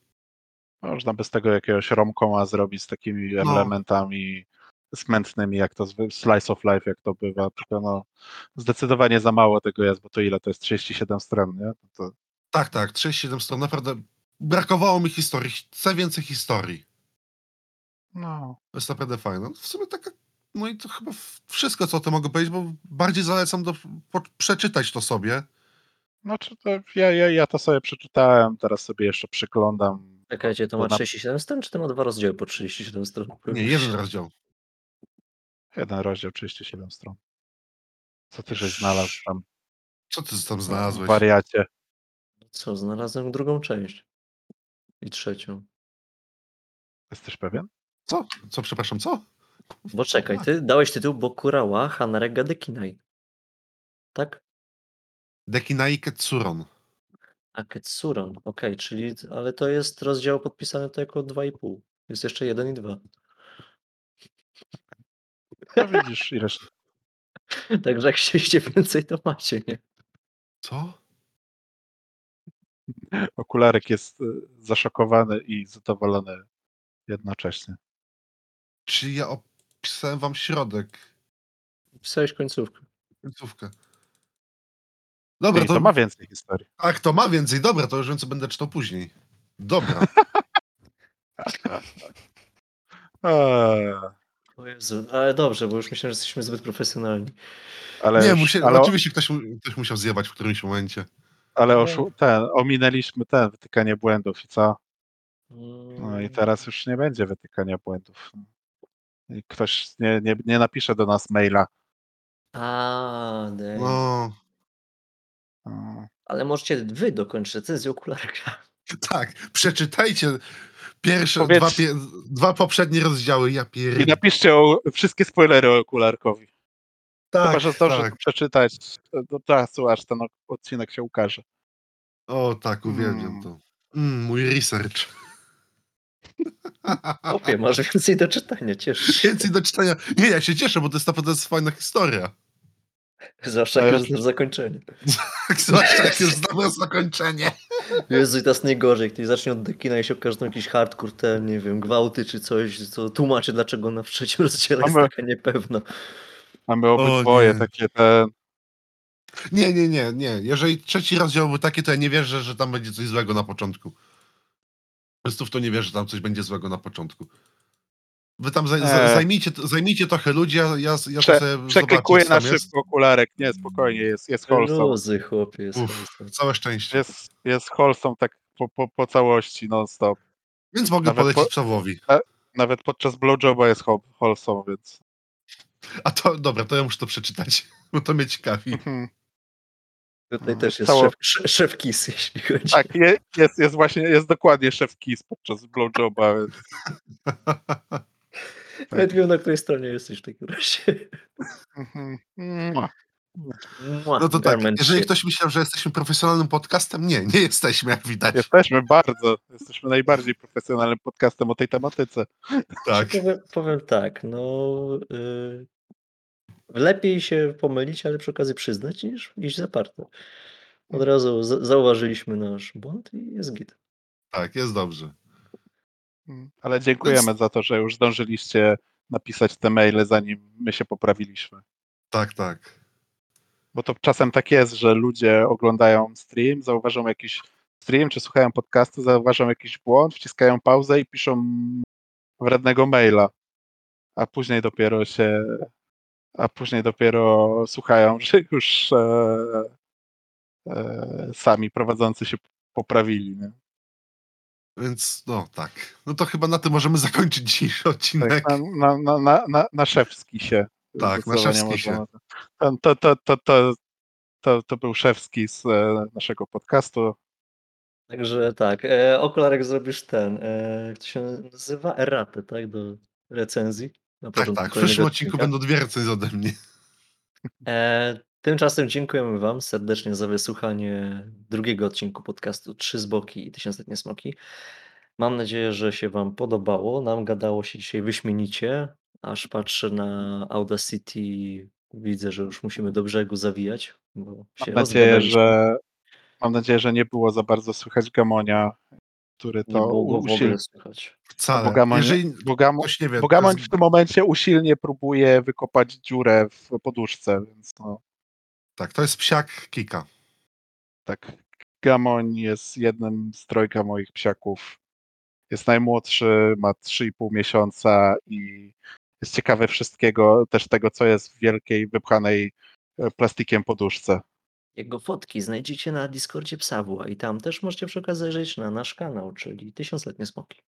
Można by z tego jakiegoś romkoma zrobić z takimi No. elementami smętnymi, jak to slice of life, jak to bywa, tylko no zdecydowanie za mało tego jest, bo to ile to jest 37 stron, nie? To, Tak, tak, 37 stron, naprawdę brakowało mi historii, chcę więcej historii. no, To jest naprawdę fajne. W sumie taka, no i to chyba wszystko, co o tym mogę powiedzieć, bo bardziej zalecam do, po, przeczytać to sobie. no czy to ja, ja, ja to sobie przeczytałem, teraz sobie jeszcze przyglądam. Czekajcie, to ma na- 37 stron, czy to ma dwa rozdziały po 37 stron? Nie, jeden rozdział. Jeden rozdział, 37 stron. Co ty żeś znalazł tam, Co ty tam znalazłeś? wariacie? Co, znalazłem drugą część. I trzecią. Jesteś pewien? Co? Co, przepraszam, co? Bo czekaj, ty dałeś tytuł Bokurała Hanarega Dekinai. Tak? Dekinai Ketsuron. A Ketsuron, okej, czyli, ale to jest rozdział podpisany to jako 2,5. Jest jeszcze jeden i dwa. No widzisz, ileż Także jak chcieliście więcej, to macie, nie? Co? okularek jest y, zaszokowany i zadowolony jednocześnie. Czy ja opisałem wam środek? Pisałeś końcówkę. Końcówkę. Dobra, I to, to ma więcej historii. Ach, to ma więcej. Dobra, to już wiem, co będę czytał później. Dobra. Eee, O Jezu, ale dobrze, bo już myślałem, że jesteśmy zbyt profesjonalni. ale Nie, już, ale, oczywiście ktoś, ktoś musiał zjebać w którymś momencie. ale No. oszu, ten, ominęliśmy ten, wytykanie błędów i co? No Mm. i teraz już nie będzie wytykania błędów. I ktoś nie, nie, nie napisze do nas maila. A, dej. No, O, Ale możecie wy dokończyć recenzję okularka. tak. Przeczytajcie pierwsze Powiedz- dwa, pie, dwa poprzednie rozdziały. Ja I pierdolę. napiszcie o, wszystkie spoilery o okularkowi. Tak, Chyba, że zdąży tak. przeczytać do czasu, aż ten odcinek się ukaże. O, tak, uwielbiam Mm. to. Mm, mój research. Opie, masz więcej do czytania, cieszę się. Więcej do czytania. Nie, ja się cieszę, bo to jest naprawdę fajna historia. Zwłaszcza jak już znasz zakończenie. Zwłaszcza jak już znamy zakończenie. Jezu, i teraz najgorzej, jak ktoś zacznie od dekina i się okaże tam jakiś hardcore, ten, nie wiem, gwałty czy coś, co tłumaczy, dlaczego na trzecim rozdziale jest taka niepewna. Mamy obydwoje nie. takie te. Nie, nie, nie, nie. Jeżeli trzeci rozdział był taki, to ja nie wierzę, że tam będzie coś złego na początku. Po prostu w to nie wierzę, że tam coś będzie złego na początku. Wy tam zaj, za- Eee. zajmijcie, zajmijcie trochę ludzi, ja, ja, ja Prze- to sobie Przeklikuję zobaczę, na tam jest. szybko okularek. Nie, spokojnie, jest, jest wholesome. Luzy, chłopie, jest wholesome. Całe szczęście. Jest, jest wholesome tak po, po, po całości non-stop. Więc mogę Nawet polecić po-. Nawet podczas blowjoba jest whol- wholesome, więc. A to, dobra, to ja muszę to przeczytać, bo to mnie ciekawi. Mhm. Tutaj No, też jest cało- szef, sz- szef KIS, jeśli chodzi. Tak, je, jest, jest właśnie, jest dokładnie szef Kiss podczas blowjoba. Więc... Nawet wiem, na której stronie jesteś w takim razie. Mhm. No to tak, jeżeli ktoś myślał, że jesteśmy profesjonalnym podcastem, nie, nie jesteśmy, jak widać. Jesteśmy bardzo, jesteśmy najbardziej profesjonalnym podcastem o tej tematyce. Tak. Powiem, powiem tak, no. y, lepiej się pomylić, ale przy okazji przyznać, niż iść zaparte. Od razu z zauważyliśmy nasz błąd i jest git. Tak, jest dobrze. Mm, Ale dziękujemy za to, że już zdążyliście napisać te maile, zanim my się poprawiliśmy. Tak, tak. Bo to czasem tak jest, że ludzie oglądają stream, zauważą jakiś stream, czy słuchają podcastu, zauważą jakiś błąd, wciskają pauzę i piszą wrednego maila. A później dopiero się, a później dopiero słuchają, że już e, e, sami prowadzący się poprawili. Nie? Więc no tak. No to chyba na tym możemy zakończyć dzisiejszy odcinek. Tak, na, na, na, na, na szewski się. Tak, na szewski się. To, to, to, to, to, to był szewski z e, naszego podcastu. Także tak, e, okularek zrobisz ten, e, jak to się nazywa? Erratę, tak? Do recenzji. Na Tak, tak. W przyszłym odcinku odcinka. będą dwie recenzje ode mnie. E, tymczasem dziękujemy Wam serdecznie za wysłuchanie drugiego odcinku podcastu Trzy z boki i Tysiącletnie Smoki. Mam nadzieję, że się Wam podobało. Nam gadało się dzisiaj wyśmienicie. Aż patrzę na Audacity, widzę, że już musimy do brzegu zawijać. Bo się Mam nadzieję, że mam nadzieję, że nie było za bardzo słychać Gamonia, który to było go w usil... ogóle słychać. Wcale. bo Gamoń, Jeżeli bo, Gamo, ktoś nie wie, bo Gamoń jest- w tym momencie usilnie próbuje wykopać dziurę w poduszce, więc no, tak, to jest psiak Kika. tak. Gamoń jest jednym z trojga moich psiaków. Jest najmłodszy, ma 3,5 miesiąca i jest ciekawy wszystkiego, też tego, co jest w wielkiej, wypchanej e, plastikiem poduszce. Jego fotki znajdziecie na Discordzie Psawła i tam też możecie przy okazji zajrzeć na nasz kanał, czyli Tysiącletnie Smoki.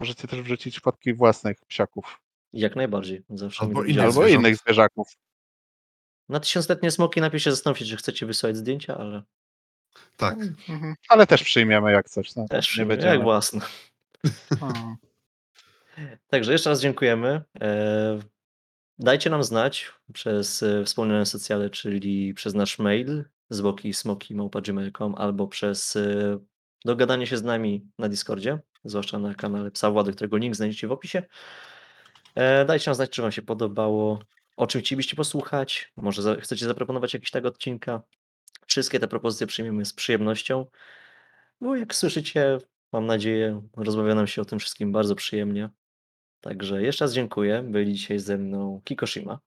Możecie też wrzucić fotki własnych psiaków Jak najbardziej. Zawsze Albo innych albo innych zwierzaków. Na Tysiącletnie Smoki najpierw się zastanówcie, czy chcecie wysłać zdjęcia, ale Tak. Mhm. Ale też przyjmiemy jak coś. No, też nie będziemy. jak własne. O, Także jeszcze raz dziękujemy. E, Dajcie nam znać przez e, wspomniane socjale, czyli przez nasz mail zwłoki smoki.gmail.com albo przez e, dogadanie się z nami na Discordzie, zwłaszcza na kanale Psa Włady, którego link znajdziecie w opisie. E, Dajcie nam znać, czy Wam się podobało, o czym chcielibyście posłuchać, może za, chcecie zaproponować jakiś tak odcinka. Wszystkie te propozycje przyjmiemy z przyjemnością, bo jak słyszycie, mam nadzieję, rozmawia nam się o tym wszystkim bardzo przyjemnie. Także jeszcze raz dziękuję. Byli dzisiaj ze mną Kikoshima,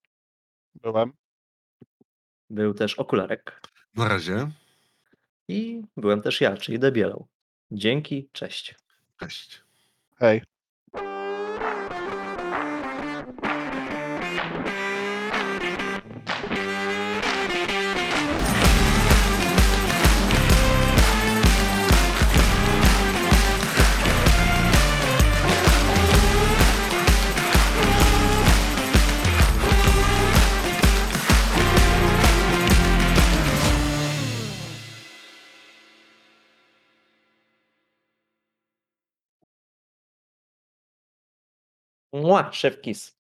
byłem. był też Okularek Na razie. i byłem też ja, czyli Debielał. Dzięki, cześć. Cześć. Hej. Mua, chefe Kiss.